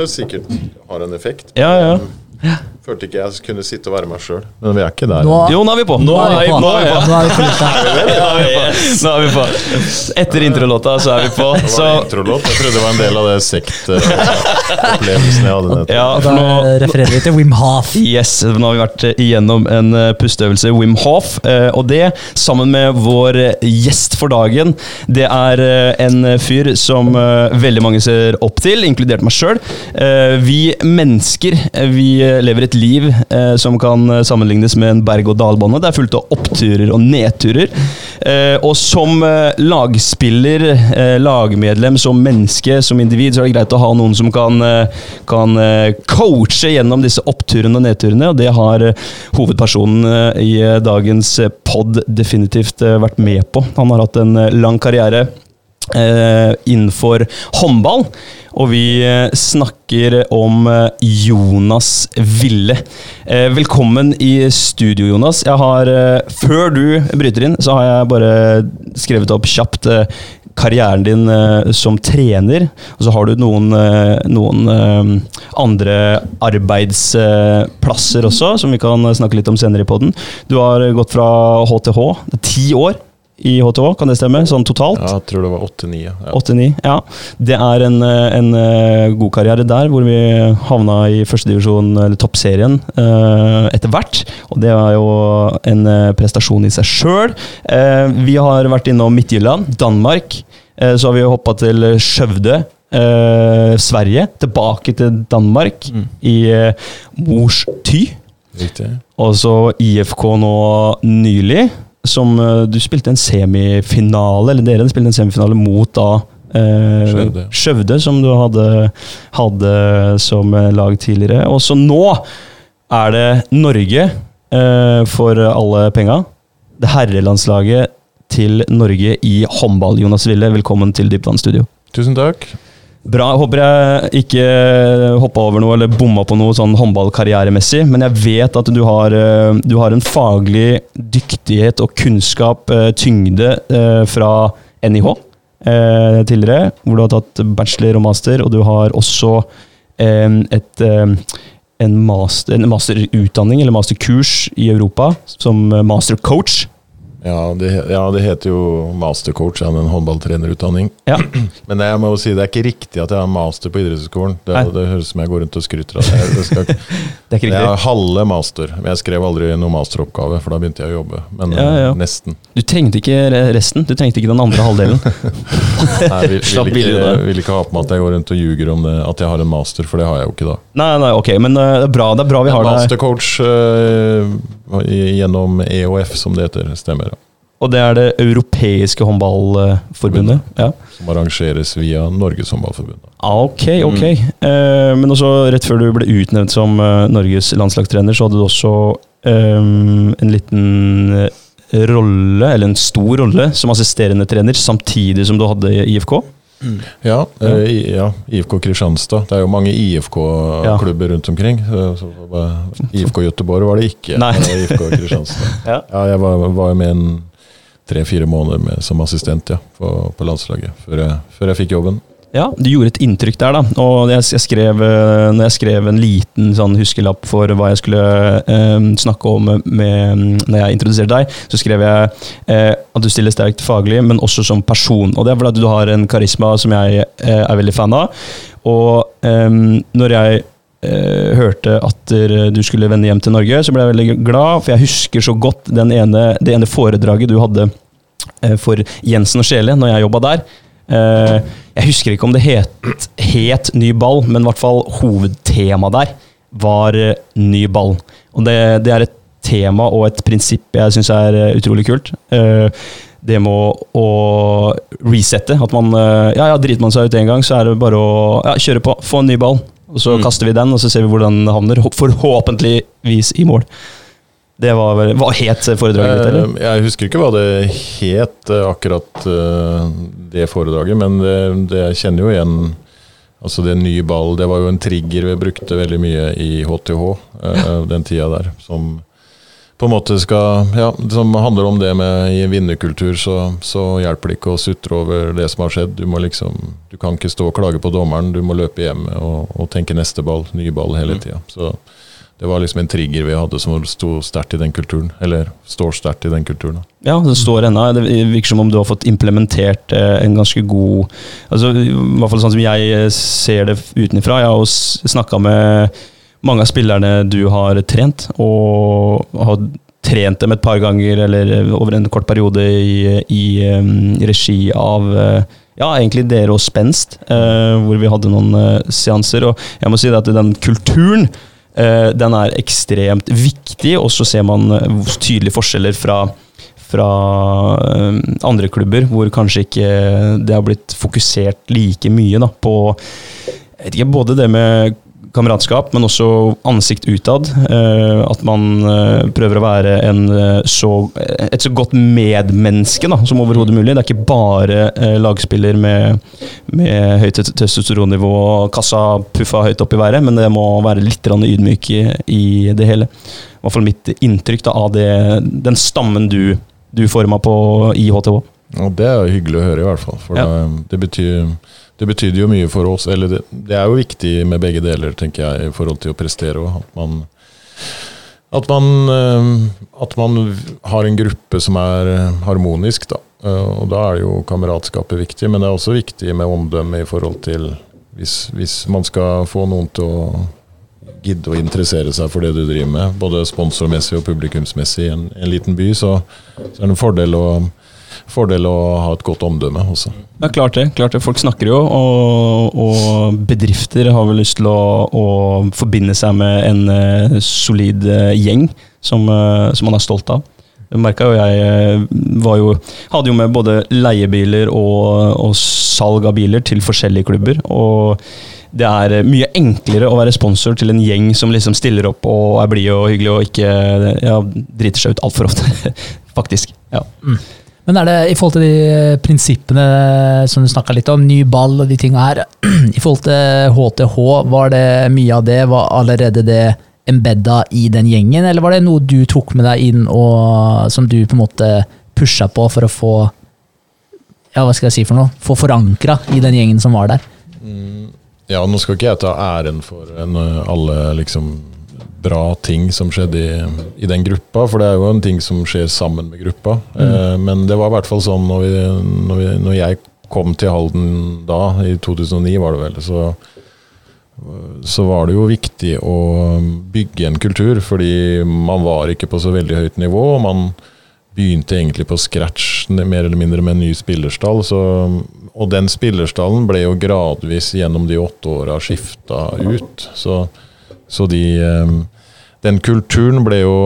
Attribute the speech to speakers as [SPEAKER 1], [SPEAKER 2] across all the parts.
[SPEAKER 1] måte sikkert har en effekt.
[SPEAKER 2] Ja, ja.
[SPEAKER 1] Følte ikke jeg kunne sitte og være meg sjøl. Men vi er ikke der.
[SPEAKER 3] Nå,
[SPEAKER 2] Jo, nå er vi på!
[SPEAKER 3] nå er vi på.
[SPEAKER 2] Nå er vi på.
[SPEAKER 3] Nå er vi på lufta.
[SPEAKER 2] Nå er vi på. Etter introlåta så er vi på.
[SPEAKER 1] Det var introlåt. Jeg trodde det var en del av det sektopplevelsen jeg hadde nettopp.
[SPEAKER 2] ja,
[SPEAKER 3] da
[SPEAKER 2] nå
[SPEAKER 3] refererer vi til Wim Hof.
[SPEAKER 2] Yes, nå har vi vært igjennom en eh, pusteøvelse, Wim Hof. eh, Og det, sammen med vår eh, gjest for dagen, det er eh, en fyr som eh, veldig mange ser opp til, inkludert meg sjøl. Vi mennesker eh, vi lever et liv eh, som kan sammenlignes med en berg-og-dal-bane. Det er fullt av oppturer og nedturer. Eh, Og som eh, lagspiller, eh, lagmedlem, som menneske, som individ, så er det greit å ha noen som kan, kan coache gjennom disse oppturene og nedturene, og det har hovedpersonen i dagens pod definitivt vært med på. Han har hatt en lang karriere eh, innenfor håndball. Og vi eh, snakker om eh, Jonas Ville. Velkommen i studio, Jonas. Jeg har, før du bryter inn, så har jeg bare skrevet opp kjapt karrieren din som trener. Og så har du noen, noen andre arbeidsplasser også, som vi kan snakke litt om senere i poden. Du har gått fra HTH. Ti år i HTH, kan det stemme? Sånn totalt?
[SPEAKER 1] Ja, jeg tror det var 8-9. Ja.
[SPEAKER 2] 8-9, ja. Det er en, eh, en eh, god karriere der, hvor vi havna i førstedivisjon, eller toppserien, eh, etter hvert. Og det er jo en prestasjon i seg sjøl. Vi har vært innom Midtjylland, Danmark. Så har vi hoppa til Skjøvde. eh, Sverige, tilbake til Danmark, i eh, Mors Ty.
[SPEAKER 1] Riktig.
[SPEAKER 2] Og så IFK nå nylig, som eh, du spilte en semifinale, eller dere spilte en semifinale mot da eh,
[SPEAKER 1] Skjøvde.
[SPEAKER 2] Skjøvde, som du hadde, hadde som eh, lag tidligere. Og så nå er det Norge eh, for alle penga. Det herrelandslaget til Norge i håndball. Jonas Ville, velkommen til Dypvann studio.
[SPEAKER 1] Tusen takk.
[SPEAKER 2] Bra. Håper jeg ikke hoppa over noe eller bomma på noe sånn håndballkarrieremessig, men jeg vet at du har, eh, du har en faglig dyktighet og kunnskap, eh, tyngde, eh, fra NIH tidligere, hvor du har tatt bachelor og master, og du har også et en, master, en masterutdanning eller masterkurs i Europa som mastercoach.
[SPEAKER 1] Ja det, ja, det heter jo mastercoach, ja, en håndballtrenerutdanning.
[SPEAKER 2] Ja.
[SPEAKER 1] Men jeg må jo si det er ikke riktig at jeg har master på idrettshøyskolen. Det, det høres ut som jeg går rundt og skryter av det. det skal,
[SPEAKER 2] Det er ikke
[SPEAKER 1] jeg har halve master, men jeg skrev aldri noen masteroppgave, for da begynte jeg å jobbe. Men
[SPEAKER 2] Ja, ja.
[SPEAKER 1] nesten.
[SPEAKER 2] Du trengte ikke resten, du trengte ikke den andre halvdelen.
[SPEAKER 1] Nei, vil, vil, ikke, vil ikke ha på meg at jeg går rundt og ljuger om det, at jeg har en master, for det har jeg jo ikke da.
[SPEAKER 2] Nei, nei, ok, men eh, det er bra, det er bra vi har det.
[SPEAKER 1] Mastercoach i- gjennom EOF, som det heter, stemmer.
[SPEAKER 2] Og det er det europeiske håndballforbundet. Ja.
[SPEAKER 1] Som arrangeres via Norges Håndballforbund.
[SPEAKER 2] Ah, ok, ok. Eh, men også rett før du ble utnevnt som eh, Norges landslagstrener, så hadde du også eh, en liten eh, rolle, eller en stor rolle, som assisterende trener, samtidig som du hadde i IFK.
[SPEAKER 1] Ja, eh, ja, IFK Kristianstad. Det er jo mange IFK-klubber rundt omkring. Så, så var- IFK Göteborg var det ikke.
[SPEAKER 2] Nei.
[SPEAKER 1] Det IFK Kristianstad.
[SPEAKER 2] Ja.
[SPEAKER 1] Ja, jeg var, var med en tre-fire måneder med, som assistent ja, på, på landslaget, før jeg, før jeg fikk jobben.
[SPEAKER 2] Ja, du gjorde et inntrykk der, da. Og jeg, jeg skrev, eh, når jeg skrev en liten sånn huskelapp for hva jeg skulle eh, snakke om med, når jeg introduserte deg, så skrev jeg eh, at du stiller sterkt faglig, men også som person. Og det er fordi du har en karisma som jeg eh, er veldig fan av. Og eh, når jeg eh, hørte at du skulle vende hjem til Norge, så ble jeg veldig glad, for jeg husker så godt ene, det ene foredraget du hadde for Jensen og Sjele når jeg jobba der. Eh, jeg husker ikke om det het, het ny ball, men i hvert fall hovedtemaet der var eh, ny ball. Og det, det er et tema og et prinsipp jeg syns er eh, utrolig kult. Det med å, resette. At man Ja, ja, driter man seg ut en gang, så er det bare å ja, kjøre på. Få en ny ball. Og så
[SPEAKER 1] Mm.
[SPEAKER 2] kaster vi den, og så ser vi hvor den havner. Forhåpentligvis i mål. Det var, hva het foredraget ditt, eller?
[SPEAKER 1] Eh, Jeg husker ikke hva det het, eh, akkurat eh, det foredraget, men det, det jeg kjenner jo igjen Altså det nye ball, det var jo en trigger vi brukte veldig mye i HTH eh, den tida der. Som på en måte skal Ja, som handler om det med i en vinnerkultur, så, så, hjelper det ikke å sutre over det som har skjedd. Du må liksom Du kan ikke stå og klage på dommeren, du må løpe hjem og, og tenke neste ball, ny ball hele mm. tida. Så det var liksom en trigger vi hadde som sto sterkt i den kulturen. Eller står sterkt i den kulturen.
[SPEAKER 2] Ja, det står ennå. Det virker som om du har fått implementert eh, en ganske god altså I hvert fall sånn som jeg eh, ser det utenfra. Jeg har snakka med mange av spillerne du har trent, og har trent dem et par ganger eller over en kort periode i, i, i regi av ja, egentlig dere og Spenst, eh, hvor vi hadde noen eh, seanser. Og jeg må si at den kulturen eh, den er ekstremt viktig, og så ser man tydelige forskjeller fra fra andre klubber, hvor kanskje ikke det har blitt fokusert like mye da, på ikke, både det med kameratskap, men også ansikt utad. Eh, at man eh, prøver å være en, eh, så, et så godt medmenneske da, som overhodet mulig. Det er ikke bare lagspiller med, med høyt testosteronnivå og kassa puffa høyt opp i været, men det må være litt ydmyk i, i det hele. I hvert fall mitt inntrykk da, av det, den stammen du, du forma på i HTH.
[SPEAKER 1] Og det er hyggelig å høre, i hvert fall. For ja. det, det betyr det betydde jo mye for oss. Eller det, det, er jo viktig med begge deler, tenker jeg, i forhold til å prestere. At man, at man, eh, at man har en gruppe som er eh, harmonisk, da. Eh, og da er jo kameratskapet viktig, men det er også viktig med omdømme i forhold til hvis, hvis man skal få noen til å gidde å interessere seg for det du driver med, både sponsormessig og publikumsmessig i en, en liten by, så, så er det en fordel å fordel å ha et godt omdømme også.
[SPEAKER 2] Ja, klart det. klart det. Folk snakker jo, og, og bedrifter har vel lyst til å, å forbinde seg med en uh, solid uh, gjeng som, uh, som, man er stolt av. Merka jo jeg var jo, Hadde jo med både leiebiler og, og salg av biler til forskjellige klubber. og det er mye enklere å være sponsor til en gjeng som liksom stiller opp og er blide og hyggelig og ikke ja, driter seg ut altfor ofte. Faktisk. Ja. Mm.
[SPEAKER 3] Men er det i forhold til de prinsippene som du snakka litt om, ny ball og de tinga her, i forhold til HTH, var det mye av det var allerede det embedda i den gjengen, eller var det noe du tok med deg inn og som du på en måte pusha på for å få ja, hva skal jeg si for noe, få forankra i den gjengen som var der?
[SPEAKER 1] Mm, ja, nå skal ikke jeg ta æren for en, alle liksom bra ting som skjedde i, i, den gruppa, for det er jo en ting som skjer sammen med gruppa. Mm. Eh, men det var i hvert fall sånn når, vi, når, vi, når, jeg kom til Halden da, i 2009 var det vel, så, så var det jo viktig å bygge en kultur, fordi man var ikke på så veldig høyt nivå. man begynte egentlig på scratch, mer eller mindre med en ny spillerstall. Så, og den spillerstallen ble jo gradvis gjennom de åtte åra skifta ut. Så så de eh, Den kulturen ble jo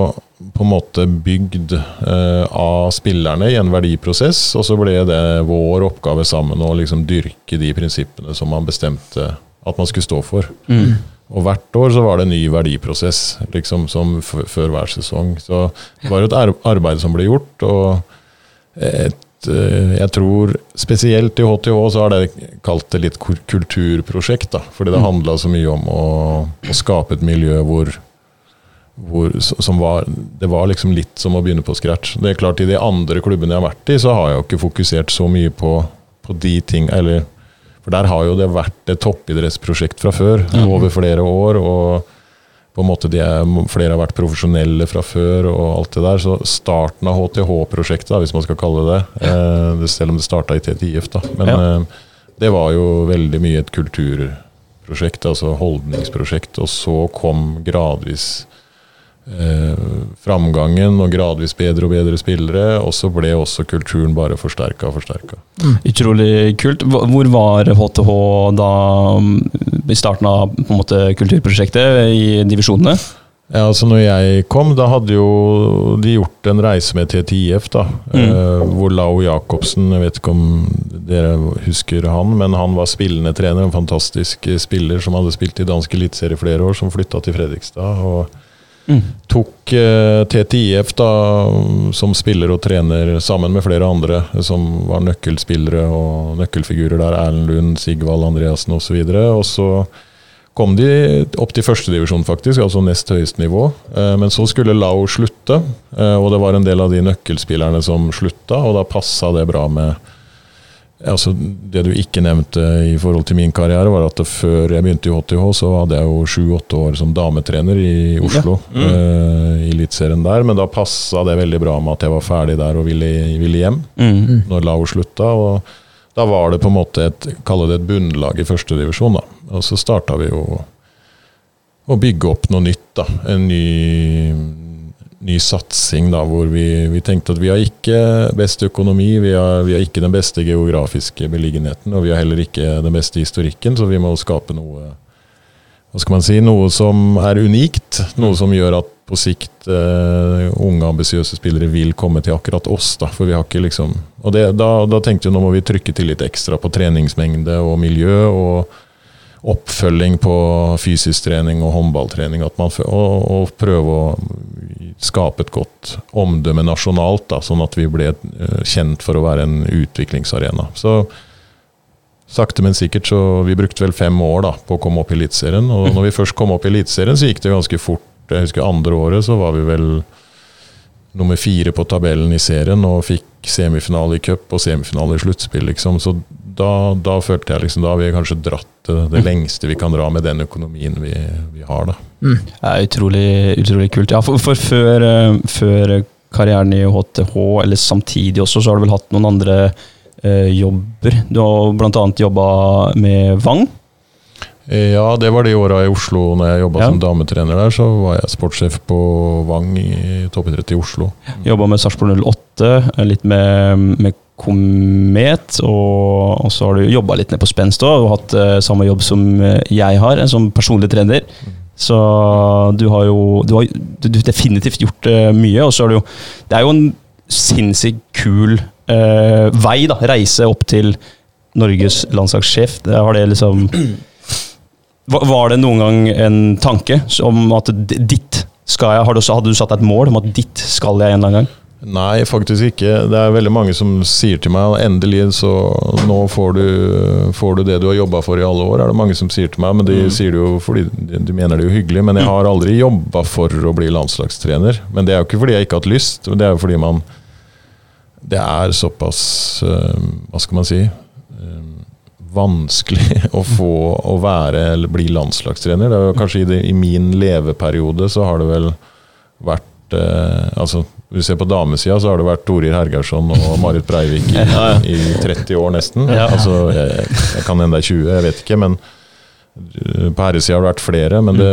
[SPEAKER 1] på en måte bygd eh, av spillerne i en verdiprosess, og så ble det vår oppgave sammen å liksom dyrke de prinsippene som man bestemte at man skulle stå for. Mm. Og hvert år så var det en ny verdiprosess, liksom som før hver sesong. Så det var jo et arbeid som ble gjort, og et Eh, jeg tror spesielt i HTH så har det kalt det litt kulturprosjekt. da, Fordi det mm. handla så mye om å, å, skape et miljø hvor, hvor som var, Det var liksom litt som å begynne på scratch. Det er klart I de andre klubbene jeg har vært i, så har jeg jo ikke fokusert så mye på, på de ting eller, For der har jo det vært et toppidrettsprosjekt fra før, over flere år. og på en måte er, Flere har vært profesjonelle fra før og alt det der. Så starten av HTH-prosjektet, hvis man skal kalle det det, selv om det starta i TTIF, da. Men ja. Eh, det var jo veldig mye et kulturprosjekt, altså holdningsprosjekt. Og så kom gradvis eh, framgangen og gradvis bedre og bedre spillere. Og så ble også kulturen bare forsterka og forsterka.
[SPEAKER 2] Mm. Utrolig kult. Hvor var HTH da mm, i starten av på en måte, kulturprosjektet i divisjonene?
[SPEAKER 1] Ja, altså når jeg kom, da hadde jo de gjort en reise med TTIF, da. Mm. Eh, hvor Lau Jacobsen, jeg vet ikke om dere husker han, men han var spillende trener. En fantastisk spiller som hadde spilt i dansk eliteserie flere år, som flytta til Fredrikstad. og Mm. Tok eh, TTIF da, som spiller og trener sammen med flere andre som var nøkkelspillere og nøkkelfigurer der. Erlend Lund, Sigvald Andreassen osv. Og, og så kom de opp til førstedivisjon, faktisk, altså nest høyeste nivå. Eh, Men så skulle Lau slutte, eh, og det var en del av de nøkkelspillerne som slutta, og da passa det bra med Altså, det du ikke nevnte i forhold til min karriere, var at før jeg begynte i HTH, så hadde jeg jo sju-åtte år som dametrener i Oslo.
[SPEAKER 2] Ja. Mm.
[SPEAKER 1] Uh, I Eliteserien der. Men da passa det veldig bra med at jeg var ferdig der og ville, ville hjem
[SPEAKER 2] Mm.
[SPEAKER 1] når Lao slutta. Og da var det på en måte et, kalle det et bunnlag i førstedivisjon. Og så starta vi jo å bygge opp noe nytt. da, En ny, ny satsing da, hvor vi, vi tenkte at vi har ikke best økonomi, vi har, vi har ikke den beste geografiske beliggenheten, og vi har heller ikke den beste historikken, så vi må skape noe hva skal man si, noe som er unikt. Noe som gjør at på sikt uh, unge, ambisiøse spillere vil komme til akkurat oss. Da, for vi har ikke liksom Og det, da, da tenkte vi nå må vi trykke til litt ekstra på treningsmengde og miljø. og Oppfølging på fysisk trening og håndballtrening. Man, og, og prøve å skape et godt omdømme nasjonalt, da, sånn at vi ble eh, kjent for å være en utviklingsarena. Så sakte, men sikkert så Vi brukte vel fem år da, på å komme opp i Eliteserien. Og når vi først kom opp i Eliteserien, så gikk det ganske fort. Jeg husker andre året så var vi vel nummer fire på tabellen i serien og fikk semifinale i cup og semifinale i sluttspill. Liksom. Så da, da følte jeg liksom, da har vi kanskje dratt det, det lengste vi kan dra med den økonomien vi, vi har. da.
[SPEAKER 2] Det er utrolig, utrolig kult. Ja, for, for før, eh, før karrieren i HTH, eller samtidig også, så har du vel hatt noen andre eh, jobber. Du har bl.a. jobba med Vang.
[SPEAKER 1] Ja, det var de åra i Oslo når jeg jobba
[SPEAKER 2] Ja.
[SPEAKER 1] som dametrener der. Så var jeg sportssjef på Vang i toppidrett i Oslo.
[SPEAKER 2] Jobba med Sarpsborg 08, eh, litt med, med Komet, og, så har du jobba litt ned på Spenst òg, og hatt uh, samme jobb som eh, jeg har, som personlig trener. Så du har jo du har du, du definitivt gjort uh, mye, og så er det jo Det er jo en sinnssykt kul uh, vei, da. Reise opp til Norges landslagssjef. Har det liksom var det noen gang en tanke om at ditt skal jeg, Hadde du satt deg et mål om at ditt skal jeg en eller annen gang?
[SPEAKER 1] Nei, faktisk ikke. Det er veldig mange som sier til meg endelig så nå får du, får du det du har jobba for i alle år. er det mange som sier til meg, Men de sier det jo fordi de, mener det jo hyggelig. Men jeg har aldri jobba for å bli landslagstrener. Men det er jo ikke fordi jeg ikke har hatt lyst, men det er jo fordi man Det er såpass eh, Hva skal man si? eh, vanskelig å få å være eller bli landslagstrener. Det er jo kanskje i, det, I min leveperiode så har det vel vært eh, altså du ser på damesida, så har det vært Torir Hergersson og Marit Breivik i, i 30 år nesten.
[SPEAKER 2] Ja.
[SPEAKER 1] Altså, jeg, jeg kan hende det er 20, jeg vet ikke. Men eh, på herresida har det vært flere. Men det,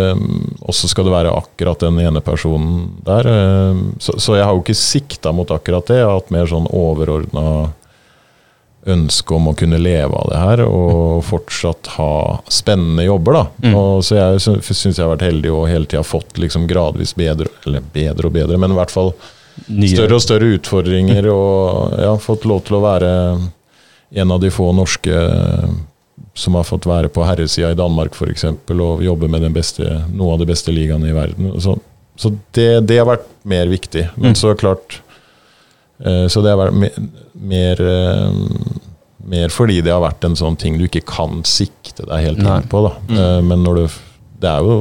[SPEAKER 1] også skal det være akkurat den ene personen der. eh, Så, så jeg har jo ikke sikta mot akkurat det. Jeg har hatt mer sånn overordna ønske om å kunne leve av det her og fortsatt ha spennende jobber. da.
[SPEAKER 2] Mm.
[SPEAKER 1] Og så jeg syns jeg har vært heldig og hele tida fått liksom gradvis bedre, eller bedre og bedre, men i hvert fall
[SPEAKER 2] Nye-
[SPEAKER 1] større og større utfordringer. Og ja, fått lov til å være en av de få norske som har fått være på herresida i Danmark f.eks. og jobbe med den beste, noen av de beste ligaene i verden. Så, så det, det har vært mer viktig. Men
[SPEAKER 2] Mm.
[SPEAKER 1] så klart eh, Så det har vært mer, mer, eh, mer fordi det har vært en sånn ting du ikke kan sikte deg helt inn på. Da.
[SPEAKER 2] Mm.
[SPEAKER 1] Eh, Men når du det er, jo,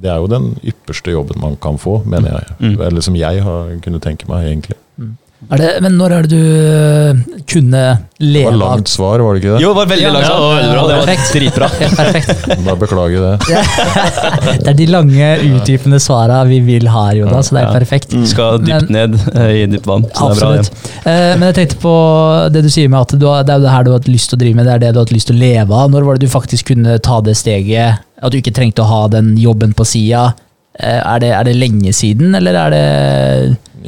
[SPEAKER 1] det er jo den ypperste jobben man kan få, mener jeg.
[SPEAKER 2] Mm.
[SPEAKER 1] Eller som jeg har kunnet tenke meg, egentlig.
[SPEAKER 3] Er det, men når er det du leve av
[SPEAKER 1] Det var langt svar, var det ikke det?
[SPEAKER 2] Jo, det var veldig
[SPEAKER 3] Ja,
[SPEAKER 2] langt.
[SPEAKER 3] ja,
[SPEAKER 2] det var veldig bra. Det var
[SPEAKER 3] perfekt.
[SPEAKER 2] dritbra.
[SPEAKER 3] Perfekt.
[SPEAKER 1] Bare beklager det.
[SPEAKER 3] Det er de lange, utdypende svara vi vil ha, Jonas, så det er perfekt.
[SPEAKER 2] Du Skal dypt ned eh, i dypt vann. Så det er bra.
[SPEAKER 3] Absolutt. Eh, Men jeg tenkte på det du sier med at du har, det er det her du har hatt lyst til å drive med, det er det du har hatt lyst til å leve av. Når var det du faktisk kunne ta det steget? At du ikke trengte å ha den jobben på sida? Er, det- er det lenge siden, eller er det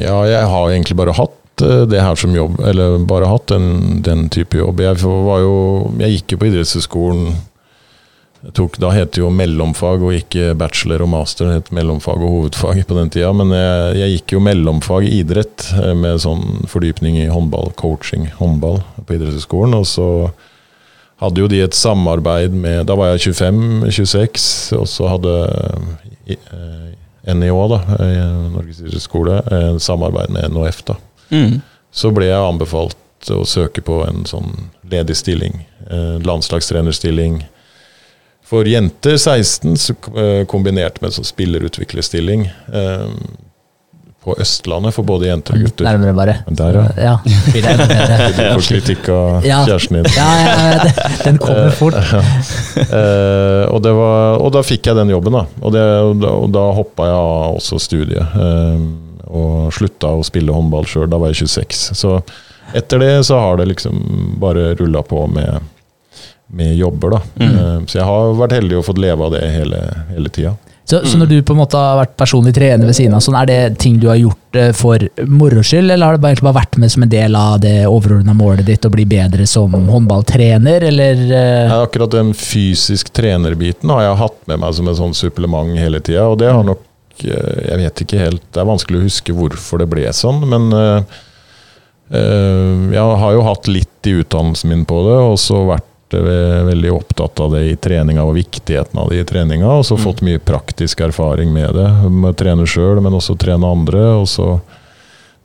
[SPEAKER 1] Ja, jeg har egentlig bare hatt eh, det her som jobb, eller bare hatt den, den type jobb. Jeg, var jo, jeg gikk jo på idrettshøyskolen tok, Da het det jo mellomfag og ikke bachelor og master, det het mellomfag og hovedfag på den tida. Men jeg, jeg gikk jo mellomfag idrett eh, med sånn fordypning i håndball, coaching håndball på idrettshøyskolen. Og så hadde jo de et samarbeid med Da var jeg 25-26, og så hadde NIH, da, eh, Norges idrettsskole, samarbeid med NHF. da.
[SPEAKER 2] Mm.
[SPEAKER 1] Så ble jeg anbefalt å søke på en sånn ledig stilling. Eh, landslagstrenerstilling. For jenter 16, så eh, kombinert med sånn spillerutviklerstilling eh, på Østlandet for både jenter og gutter.
[SPEAKER 3] Nærmere, bare.
[SPEAKER 1] Der, ja.
[SPEAKER 3] Ja.
[SPEAKER 1] Du får kritikk av
[SPEAKER 3] Ja.
[SPEAKER 1] kjæresten din.
[SPEAKER 3] Ja, ja, ja, den kommer fort.
[SPEAKER 1] Uh, og, det var, og da fikk jeg den jobben, da. Og, det, og da, og da hoppa jeg av også studiet. Eh, og slutta å spille håndball sjøl. Da var jeg 26. Så etter det så har det liksom bare rulla på med, med jobber, da.
[SPEAKER 2] Mm.
[SPEAKER 1] Eh, så jeg har vært heldig og fått leve av det hele, hele tida.
[SPEAKER 3] Så, så når du på en måte har vært personlig trener ved siden av, sånn, er det ting du har gjort eh, for moro skyld, eller har det bare, egentlig bare vært med som en del av det overordna målet ditt å bli bedre som håndballtrener, eller eh,
[SPEAKER 1] Ja, akkurat den fysisk trenerbiten har jeg hatt med meg som en sånn supplement hele tida, og det har nok Jeg vet ikke helt Det er vanskelig å huske hvorfor det ble sånn, men eh, eh, jeg har jo hatt litt i utdannelsen min på det, og så vært eh, veldig opptatt av det i treninga og viktigheten av det i treninga, og så fått mye praktisk erfaring med det. Med å trene sjøl, men også trene andre. og så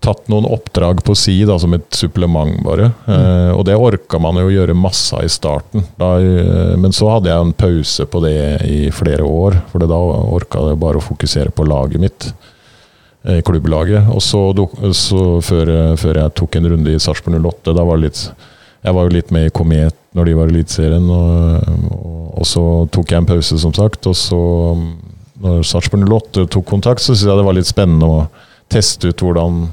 [SPEAKER 1] tatt noen oppdrag på si da, som et supplement, bare. Eh, og det orka man jo gjøre masse av i starten. Da, eh, men så hadde jeg en pause på det i flere år, for da orka jeg bare å fokusere på laget mitt. eh, Klubblaget. Og så, så før, eh, før jeg tok en runde i Sarpsborg 08, da var det litt Jeg var jo litt med i Komet når de var i Eliteserien, og, og, og så tok jeg en pause, som sagt. Og så, når Sarpsborg 08 tok kontakt, så syntes jeg det var litt spennende å teste ut hvordan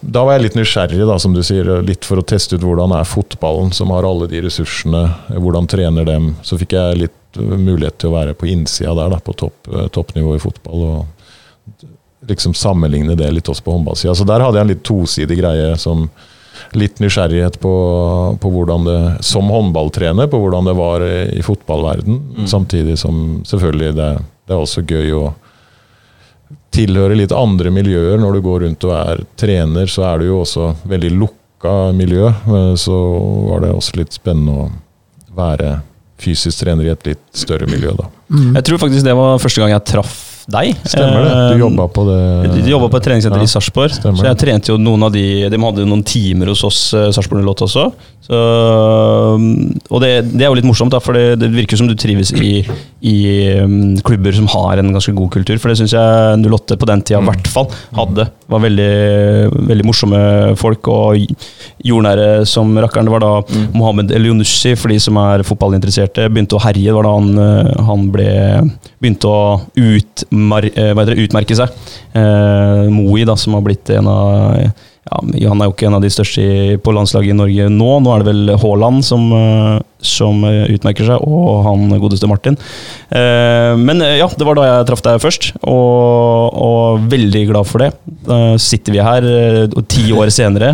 [SPEAKER 1] da var jeg litt nysgjerrig, da, som du sier, litt for å teste ut hvordan er fotballen, som har alle de ressursene, hvordan trener dem. Så fikk jeg litt uh, mulighet til å være på innsida der, da, på topp, uh, toppnivå i fotball. Og liksom sammenligne det litt også på håndballsida. Så der hadde jeg en litt tosidig greie som litt nysgjerrighet på, på hvordan det, som håndballtrener, på hvordan det var i fotballverden. Samtidig som selvfølgelig det, det er også gøy å tilhøre litt andre miljøer. Når du går rundt og er trener, så er du jo også veldig lukka miljø. Eh, Så var det også litt spennende å være fysisk trener i et litt større miljø, da.
[SPEAKER 2] Jeg tror faktisk det var første gang jeg traff deg.
[SPEAKER 1] Stemmer det.
[SPEAKER 2] Eh,
[SPEAKER 1] Du jobba på det
[SPEAKER 2] De jobba på et treningssenter
[SPEAKER 1] Ja,
[SPEAKER 2] i Sarpsborg, så jeg trente jo noen av de De hadde jo noen timer hos oss, eh, Sarpsborg 08 også. Så, um, og det, det er jo litt morsomt, da, for det, det virker som du trives i, i um, klubber som har en ganske god kultur. For det syns jeg 08 på den tida i
[SPEAKER 1] Mm.
[SPEAKER 2] hvert fall hadde. Var veldig, veldig morsomme folk og jordnære som rakkeren. Det var da
[SPEAKER 1] Mm.
[SPEAKER 2] Mohammed Elionussi, for de som er fotballinteresserte, begynte å herje. Det var da han, eh, han ble, begynte å utmar, eh, utmerke seg. Eh, Moi, da, som har blitt en av ja, Han er jo ikke en av de største på landslaget i Norge nå. Nå er det vel Haaland som, eh, som eh, utmerker seg, og han godeste Martin. Eh, men eh, ja, det var da jeg traff deg først, og, og veldig glad for det. Da sitter vi her ti år senere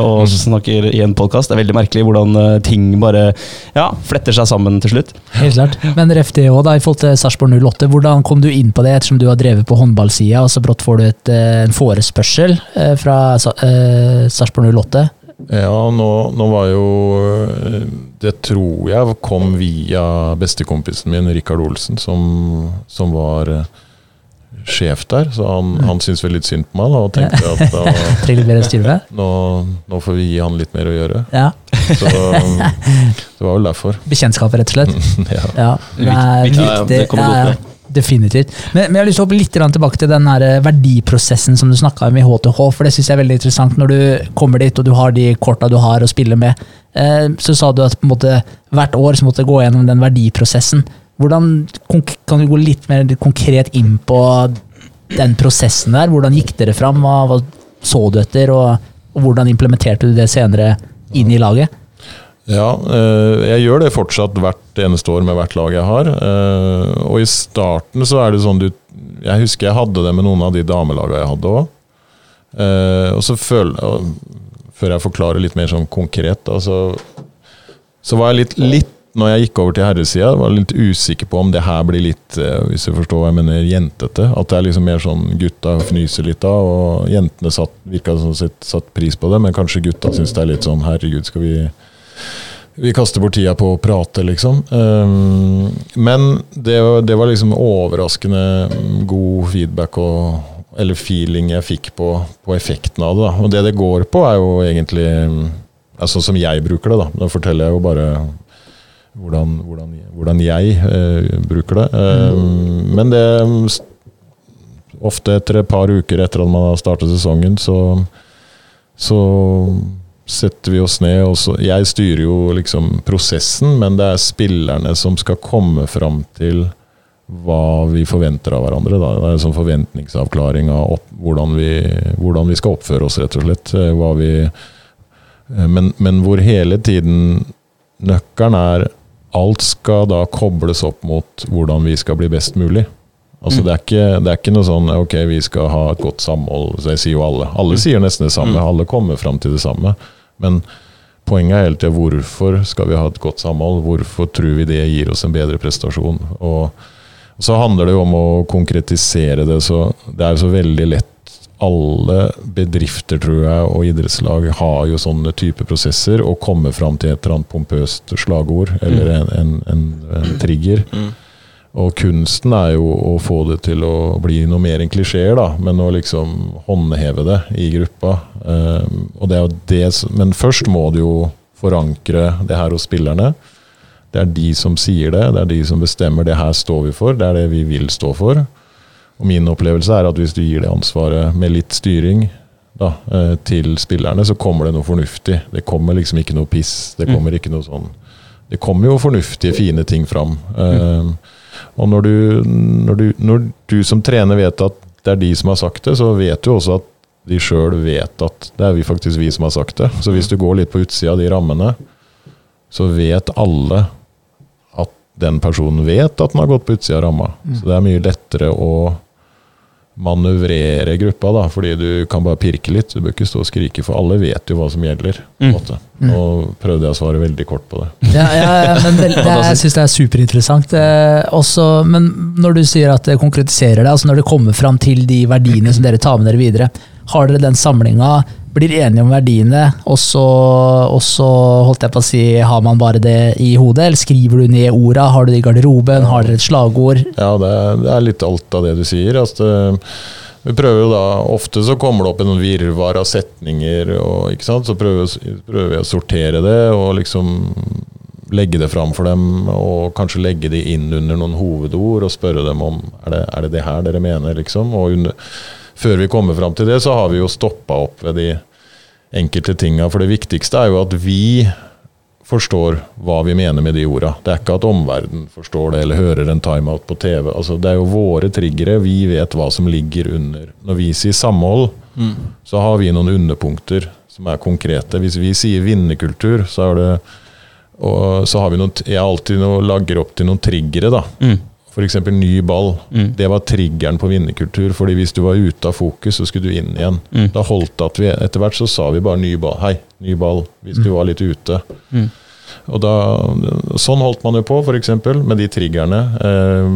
[SPEAKER 2] og snakker i en podkast. Det er veldig merkelig hvordan ting bare ja, fletter seg sammen til slutt.
[SPEAKER 3] Helt klart. Men RFD òg, da, i forhold til Sarpsborg 08. Hvordan kom du inn på det, ettersom du har drevet på håndballsida, og så brått får du et, en forespørsel fra Sa- Sarpsborg 08?
[SPEAKER 1] Ja, nå, nå var jo eh, Det tror jeg kom via bestekompisen min, Rikard Olsen, som, som var eh, sjef der. Så han, han syntes vel litt synd på meg da, og tenkte at da, nå, nå får vi gi han litt mer å gjøre.
[SPEAKER 3] Ja.
[SPEAKER 1] Så det var vel derfor.
[SPEAKER 3] Bekjentskap, rett og slett.
[SPEAKER 1] Ja.
[SPEAKER 3] Ja, det er
[SPEAKER 2] Viktig. Ja, ja, det kommer godt
[SPEAKER 3] ja, Definitivt. Men, men jeg har lyst til å hoppe litt tilbake til den eh, verdiprosessen som du snakka om i HTH, for det syns jeg er veldig interessant. Når du kommer dit og du har de korta du har å spille med, eh, så sa du at måte, hvert år så måtte du gå gjennom den verdiprosessen. Hvordan, kan du gå litt mer konkret inn på den prosessen der? Hvordan gikk dere fram? Hva, hva så du etter, og, og hvordan implementerte du det senere inn i laget?
[SPEAKER 1] Ja, eh, jeg gjør det fortsatt hvert eneste år med hvert lag jeg har. Eh, Og i starten så er det sånn du Jeg husker jeg hadde det med noen av de damelagene jeg hadde òg. Og så føler Før jeg forklarer litt mer sånn konkret, da, så, var jeg litt, litt når jeg gikk over til herresida, var jeg litt usikker på om det her blir litt, eh, hvis du forstår hva jeg mener, jentete. At det er liksom mer sånn gutta fnyser litt av, og jentene satt, virka sånn sett satt pris på det, men kanskje gutta syns det er litt sånn herregud, skal vi vi kaster bort tida på å prate, liksom. Um, men det, det var liksom overraskende god feedback og eller feeling jeg fikk på, på effekten av det. Da. Og det det går på, er jo egentlig altså som jeg bruker det. da. Da forteller jeg jo bare hvordan, hvordan, hvordan jeg eh, bruker det. Mm. men det Ofte etter et par uker etter at man har startet sesongen, så, så setter vi oss ned og så, Jeg styrer jo liksom prosessen, men det er spillerne som skal komme fram til hva vi forventer av hverandre. Da. Det er en sånn forventningsavklaring av opp, hvordan, vi, hvordan, vi, skal oppføre oss, rett og slett. Eh, vi, eh, men, men, hvor hele tiden nøkkelen er Alt skal da kobles opp mot hvordan vi skal bli best mulig. Altså mm. det, er ikke, det, er ikke, noe sånn ok, vi skal ha et godt samhold. Så jeg sier jo alle. Alle mm. sier nesten det samme. Mm. Alle kommer fram til det samme. Men poenget er hele tida hvorfor skal vi ha et godt samhold? Hvorfor tror vi det gir oss en bedre prestasjon? Og så handler det jo om å konkretisere det. så Det er jo så veldig lett alle bedrifter tror jeg, og idrettslag har jo sånne type prosesser og kommer fram til et eller annet pompøst slagord eller en, en, en, en trigger. Mm. Og kunsten er jo å få det til å bli noe mer enn klisjeer, da, men å liksom håndheve det i gruppa. Um, og det er jo det, men først må du jo forankre det her hos spillerne. Det er de som sier det, det er de som bestemmer det her står vi for, det er det vi vil stå for. Og min opplevelse er at hvis du gir det ansvaret med litt styring da, eh, til spillerne, så kommer det noe fornuftig. Det kommer liksom ikke noe piss. Det mm. kommer ikke noe sånn Det kommer jo fornuftige, fine ting fram. Mm. Og når du, når, du, når du, som trener vet at det er de som har sagt det, så vet du også at de sjøl vet at det er vi faktisk vi som har sagt det. Så hvis du går litt på utsida av de rammene, så vet alle at den personen vet at den har gått på utsida av ramma. Mm. Så det er mye lettere å manøvrere gruppa, da, fordi du kan bare pirke litt. Du bør ikke stå og skrike, for alle vet jo hva som gjelder. Mm. Nå prøvde jeg å svare veldig kort på det.
[SPEAKER 3] Ja, ja, ja men det, det, Jeg syns det er superinteressant. Eh, også, men når du sier at det konkretiserer det, altså når det kommer fram til de verdiene som dere tar med dere videre, har dere den samlinga blir enige om verdiene, og så, og så, holdt jeg på å si, har man bare det i hodet? Eller skriver du ned orda? Har du det i garderoben? Har dere et slagord?
[SPEAKER 1] Ja, det er, det er litt alt av det du sier. Altså, vi prøver jo da, Ofte så kommer det opp en virvar av setninger, og, ikke sant? så prøver, prøver vi å sortere det og liksom legge det fram for dem, og kanskje legge det inn under noen hovedord og spørre dem om er det er det, det her dere mener. liksom, og under før vi kommer fram til det, så har vi jo stoppa opp ved de enkelte tinga. For det viktigste er jo at vi forstår hva vi mener med de orda. Det er ikke at omverdenen forstår det eller hører en timeout på TV. Altså, det er jo våre triggere. Vi vet hva som ligger under. Når vi sier samhold, mm. så har vi noen underpunkter som er konkrete. Hvis vi sier vinnerkultur, så er det og så har vi noen, jeg alltid noe, lagger opp til noen triggere. da. Mm. F.eks. ny ball. Mm. Det var triggeren på vinnerkultur. fordi hvis du var ute av fokus, så skulle du inn igjen. Mm. Da holdt det at vi Etter hvert så sa vi bare 'ny ball'. Hei, ny ball. Hvis mm. du var litt ute. Mm. Og da, Sånn holdt man jo på, f.eks. med de triggerne. Eh,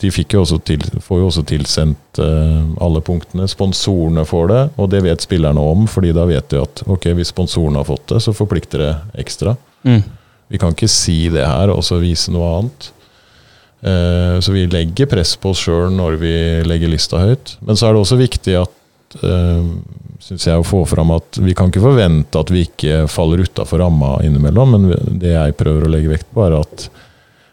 [SPEAKER 1] de jo til, får jo også tilsendt eh, alle punktene. Sponsorene får det, og det vet spillerne om. fordi da vet de at ok, hvis sponsorene har fått det, så forplikter det ekstra. Mm. Vi kan ikke si det her og så vise noe annet. Eh, så vi legger press på oss sjøl når vi legger lista høyt. Men så er det også viktig at eh, synes jeg å få fram at vi kan ikke forvente at vi ikke faller utafor ramma innimellom, men det jeg prøver å legge vekt på, er at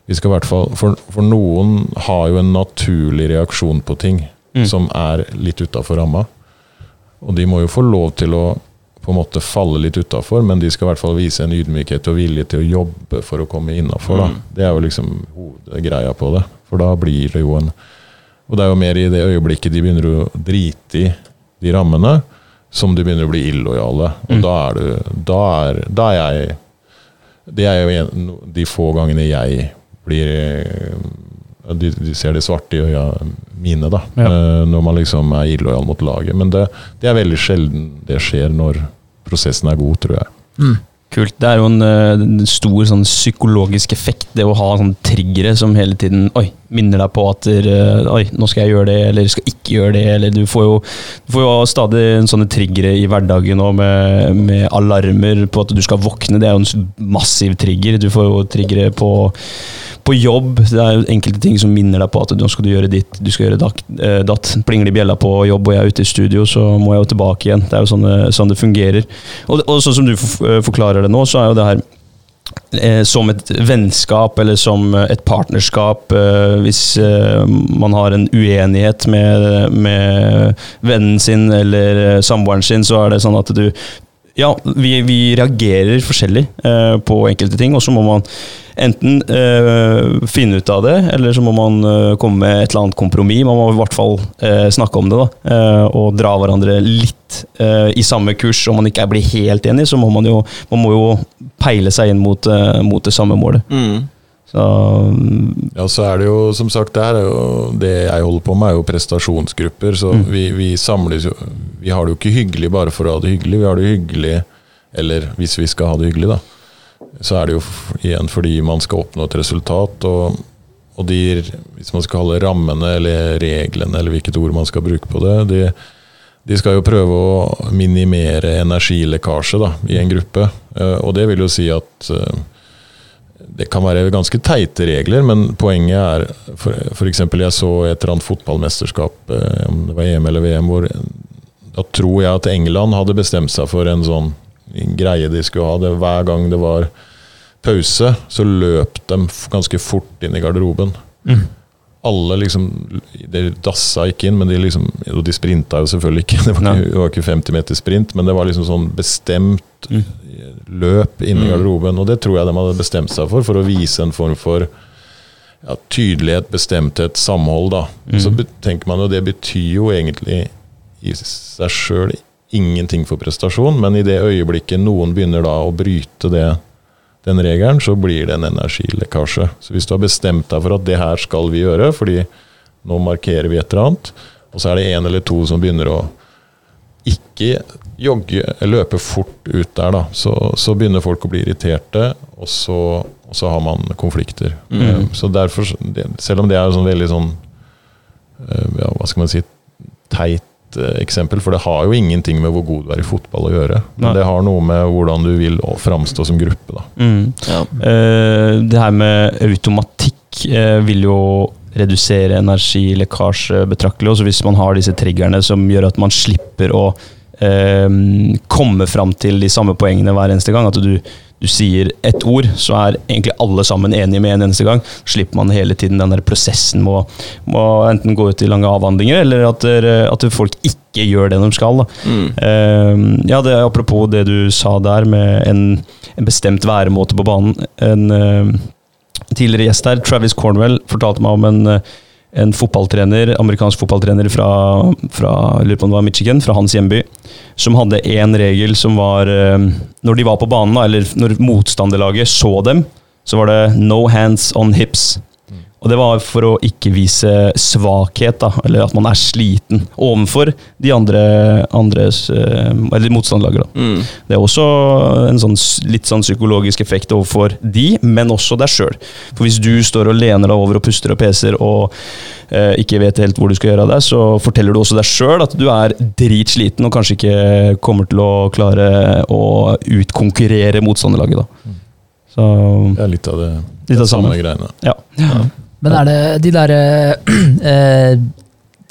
[SPEAKER 1] vi skal i hvert fall For, for noen har jo en naturlig reaksjon på ting mm. som er litt utafor ramma. Og de må jo få lov til å på en måte falle litt utafor, men de skal i hvert fall vise en ydmykhet og vilje til å jobbe for å komme innafor. Mm. Det er jo liksom hovedgreia på det. For da blir det jo en Og det er jo mer i det øyeblikket de begynner å drite i de rammene, som de begynner å bli illojale. Og mm. da er du Da er, da er jeg Det er jo en, de få gangene jeg blir de, de, ser det svarte i øya mine, da. Ja. Uh, når man liksom er illojal mot laget. Men det, det, er veldig sjelden det skjer når prosessen er god, tror jeg.
[SPEAKER 2] Mm. Kult. Det er jo en, en eh, stor sånn, psykologisk effekt, det å ha sånn triggere som hele tiden oi, minner deg på at uh, oi, nå skal jeg gjøre det, eller skal ikke gjøre det. Eller du får jo, du får jo stadig sånne triggere i hverdagen og med, med, alarmer på at du skal våkne. Det er jo en massiv trigger. Du får jo triggere på på jobb. Det er jo enkelte ting som minner deg på at nå skal du gjøre ditt, du skal gjøre datt. Eh, datt. Plinger det bjella på jobb og jeg er ute i studio, så må jeg jo tilbake igjen. Det er jo sånn, sånn det fungerer. Og, og sånn som du eh, forklarer det nå, så er jo det her eh, som et vennskap eller som et partnerskap. Eh, hvis eh, man har en uenighet med, med vennen sin eller samboeren sin, så er det sånn at du Ja, vi, vi reagerer forskjellig eh, på enkelte ting, og så må man enten eh, finne ut av det, eller så må man eh, komme med et eller annet kompromiss. Man må i hvert fall snakke om det, da, og dra hverandre litt i samme kurs. Om man ikke blir helt enig, så må man jo, man må jo peile seg inn mot, mot det samme målet. Mm.
[SPEAKER 1] Så, ja, så er det jo som sagt jo, det jeg holder på med, er jo prestasjonsgrupper. Så mm. vi, vi, samles jo Vi har det jo ikke hyggelig bare for å ha det hyggelig. Vi har det hyggelig eller hvis vi skal ha det hyggelig, da. Så er det jo igjen fordi man skal oppnå et resultat. Og, og de, hvis man skal kalle rammene eller reglene, eller hvilket ord man skal bruke på det, de, de skal jo prøve å minimere energilekkasje da, i en gruppe. Eh, og det vil jo si at eh, det kan være ganske teite regler, men poenget er F.eks. jeg så et eller annet fotballmesterskap, eh, om det var EM eller VM, hvor da tror jeg at England hadde bestemt seg for en sånn greie de skulle ha. Det, hver gang det var pause, så løp de ganske fort inn i garderoben. Mm. Alle liksom De dassa ikke inn, men de liksom Og de sprinta jo selvfølgelig ikke. Det var, ikke, det var ikke 50 meter sprint, men det var liksom sånn bestemt mm løp inni mm. garderoben. Og det tror jeg de hadde bestemt seg for, for å vise en form for ja, tydelighet, bestemthet, samhold. da. Mm. Så tenker man jo det betyr jo egentlig i seg sjøl ingenting for prestasjon, men i det øyeblikket noen begynner da å bryte det, den regelen, så blir det en energilekkasje. Så hvis du har bestemt deg for at det her skal vi gjøre, fordi nå markerer vi et eller annet, og så er det en eller to som begynner å ikke jogge, løpe fort ut der, da, så, så begynner folk å bli irriterte, og så, og så har man konflikter. Mm. Eh, så derfor, selv om det er sånn veldig sånn eh, ja, Hva skal man si teit eh, eksempel, for det har jo ingenting med hvor god du er i fotball å gjøre. Men Nei. det har noe med hvordan du vil framstå som gruppe. Da. Mm.
[SPEAKER 2] Ja. Uh, det her med automatikk uh, vil jo redusere energilekkasje betraktelig. Også hvis man har disse triggerne som gjør at man slipper å eh, komme fram til de samme poengene hver eneste gang. At du, du, sier ett ord, så er egentlig alle sammen enige med en eneste gang. Slipper man hele tiden den der prosessen med å enten gå ut i lange avhandlinger, eller at, at folk ikke gjør det de skal. Mm. Eh, ja, det, apropos det du sa der med en, en bestemt væremåte på banen. En eh, tidligere gjest her, Travis Cornwell, fortalte meg om en, en fotballtrener, amerikansk fotballtrener fra, fra, Michigan, fra hans hjemby, som hadde én regel som var eh, Når de var på banen, eller når motstanderlaget så dem, så var det 'no hands on hips'. Og det var for å ikke vise svakhet, da, eller at man er sliten overfor de andre andres, eh, eller motstanderlaget. Mm. Det er også en sånn, litt sånn psykologisk effekt overfor de, men også deg sjøl. For hvis du står og lener deg over og puster og peser og eh, ikke vet helt hvor du skal gjøre av deg, så forteller du også deg sjøl at du er dritsliten og kanskje ikke kommer til å klare å utkonkurrere motstanderlaget. da. Mm.
[SPEAKER 1] Så, ja, litt av det,
[SPEAKER 2] litt av
[SPEAKER 1] samme greiene.
[SPEAKER 2] Ja. ja.
[SPEAKER 3] Men er det de der eh,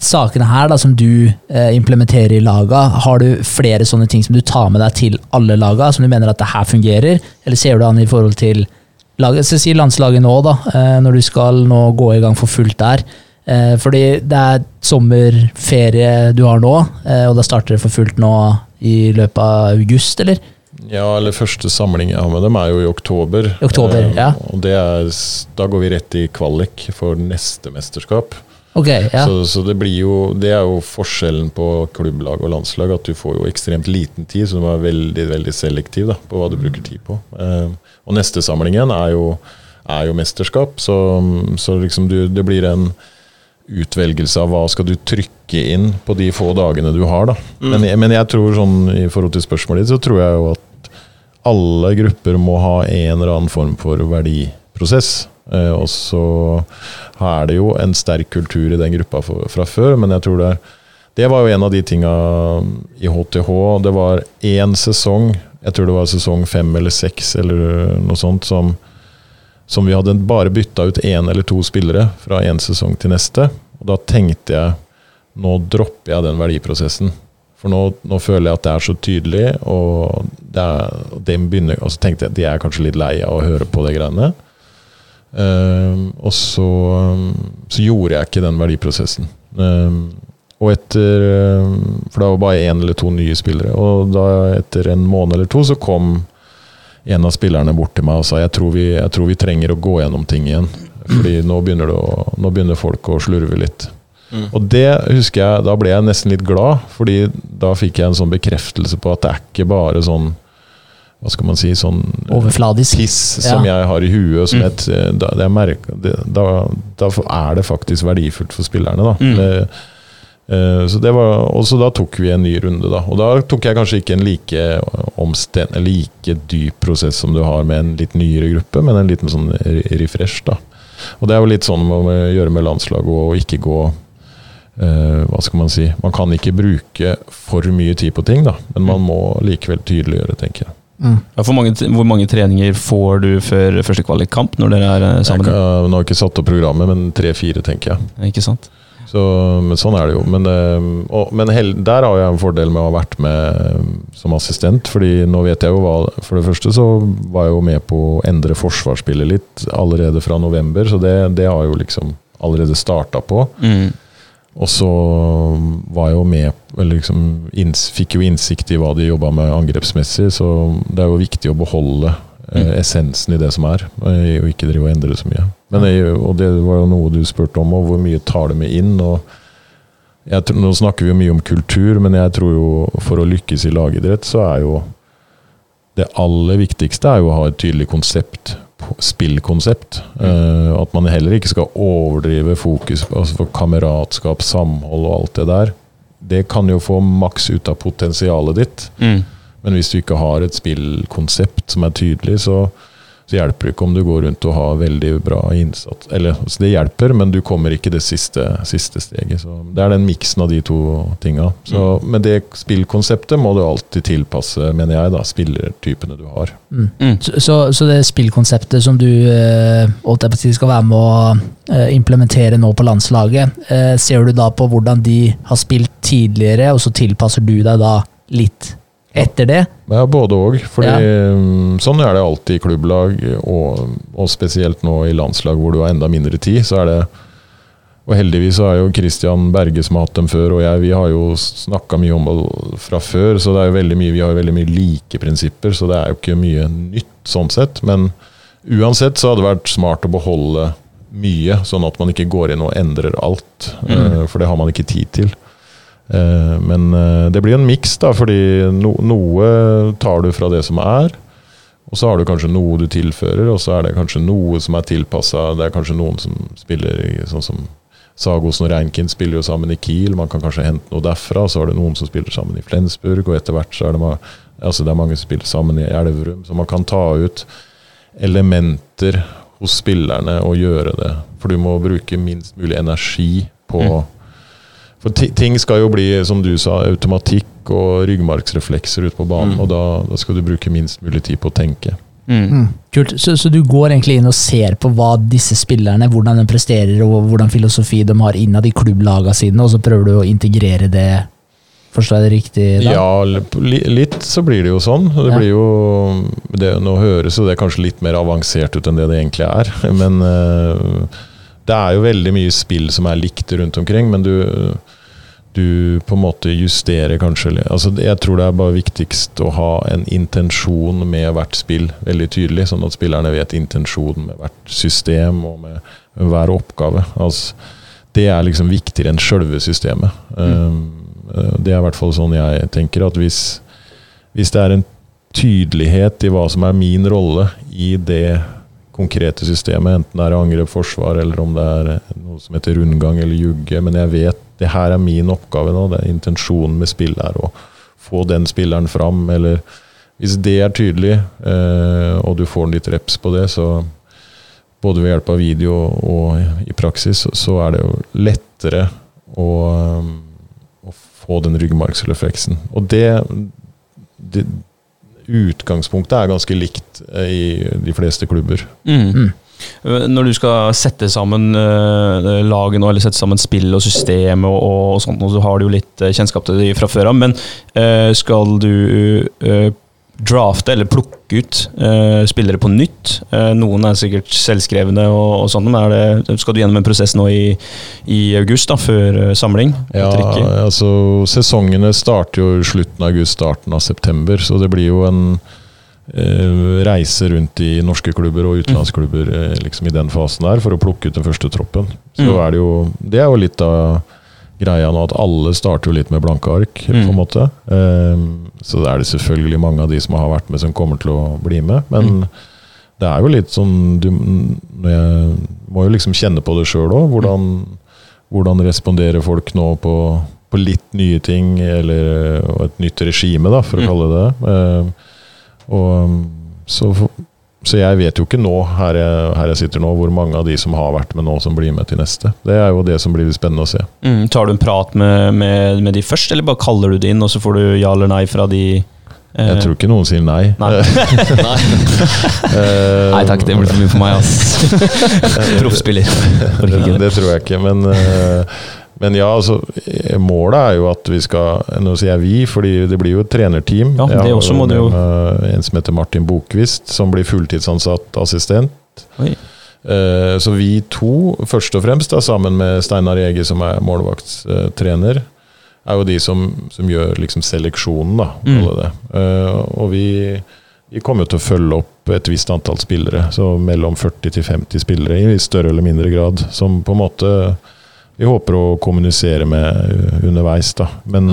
[SPEAKER 3] sakene her da, som du eh, implementerer i laga, har du flere sånne ting som du tar med deg til alle laga, som du mener at det her fungerer? Eller ser du an i forhold til laget, så si landslaget nå, da, eh, når du skal nå gå i gang for fullt der? Eh, fordi det er sommerferie du har nå, eh, og da starter det for fullt nå i løpet av august, eller?
[SPEAKER 1] Ja, eller første samling jeg har med dem, er jo i oktober.
[SPEAKER 3] oktober eh, ja.
[SPEAKER 1] Og er, da går vi rett i kvalik for neste mesterskap.
[SPEAKER 3] Okay, ja.
[SPEAKER 1] så, så, det blir jo Det er jo forskjellen på klubblag og landslag, at du får jo ekstremt liten tid, så du må være veldig veldig selektiv da, på hva du bruker tid på. Eh, og neste samlingen er jo, er jo mesterskap, så, så liksom du, det blir en utvelgelse av hva skal du trykke inn på de få dagene du har. da. Mm. Men, men, jeg tror sånn, i forhold til spørsmålet ditt, så tror jeg jo at alle grupper må ha en eller annen form for verdiprosess. Eh, og så er det jo en sterk kultur i den gruppa fra før, men jeg tror det Det var jo en av de tinga i HTH. Det var én sesong, jeg tror det var sesong fem eller seks eller noe sånt, som, som vi hadde bare bytta ut én eller to spillere fra én sesong til neste. Og da tenkte jeg nå dropper jeg den verdiprosessen. For nå, nå føler jeg at det er så tydelig, og er, og begynner, og så tenkte jeg at de er kanskje litt lei av å høre på de greiene. Um, og så, så gjorde jeg ikke den verdiprosessen. Um, og etter For det var bare én eller to nye spillere. Og da etter en måned eller to så kom en av spillerne bort til meg og sa jeg tror vi, jeg tror vi trenger å gå gjennom ting igjen. Fordi nå begynner, å, nå begynner folk å slurve litt.
[SPEAKER 2] Mm.
[SPEAKER 1] Og det husker jeg, da ble jeg nesten litt glad, fordi da fikk jeg en sånn bekreftelse på at det er ikke bare sånn Hva skal man si sånn
[SPEAKER 3] Overfladisk.
[SPEAKER 1] piss som jeg har i huet. Som
[SPEAKER 2] Mm.
[SPEAKER 1] et, da, det jeg merker, det, da, da er det faktisk verdifullt for spillerne. Da.
[SPEAKER 2] Mm.
[SPEAKER 1] Det, eh, så det var, og så da tok vi en ny runde, da. Og da tok jeg kanskje ikke en like, omsten, like dyp prosess som du har med en litt nyere gruppe, men en liten sånn refresh, da. Og det er jo litt sånn man må gjøre med landslag og ikke gå eh, Hva skal man si Man kan ikke bruke for mye tid på ting, da, men man må likevel tydeliggjøre, tenker jeg.
[SPEAKER 3] Mm.
[SPEAKER 2] Ja, for mange, hvor mange treninger får du før første kvalikkamp når dere er eh,
[SPEAKER 1] Jeg
[SPEAKER 2] sammen?
[SPEAKER 1] kan, nå har jeg ikke satt opp programmet, men tre-fire, tenker jeg.
[SPEAKER 2] Ikke sant?
[SPEAKER 1] Så, men sånn er det jo. Men, eh, og, men hel, der har jeg en fordel med å ha vært med som assistent. fordi nå vet jeg jo hva For det første så var jeg jo med på å endre forsvarsspillet litt allerede fra november, så det, det har jeg jo liksom allerede starta på.
[SPEAKER 2] Mm.
[SPEAKER 1] Og så var jeg jo med eller liksom, inns, Fikk jo innsikt i hva de jobba med angrepsmessig, så det er jo viktig å beholde eh,
[SPEAKER 2] Mm.
[SPEAKER 1] essensen i det som er, og ikke drive og endre så mye. Men det, og det var jo noe du spurte om, og hvor mye tar det med inn? og jeg, Nå snakker vi jo mye om kultur, men jeg tror jo for å lykkes i lagidrett, så er jo det aller viktigste er jo å ha et tydelig konsept, spillkonsept. Eh, at man heller ikke skal overdrive fokus på altså for kameratskap, samhold og alt det der. Det kan jo få maks ut av potensialet ditt.
[SPEAKER 2] Mm.
[SPEAKER 1] Men hvis du ikke har et spillkonsept som er tydelig, så, så hjelper det ikke om du går rundt og har veldig bra innsats. Eller, altså det hjelper, men du kommer ikke det siste, siste steget. Så det er den miksen av de to tinga. Så, Men det spillkonseptet må du alltid tilpasse, mener jeg, da, spillertypene du har.
[SPEAKER 3] Mm.
[SPEAKER 2] Mm.
[SPEAKER 3] Så, så, så det spillkonseptet som du eh, holdt jeg på å si, skal være med å eh, implementere nå på landslaget, eh, ser du da på hvordan de har spilt tidligere, og så tilpasser du deg da litt etter det?
[SPEAKER 1] Ja, både òg. Fordi
[SPEAKER 3] Ja.
[SPEAKER 1] mm, sånn er det alltid i klubblag, og, og spesielt nå i landslag hvor du har enda mindre tid. så er det og heldigvis så er jo Christian Berge som har hatt dem før, og jeg, vi har jo snakka mye om det fra før, så det er jo veldig mye, vi har jo veldig mye like prinsipper, så det er jo ikke mye nytt sånn sett. Men uansett så hadde det vært smart å beholde mye, sånn at man ikke går inn og endrer alt.
[SPEAKER 2] Mm.
[SPEAKER 1] eh, For det har man ikke tid til. Eh, Men eh, det blir en miks, da, fordi no, noe tar du fra det som er. Og så har du kanskje noe du tilfører, og så er det kanskje noe som er tilpassa. Det er kanskje noen som spiller sånn som Sagosen og Reinkind spiller jo sammen i Kiel, man kan kanskje hente noe derfra. Så er det noen som spiller sammen i Flensburg, og etter hvert så er det, altså det er mange som spiller sammen i Elverum. Så man kan ta ut elementer hos spillerne og gjøre det. For du må bruke minst mulig energi på
[SPEAKER 2] Mm.
[SPEAKER 1] For ting skal jo bli, som du sa, automatikk og ryggmargsreflekser ute på banen.
[SPEAKER 2] Mm.
[SPEAKER 1] Og da, da skal du bruke minst mulig tid på å tenke.
[SPEAKER 2] Mm.
[SPEAKER 3] Mm. Kult. Så, så du går egentlig inn og ser på hva disse spillerne, hvordan de presterer, og hvordan filosofi de har innad i klubblagene sine, og så prøver du å integrere det. Forstår jeg det riktig? da?
[SPEAKER 1] Ja, litt så blir det jo sånn. Det
[SPEAKER 3] Ja.
[SPEAKER 1] blir jo det, Nå høres jo det kanskje litt mer avansert ut enn det det egentlig er. Men eh, det er jo veldig mye spill som er likt rundt omkring, men du du på en måte justerer kanskje altså Jeg tror det er bare viktigst å ha en intensjon med hvert spill veldig tydelig, sånn at spillerne vet intensjonen med hvert system og med hver oppgave. Altså, det er liksom viktigere enn sjølve systemet. Um, eh, det er i hvert fall sånn jeg tenker, at hvis, hvis det er en tydelighet i hva som er min rolle i det konkrete systemet, enten det er angrep, forsvar, eller om det er noe som heter rundgang eller jugge, men jeg vet det her er min oppgave nå, det er intensjonen med spillet er å få den spilleren fram, eller hvis det er tydelig, eh, og du får litt reps på det, så både ved hjelp av video og i praksis, så er det jo lettere å, um, å få den ryggmargsrefleksen. Og det, det Utgangspunktet er ganske likt eh, i de fleste klubber.
[SPEAKER 2] Mm.
[SPEAKER 3] Mm.
[SPEAKER 2] Eh, Når du skal sette sammen uh, laget nå, eller sette sammen spill og system og, og sånt, og så har du jo litt kjennskap til det fra før av, men uh, skal du eh, drafte eller plukke ut uh, spillere på nytt? Uh, noen er sikkert selvskrevne og, og sånt, men det, skal du gjennom en prosess nå i, i august, da, før uh, samling?
[SPEAKER 1] Ja, altså Sesongene starter jo slutten av august, starten av september, så det blir jo en reise rundt i norske klubber og utenlandsklubber liksom i den fasen der, for å plukke ut den første troppen. Så
[SPEAKER 2] Mm.
[SPEAKER 1] er det jo Det er jo litt av greia nå, at alle starter jo litt med blanke ark, på
[SPEAKER 2] Mm.
[SPEAKER 1] en måte. Um, så er det selvfølgelig mange av de som har vært med, som kommer til å bli med, men
[SPEAKER 2] Mm.
[SPEAKER 1] det er jo litt sånn du, må jo liksom kjenne på det sjøl òg. Hvordan, hvordan responderer folk nå på, på litt nye ting, eller et nytt regime, da, for å
[SPEAKER 2] Mm.
[SPEAKER 1] kalle det det. Um, og så, så jeg vet jo ikke nå, her jeg, her jeg sitter nå, hvor mange av de som har vært med nå, som blir med til neste. Det er jo det som blir spennende å se.
[SPEAKER 2] Mm, tar du en prat med, med, med de først, eller bare kaller du de inn, og så får du ja eller nei fra de? eh,
[SPEAKER 1] Jeg tror ikke noen sier nei.
[SPEAKER 2] Nei.
[SPEAKER 1] Eh,
[SPEAKER 2] Nei takk, det blir for mye for meg, ass. Proffspiller.
[SPEAKER 1] Det,
[SPEAKER 2] det.
[SPEAKER 1] tror jeg ikke, men, eh, men ja, altså Målet er jo at vi skal Nå sier jeg vi, fordi det blir jo et trenerteam.
[SPEAKER 2] Ja, det også må det jo-
[SPEAKER 1] En som heter Martin Bokvist, som blir fulltidsansatt assistent.
[SPEAKER 2] Oi.
[SPEAKER 1] Eh, Så vi to, først og fremst, da, sammen med Steinar Ege, som er målvaktstrener, er jo de som, som gjør liksom seleksjonen, da.
[SPEAKER 2] Mm.
[SPEAKER 1] det. Eh, Og vi, vi kommer til å følge opp et visst antall spillere, så mellom 40 til 50 spillere i større eller mindre grad, som på en måte vi håper å kommunisere med uh, underveis, da. Men,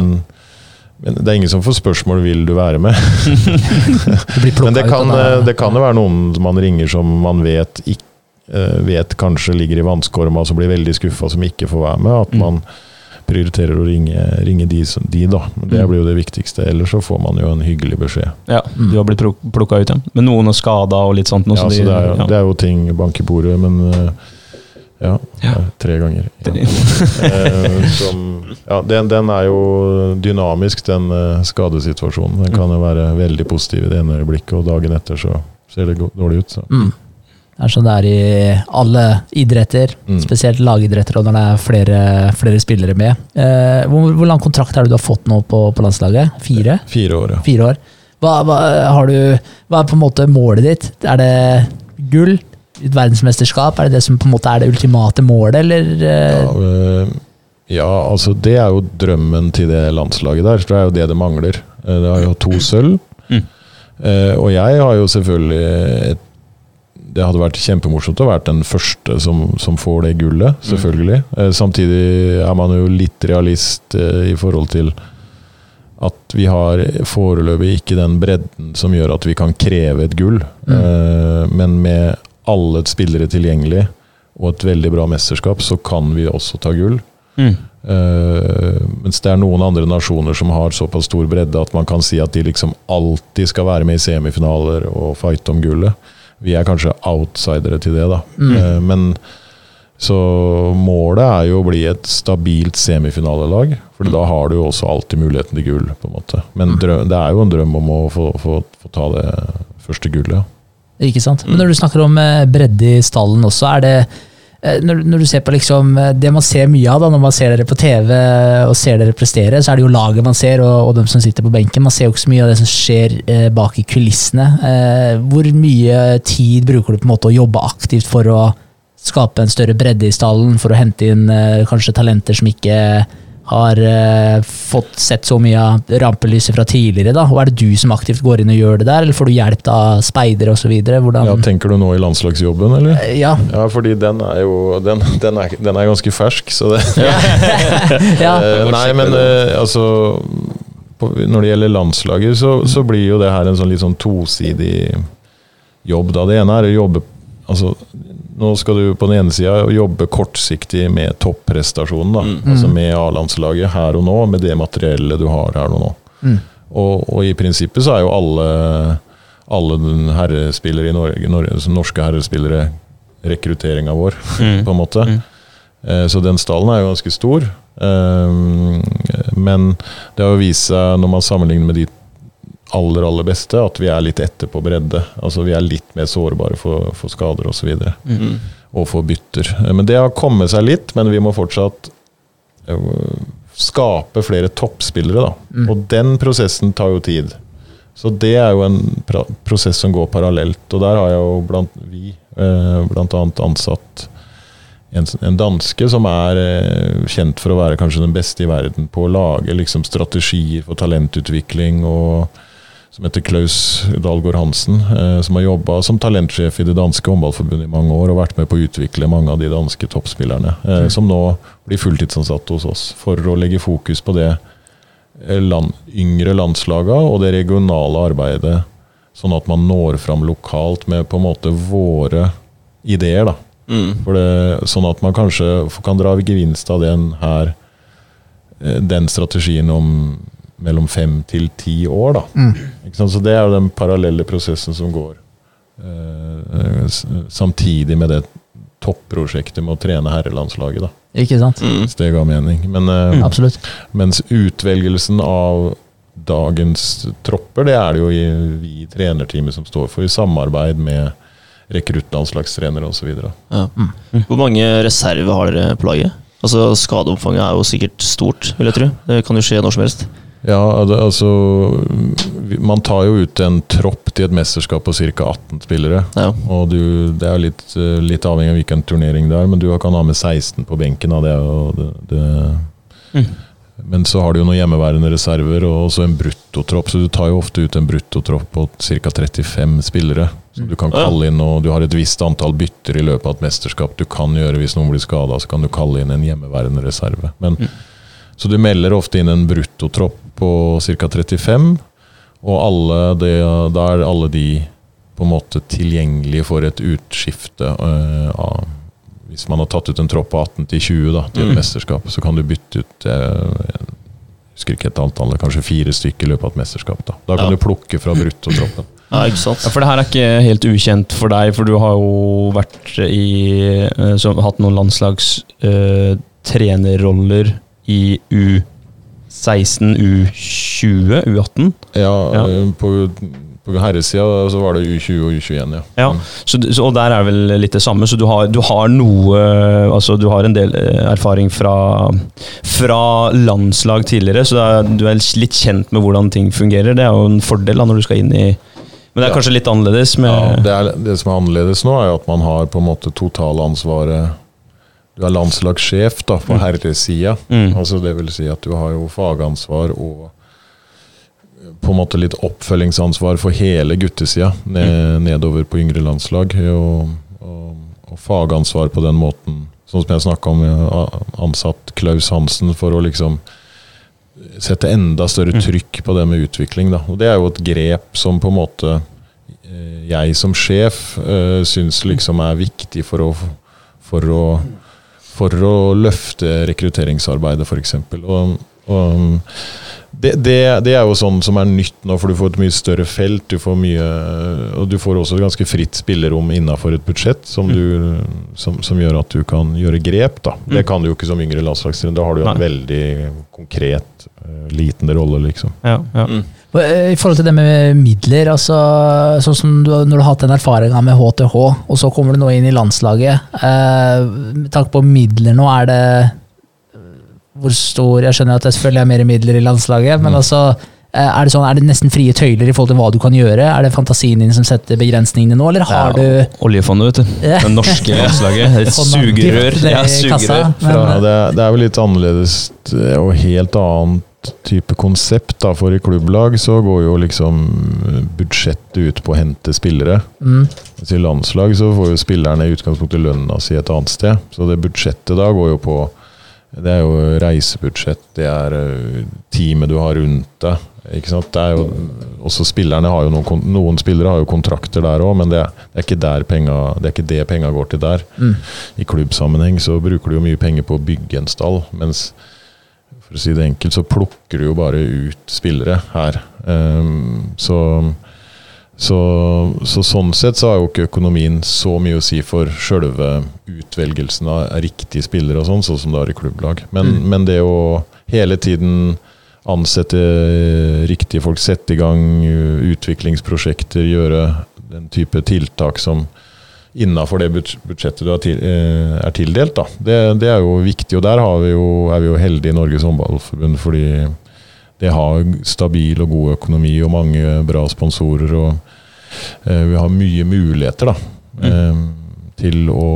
[SPEAKER 1] men det er ingen som får spørsmål vil du være med.
[SPEAKER 3] Blir
[SPEAKER 1] Men det kan, eh, det kan jo være noen man ringer som man vet, ikk- eh, vet kanskje ligger i vannskorma, som blir veldig skuffa som ikke får være med. At
[SPEAKER 2] Mm.
[SPEAKER 1] man prioriterer å ringe, ringe de, som- de, da. Det
[SPEAKER 2] Mm.
[SPEAKER 1] blir jo det viktigste. Ellers så får man jo en hyggelig beskjed.
[SPEAKER 2] Ja, du har blitt plukka ut, ja. Men noen er skada og litt sånt.
[SPEAKER 1] Ja,
[SPEAKER 2] de-
[SPEAKER 1] det, er,
[SPEAKER 2] ja.
[SPEAKER 1] det er jo ting bank i bordet, men eh, ja,
[SPEAKER 2] Ja.
[SPEAKER 1] tre ganger. Ja. Eh, som, ja, den, den er jo dynamisk, den eh, skadesituasjonen. Den kan jo være veldig positiv i det ene øyeblikket, og dagen etter så ser det dårlig ut. Så.
[SPEAKER 3] Mm. Det er sånn det er i alle idretter,
[SPEAKER 1] Mm.
[SPEAKER 3] spesielt lagidretter, og når det er flere, flere spillere med. Eh, hvor, hvor lang kontrakt er det du har fått nå på, på landslaget? Fire?
[SPEAKER 1] Fire år, ja.
[SPEAKER 3] Fire år. Hva, hva, har du, hva er på en måte målet ditt? Er det gull? Et verdensmesterskap? Er det det som på en måte er det ultimate målet, eller? eh,
[SPEAKER 1] Ja, øh, ja, altså det er jo drømmen til det landslaget der. Det er jo det det mangler. Eh, Det har jo to sølv.
[SPEAKER 2] Mm.
[SPEAKER 1] Uh, og jeg har jo selvfølgelig et, Det hadde vært kjempemorsomt å være den første som, som får det gullet, selvfølgelig. Eh, samtidig er man jo litt realist uh, i forhold til at vi har foreløpig ikke den bredden som gjør at vi kan kreve et gull. Eh, men med alle spillere tilgjengelig og et veldig bra mesterskap, så kan vi også ta gull.
[SPEAKER 2] Mm.
[SPEAKER 1] Uh, mens det er noen andre nasjoner som har såpass stor bredde at man kan si at de liksom alltid skal være med i semifinaler og fighte om gullet. Vi er kanskje outsidere til det, da.
[SPEAKER 3] Mm.
[SPEAKER 1] Uh, men så målet er jo å bli et stabilt semifinalelag, for da har du jo også alltid muligheten til gull, på en måte. Men drøm, det er jo en drøm om å få, få, få ta det første gullet. Ja.
[SPEAKER 3] Ikke sant? Men når du snakker om eh, bredde i stallen også, er det eh, når, når du ser på liksom eh, Det man ser mye av da, når man ser dere på TV og ser dere prestere, så er det jo laget man ser, og, og dem som sitter på benken. Man ser jo ikke så mye av det som skjer eh, bak i kulissene. Eh, hvor mye tid bruker du på en måte å jobbe aktivt for å skape en større bredde i stallen, for å hente inn eh, kanskje talenter som ikke har uh, fått sett så mye av rampelyset fra tidligere. da, og Er det du som aktivt går inn og gjør det der, eller får du hjelp av speidere osv.?
[SPEAKER 1] Ja, tenker du nå i landslagsjobben, eller?
[SPEAKER 3] Eh, Ja.
[SPEAKER 1] Ja, fordi den er jo Den, den, er, den er ganske fersk, så det
[SPEAKER 3] ja.
[SPEAKER 1] Eh, Nei, men uh, altså på, Når det gjelder landslaget, så, så blir jo det her en sånn litt sånn tosidig jobb. da. Det ene er å jobbe altså, Nå skal du på den ene sida jobbe kortsiktig med topprestasjonen. da,
[SPEAKER 2] Mm.
[SPEAKER 1] altså Med A-landslaget her og nå, med det materiellet du har her og nå.
[SPEAKER 3] Mm.
[SPEAKER 1] Og, og i prinsippet så er jo alle, alle herrespillere i Norge, Norge norske herrespillere rekrutteringa vår,
[SPEAKER 2] Mm.
[SPEAKER 1] på en måte.
[SPEAKER 2] Mm.
[SPEAKER 1] Eh, Så den stallen er jo ganske stor. Eh, Men det har jo vist seg, når man sammenligner med de aller aller beste, at vi er litt etter på bredde. Altså Vi er litt mer sårbare for, for skader osv. Og, så videre,
[SPEAKER 4] Mm.
[SPEAKER 1] og for bytter. Men det har kommet seg litt, men vi må fortsatt eh, skape flere toppspillere. da.
[SPEAKER 3] Mm.
[SPEAKER 1] Og den prosessen tar jo tid. Så det er jo en pra prosess som går parallelt. Og der har jeg jo blant vi eh, annet ansatt en, en danske som er eh, kjent for å være kanskje den beste i verden på å lage liksom, strategier for talentutvikling. og som heter Klaus Dalgaard Hansen, eh, som har jobba som talentsjef i det danske håndballforbundet i mange år og vært med på å utvikle mange av de danske toppspillerne, eh, som nå blir fulltidsansatte hos oss, for å legge fokus på det eh, land, yngre landslaga og det regionale arbeidet, sånn at man når fram lokalt med på en måte våre ideer. da.
[SPEAKER 4] Mm.
[SPEAKER 1] Det, sånn at man kanskje kan dra gevinst av den her Den strategien om mellom fem til ti år, da.
[SPEAKER 3] Mm.
[SPEAKER 1] Ikke sant? Så det er jo den parallelle prosessen som går eh, samtidig med det topprosjektet med å trene herrelandslaget, da.
[SPEAKER 3] Ikke sant?
[SPEAKER 4] Mm.
[SPEAKER 1] Hvis det ga mening. Men, eh,
[SPEAKER 3] Absolutt.
[SPEAKER 1] mens utvelgelsen av dagens tropper, det er det jo i, vi i trenerteamet som står for, i samarbeid med rekruttlandslagstrenere osv.
[SPEAKER 4] Ja.
[SPEAKER 3] Mm.
[SPEAKER 4] Hvor mange reserver har dere på laget? Altså Skadeomfanget er jo sikkert stort, vil jeg tro. Det kan jo skje når som helst.
[SPEAKER 1] Ja, altså Man tar jo ut en tropp til et mesterskap på ca. 18 spillere.
[SPEAKER 4] Ja.
[SPEAKER 1] Og du, det er litt, eh, litt avhengig av hvilken turnering det er, men du kan ha med 16 på benken. Det det, det.
[SPEAKER 4] Mm.
[SPEAKER 1] Men så har du jo noen hjemmeværende reserver og også en bruttotropp, så du tar jo ofte ut en bruttotropp på ca. 35 spillere. Så du kan kalle inn, og du har et visst antall bytter i løpet av et mesterskap du kan gjøre hvis noen blir skada, så kan du kalle inn en hjemmeværende reserve. Men,
[SPEAKER 4] Mm.
[SPEAKER 1] Så du melder ofte inn en bruttotropp på ca. 35, og alle det, da er alle de på en måte tilgjengelige for et utskifte. uh, av, hvis man har tatt ut en tropp på 18 til 20 da, til et
[SPEAKER 4] Mm.
[SPEAKER 1] mesterskap, så kan du bytte ut eh, jeg husker ikke et antall, kanskje fire stykker i løpet av et mesterskap. Da, da kan
[SPEAKER 4] Ja.
[SPEAKER 1] du plukke fra bruttotroppen.
[SPEAKER 4] ja, ikke sant?
[SPEAKER 2] Ja, for det her er ikke helt ukjent for deg, for du har jo vært i eh, som, Hatt noen landslags eh, trenerroller i U16, U20, U18.
[SPEAKER 1] Ja,
[SPEAKER 2] Ja.
[SPEAKER 1] eh, På, på herresida så var det U20 og U21, ja.
[SPEAKER 2] Ja,
[SPEAKER 1] Mm.
[SPEAKER 2] så, så, og der er vel litt det samme, så du har, du har noe Altså du har en del eh, erfaring fra, fra landslag tidligere, så er, du er litt kjent med hvordan ting fungerer. Det er jo en fordel da når du skal inn i Men det er
[SPEAKER 1] Ja.
[SPEAKER 2] kanskje litt annerledes med
[SPEAKER 1] Ja, det, er, det som er annerledes nå, er jo at man har på en måte totalansvaret Du er landslagssjef da, på
[SPEAKER 2] Mm.
[SPEAKER 1] herresida.
[SPEAKER 2] Mm.
[SPEAKER 1] Altså, det vil si at du har jo fagansvar og på en måte litt oppfølgingsansvar for hele guttesida ned, nedover på yngre landslag. Og, og, og fagansvar på den måten, sånn som jeg snakka om, ansatt Klaus Hansen for å liksom sette enda større
[SPEAKER 2] Mm.
[SPEAKER 1] trykk på det med utvikling. Da. Og det er jo et grep som på en måte eh, jeg som sjef øh, syns liksom er viktig for å, for å, for å løfte rekrutteringsarbeidet, f.eks. Og, og det, det, det er jo sånn som er nytt nå, for du får et mye større felt. Du får mye, og du får også et ganske fritt spillerom innafor et budsjett, som, du, som, som gjør at du kan gjøre grep. Da. Det kan du jo ikke som yngre landslagstrener. Da har du jo en
[SPEAKER 2] Nei.
[SPEAKER 1] veldig konkret, eh, liten rolle, liksom.
[SPEAKER 2] Ja, ja.
[SPEAKER 4] Mm.
[SPEAKER 3] I forhold til det med midler, altså, sånn som du, når du har hatt den erfaringa med HTH, og så kommer du nå inn i landslaget. Eh, med tanke på midler nå, er det hvor stor Jeg skjønner at det selvfølgelig er mer midler i landslaget, men
[SPEAKER 1] Mm.
[SPEAKER 3] altså eh, er det, sånn, er det nesten frie tøyler i forhold til hva du kan gjøre? Er det fantasien din som setter begrensningene nå, eller har
[SPEAKER 2] Ja,
[SPEAKER 3] du
[SPEAKER 2] Oljefondet, vet du. Det norske landslaget. Et sugerør. Ja,
[SPEAKER 3] sugerør. kassa, men-
[SPEAKER 1] Ja, det, er, det er vel litt annerledes eh, og helt annet type konsept. da, For i klubblag så går jo liksom budsjettet ut på å hente spillere.
[SPEAKER 3] mm,
[SPEAKER 1] Mens i landslag så får jo spillerne i utgangspunktet lønna si et annet sted. Så det budsjettet da går jo på Det er jo reisebudsjett, det er eh, teamet du har rundt deg. Ikke sant? Det er jo, også spillerne har jo noen, noen spillere har jo kontrakter der òg, men det er, det er ikke der penga, det er ikke det penga går til der.
[SPEAKER 3] mm.
[SPEAKER 1] I klubbsammenheng så bruker du jo mye penger på å bygge en stall, mens for å si det enkelt, så plukker du jo bare ut spillere her. Um, så, så, så sånn sett så har jo ikke økonomien så mye å si for sjølve utvelgelsen av riktige spillere og sånn, sånn som det har i klubblag. Men,
[SPEAKER 3] Mm.
[SPEAKER 1] men det å hele tiden ansette riktige folk, sette i gang utviklingsprosjekter, gjøre den type tiltak som innafor det budsjettet du eh, er tildelt. Da. Det, det er jo viktig, og der har vi jo, er vi jo heldige i Norges håndballforbund, fordi det har stabil og god økonomi og mange bra sponsorer. og eh, Vi har mye muligheter da, eh, til, å,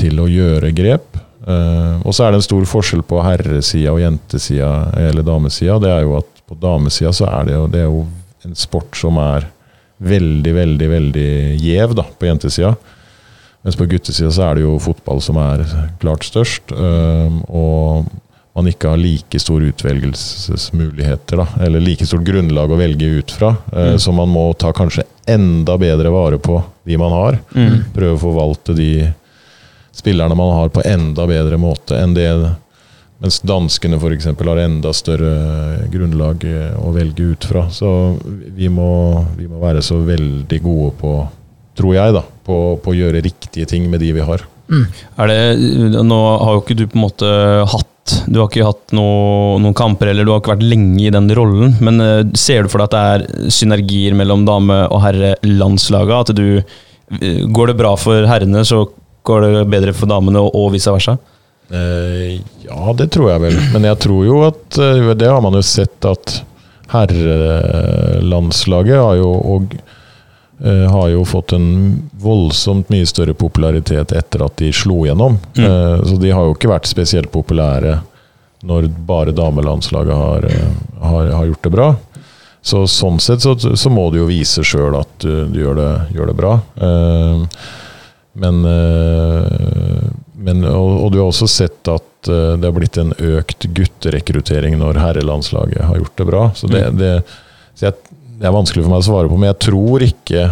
[SPEAKER 1] til å gjøre grep. Og så er det en stor forskjell på herresida og jentesida eller damesida. Det er jo at på damesida så er det jo, det er jo en sport som er veldig, veldig veldig gjev da, på jentesida. Mens på guttesida så er det jo fotball som er klart størst. og man ikke har like store utvelgelsesmuligheter, da, eller like stort grunnlag å velge ut fra. eh,
[SPEAKER 2] Mm.
[SPEAKER 1] Så man må ta kanskje enda bedre vare på de man har.
[SPEAKER 2] Mm.
[SPEAKER 1] Prøve å forvalte de spillerne man har på enda bedre måte enn det mens danskene f.eks. har enda større grunnlag eh, å velge ut fra. Så vi må, vi må være så veldig gode på, tror jeg, da, på, på å gjøre riktige ting med de vi har.
[SPEAKER 2] Er det, nå har jo ikke du på en måte hatt Du har ikke hatt noe, noen kamper, eller du har ikke vært lenge i den rollen. Men eh, ser du for deg at det er synergier mellom dame- og herrelandslaget? At du eh, Går det bra for herrene, så går det bedre for damene, og vice versa?
[SPEAKER 1] Eh, ja, det tror jeg vel. Men jeg tror jo at eh, Det har man jo sett at herrelandslaget har jo og eh, har jo fått en voldsomt mye større popularitet etter at de slo gjennom.
[SPEAKER 2] Mm.
[SPEAKER 1] Så de har jo ikke vært spesielt populære når bare damelandslaget har, har, har gjort det bra. Så sånn sett så, så må du jo vise sjøl at du, du gjør, det, gjør det bra. Men, men og, og du har også sett at uh, det har blitt en økt gutterekruttering når herrelandslaget har gjort det bra. Så det,
[SPEAKER 2] Mm.
[SPEAKER 1] det, så jeg, det er vanskelig for meg å svare på, men jeg tror ikke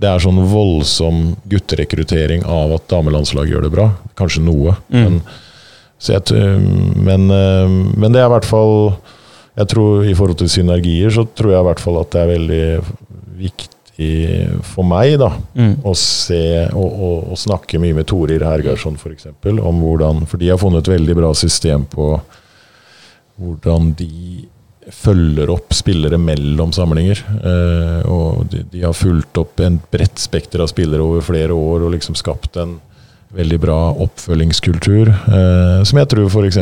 [SPEAKER 1] det er sånn voldsom gutterekruttering av at damelandslaget gjør det bra. Kanskje noe.
[SPEAKER 2] Mm.
[SPEAKER 1] Men, så jeg, men, eh, men det er i hvert fall jeg tror I forhold til synergier så tror jeg i hvert fall at det er veldig viktig for meg da,
[SPEAKER 2] Mm.
[SPEAKER 1] å se og, og, og snakke mye med Torir Hergarsson f.eks. om hvordan For de har funnet et veldig bra system på hvordan de følger opp spillere mellom samlinger. Eh, og de, de har fulgt opp en bredt spekter av spillere over flere år og liksom skapt en veldig bra oppfølgingskultur. Eh, som jeg tror f.eks.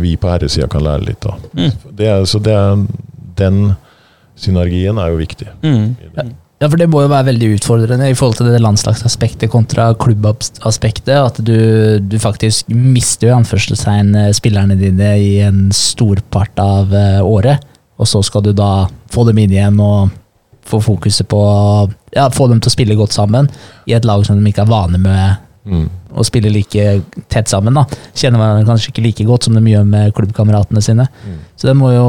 [SPEAKER 1] vi på herresida kan lære litt av.
[SPEAKER 2] Mm.
[SPEAKER 1] Det er, så det er, den synergien er jo viktig.
[SPEAKER 2] Mm.
[SPEAKER 3] Ja, for det må jo være veldig utfordrende i forhold til det landslagsaspektet kontra klubbaspektet. At du, du faktisk mister jo anførselstegn eh, spillerne dine i en stor part av eh, året. Og så skal du da få dem inn igjen og få fokuset på ja, få dem til å spille godt sammen i et lag som de ikke er vane med
[SPEAKER 1] Mm.
[SPEAKER 3] Og spiller like tett sammen. da. Kjenner hverandre kanskje ikke like godt som de gjør med klubbkameratene sine.
[SPEAKER 1] Mm.
[SPEAKER 3] Så det må jo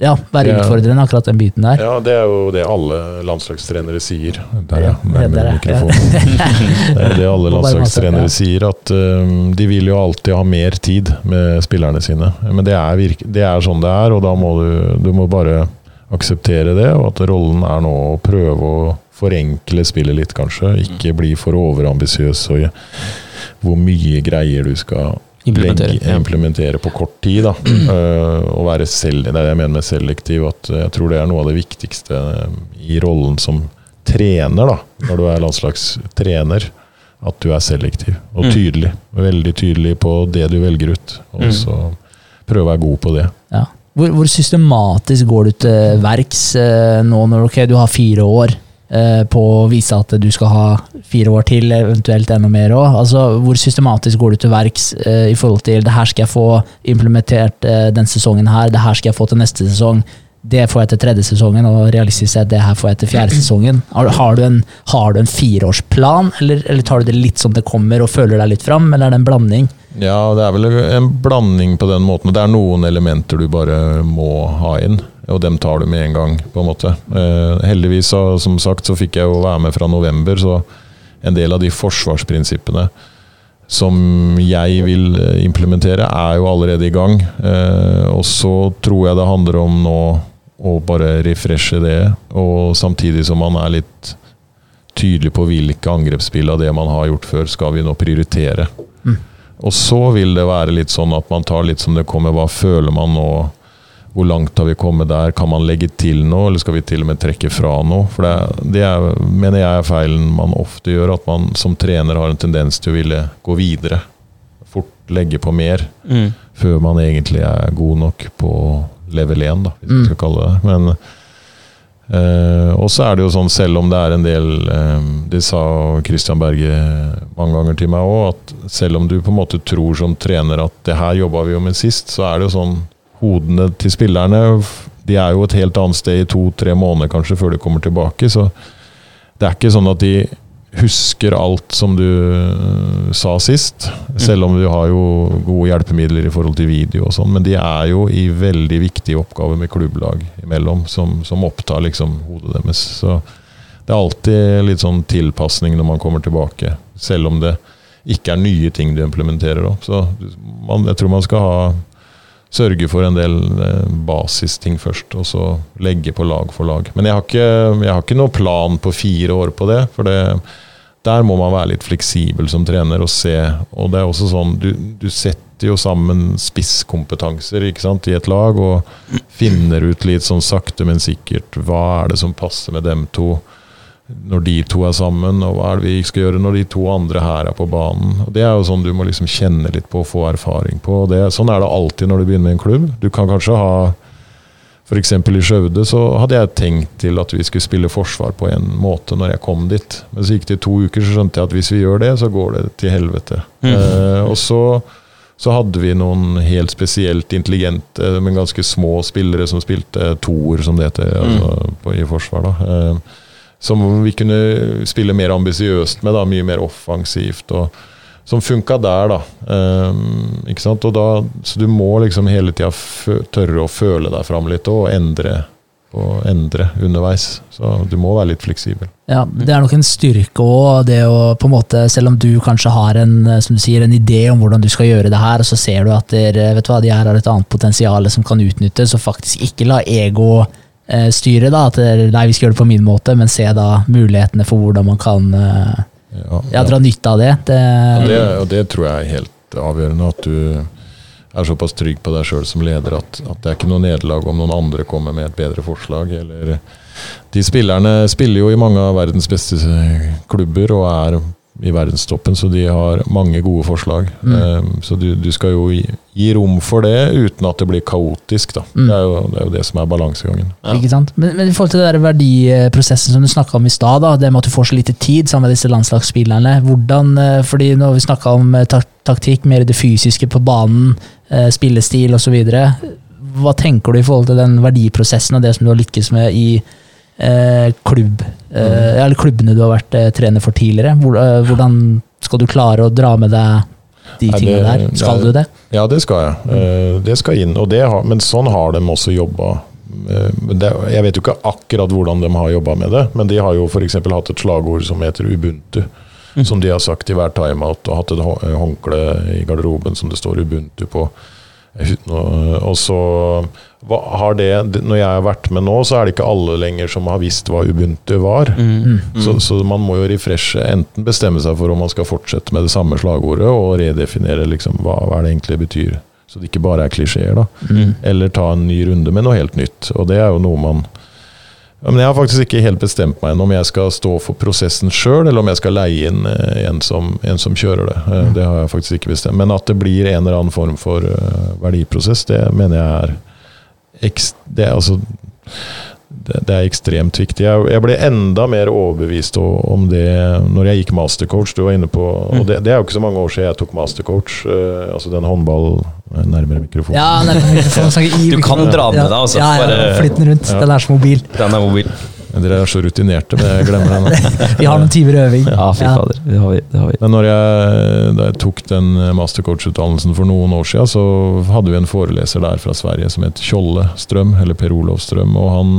[SPEAKER 3] ja, være
[SPEAKER 1] Ja.
[SPEAKER 3] utfordrende, akkurat den biten der.
[SPEAKER 1] Ja, det er jo det alle landslagstrenere sier. Der, ja.
[SPEAKER 3] Ja, det er
[SPEAKER 1] Nærmere
[SPEAKER 3] det.
[SPEAKER 1] er det alle landslagstrenere sier, at um, de vil jo alltid ha mer tid med spillerne sine. Men det er, virke, det er sånn det er, og da må du, du må bare akseptere det, og at rollen er nå å prøve å forenkle spillet litt, kanskje. Ikke bli for overambisiøs og hvor mye greier du skal
[SPEAKER 2] Implementere.
[SPEAKER 1] legge, implementere på kort tid. Da. Uh, og være selv, det er det jeg mener med selektiv. At jeg tror det er noe av det viktigste i rollen som trener, da, når du er landslagstrener. At du er selektiv og
[SPEAKER 2] Mm.
[SPEAKER 1] tydelig. Veldig tydelig på det du velger ut. Og
[SPEAKER 2] Mm.
[SPEAKER 1] så prøve å være god på det.
[SPEAKER 3] Ja. Hvor, hvor systematisk går du til verks eh, nå når okay, du har fire år på å vise at du skal ha fire år til, eventuelt enda mer òg? Altså, hvor systematisk går du til verks eh, i forhold til det her skal jeg få implementert eh, den sesongen her, det her skal jeg få til neste sesong, det får jeg til tredje sesongen, og realistisk sett det her får jeg til fjerde sesongen. Har, har, du, en, har du en fireårsplan, eller, eller tar du det litt som det kommer og føler deg litt fram, eller er det en blanding?
[SPEAKER 1] Ja, det er vel en blanding på den måten. Det er noen elementer du bare må ha inn, og dem tar du med en gang, på en måte. Eh, heldigvis, så, som sagt, så fikk jeg jo være med fra november, så en del av de forsvarsprinsippene som jeg vil eh, implementere, er jo allerede i gang. Eh, og så tror jeg det handler om nå å bare refreshe det, og samtidig som man er litt tydelig på hvilke angrepsspill av det man har gjort før, skal vi nå prioritere.
[SPEAKER 3] Mm.
[SPEAKER 1] Og så vil det være litt sånn at man tar litt som det kommer. Hva føler man nå hvor langt har vi kommet der? Kan man legge til noe, eller skal vi til og med trekke fra noe? For det, er- det er, mener jeg er feilen man ofte gjør, at man som trener har en tendens til å ville gå videre. Fort legge på mer,
[SPEAKER 4] Mm.
[SPEAKER 1] før man egentlig er god nok på level 1, da, hvis
[SPEAKER 3] Mm.
[SPEAKER 1] vi skal kalle det det. Men eh, Og så er det jo sånn, selv om det er en del uh, Det sa Christian Berge mange ganger til meg òg, at selv om du på en måte tror som trener at det her jobba vi jo med sist, så er det jo sånn Hodene til spillerne de er jo et helt annet sted i to-tre måneder kanskje før de kommer tilbake. Så det er ikke sånn at de husker alt som du øh, sa sist. Selv om du har jo gode hjelpemidler i forhold til video og sånn. Men de er jo i veldig viktige oppgaver med klubblag imellom, som, som opptar liksom hodet deres. Så det er alltid litt sånn tilpasning når man kommer tilbake. Selv om det ikke er nye ting du implementerer. Så man, jeg tror man skal ha sørge for en del eh, basisting først, og så legge på lag for lag. Men jeg har ikke, jeg har ikke noe plan på fire år på det, for det, der må man være litt fleksibel som trener og se. Og det er også sånn, du, du setter jo sammen spisskompetanser i et lag, og finner ut litt sånn sakte, men sikkert hva er det som passer med dem to når de to er sammen, og hva er det vi skal gjøre når de to andre her er på banen. Og Det er jo sånn du må liksom kjenne litt på og få erfaring på. Og det, sånn er det alltid når du begynner med en klubb. Du kan kanskje ha F.eks. i Skjøvde så hadde jeg tenkt til at vi skulle spille forsvar på en måte når jeg kom dit. Men så gikk det to uker, så skjønte jeg at hvis vi gjør det, så går det til helvete.
[SPEAKER 4] Mm.
[SPEAKER 1] Eh, og så, så hadde vi noen helt spesielt intelligente, men ganske små spillere som spilte toer, som det heter, altså, på, i forsvar. da. Eh, som vi kunne spille mer ambisiøst med, da, mye mer offensivt. og Som funka der, da. Um, ikke sant? Da. Så du må liksom hele tida tørre å føle deg fram litt og endre, og endre underveis. Så du må være litt fleksibel.
[SPEAKER 3] Ja, Det er nok en styrke òg, det å på en måte, selv om du kanskje har en som du sier, en idé om hvordan du skal gjøre det her, og så ser du at der, vet du hva, de her har et annet potensial som kan utnyttes, og faktisk ikke la ego eh, styre. da, At nei, vi skal gjøre det på min måte, men se da mulighetene for hvordan man kan eh,
[SPEAKER 1] Ja,
[SPEAKER 3] ja, dra nytte av det. det,
[SPEAKER 1] det, og det tror jeg er helt avgjørende. At du er såpass trygg på deg sjøl som leder at, at det er ikke noe nederlag om noen andre kommer med et bedre forslag. Eller de spillerne spiller jo i mange av verdens beste klubber og er i verdenstoppen, så de har mange gode forslag.
[SPEAKER 3] Mm.
[SPEAKER 1] Um, så du, du skal jo gi, gi rom for det uten at det blir kaotisk.
[SPEAKER 3] Mm.
[SPEAKER 1] Det, er jo, det er jo det som er balansegangen.
[SPEAKER 4] Ja.
[SPEAKER 3] Ikke sant? Men, men i forhold til den der verdiprosessen som du snakka om i stad, det med at du får så lite tid sammen med disse landslagsspillerne. hvordan, eh, fordi Nå har vi snakka om eh, tak taktikk, mer det fysiske på banen, eh, spillestil osv. Hva tenker du i forhold til den verdiprosessen og det som du har lykkes med i klubb, eh, eller klubbene du har vært eh, trener for tidligere? Hvor, eh, hvordan skal du klare å dra med deg de tingene der? Skal du det?
[SPEAKER 1] Ja, det skal jeg. Eh, Det skal inn. Og det har, men sånn har de også jobba. Eh, jeg vet jo ikke akkurat hvordan de har jobba med det, men de har jo f.eks. hatt et slagord som heter Ubuntu. Som de har sagt i hver timeout, og hatt et eh, håndkle i garderoben som det står Ubuntu på. Og så hva, har det Når jeg har vært med nå, så er det ikke alle lenger som har visst hva Ubuntu var.
[SPEAKER 4] Mm.
[SPEAKER 1] Så, så man må jo refreshe, enten bestemme seg for om man skal fortsette med det samme slagordet, og redefinere liksom hva, hva det egentlig betyr. Så det ikke bare er klisjeer, da.
[SPEAKER 3] Mm.
[SPEAKER 1] Eller ta en ny runde med noe helt nytt. Og det er jo noe man Men jeg har faktisk ikke helt bestemt meg ennå om jeg skal stå for prosessen sjøl, eller om jeg skal leie inn eh, en som, en som kjører det. Mm. Det har jeg faktisk ikke bestemt. Men at det blir en eller annen form for eh, verdiprosess, det mener jeg er ekst, det, er altså, det, det er ekstremt viktig. Jeg, jeg ble enda mer overbevist om det når jeg gikk mastercoach. Du var inne på, og det, det er jo ikke så mange år siden jeg tok mastercoach. Uh, altså den håndball Nærmere mikrofonen.
[SPEAKER 3] Ja, nærmere mikrofonen, i
[SPEAKER 2] Du kan dra med deg, altså.
[SPEAKER 3] Ja, ja,
[SPEAKER 2] ja
[SPEAKER 3] Flytt den rundt.
[SPEAKER 1] Ja.
[SPEAKER 3] Den er så mobil.
[SPEAKER 2] Den er mobil.
[SPEAKER 1] Dere er så rutinerte, men jeg glemmer den.
[SPEAKER 3] Vi har noen timer øving.
[SPEAKER 2] Ja, fy
[SPEAKER 3] Ja.
[SPEAKER 2] fader. Det har vi. Det har vi.
[SPEAKER 1] Men når jeg, da jeg tok den mastercoach-utdannelsen for noen år siden, så hadde vi en foreleser der fra Sverige som het Kjolle Strøm, eller Per Olov Strøm. Og han,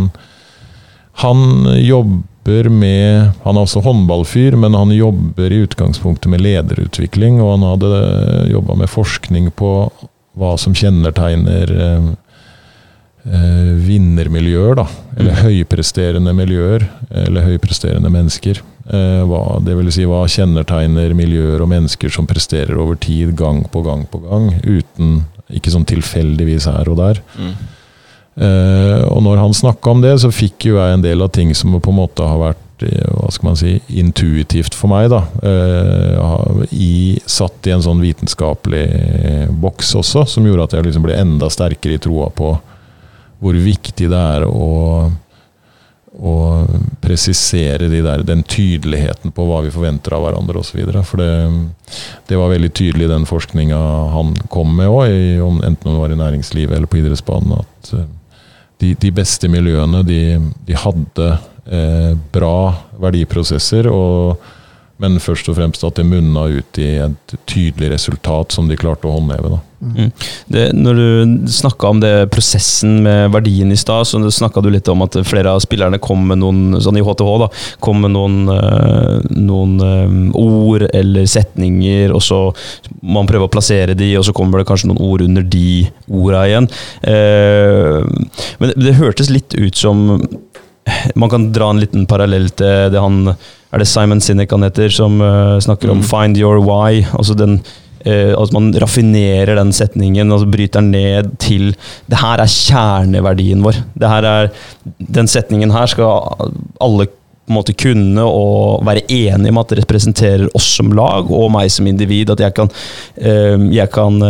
[SPEAKER 1] han jobber med Han er også håndballfyr, men han jobber i utgangspunktet med lederutvikling. Og han hadde jobba med forskning på hva som kjennetegner eh, eh, vinnermiljøer, da. Eller høypresterende miljøer, eller høypresterende mennesker. Eh, hva, det vil si hva kjennetegner miljøer og mennesker som presterer over tid, gang på gang på gang, uten Ikke sånn tilfeldigvis her og der.
[SPEAKER 4] Mm.
[SPEAKER 1] Eh, og når han snakka om det, så fikk jo jeg en del av ting som på en måte har vært eh, hva skal man si, intuitivt for meg. da, Uh, i, Satt i en sånn vitenskapelig boks også, som gjorde at jeg liksom ble enda sterkere i troa på hvor viktig det er å, å presisere de der, den tydeligheten på hva vi forventer av hverandre osv. For det, det var veldig tydelig i den forskninga han kom med òg, enten om det var i næringslivet eller på idrettsbanen, at de, de beste miljøene de, de hadde eh, bra verdiprosesser, og, men først og fremst at det munna ut i et tydelig resultat som de klarte å håndheve. da.
[SPEAKER 2] Det, når du snakka om det prosessen med verdien i stad, så snakka du litt om at flere av spillerne kom med noen sånn i HTH da, kom med noen, eh, noen eh, ord eller setninger, og så man prøver å plassere de, og så kommer det kanskje noen ord under de orda igjen. Eh, men det, det hørtes litt ut som man kan dra en liten parallell til det han Er det Simon Sinek han heter, som eh, snakker om 'find your why'? altså den Eh, at man raffinerer den setningen og bryter den ned til Det her er kjerneverdien vår. Er, den setningen her skal alle på en måte kunne og være enige om at det representerer oss som lag og meg som individ. At jeg kan, eh, jeg kan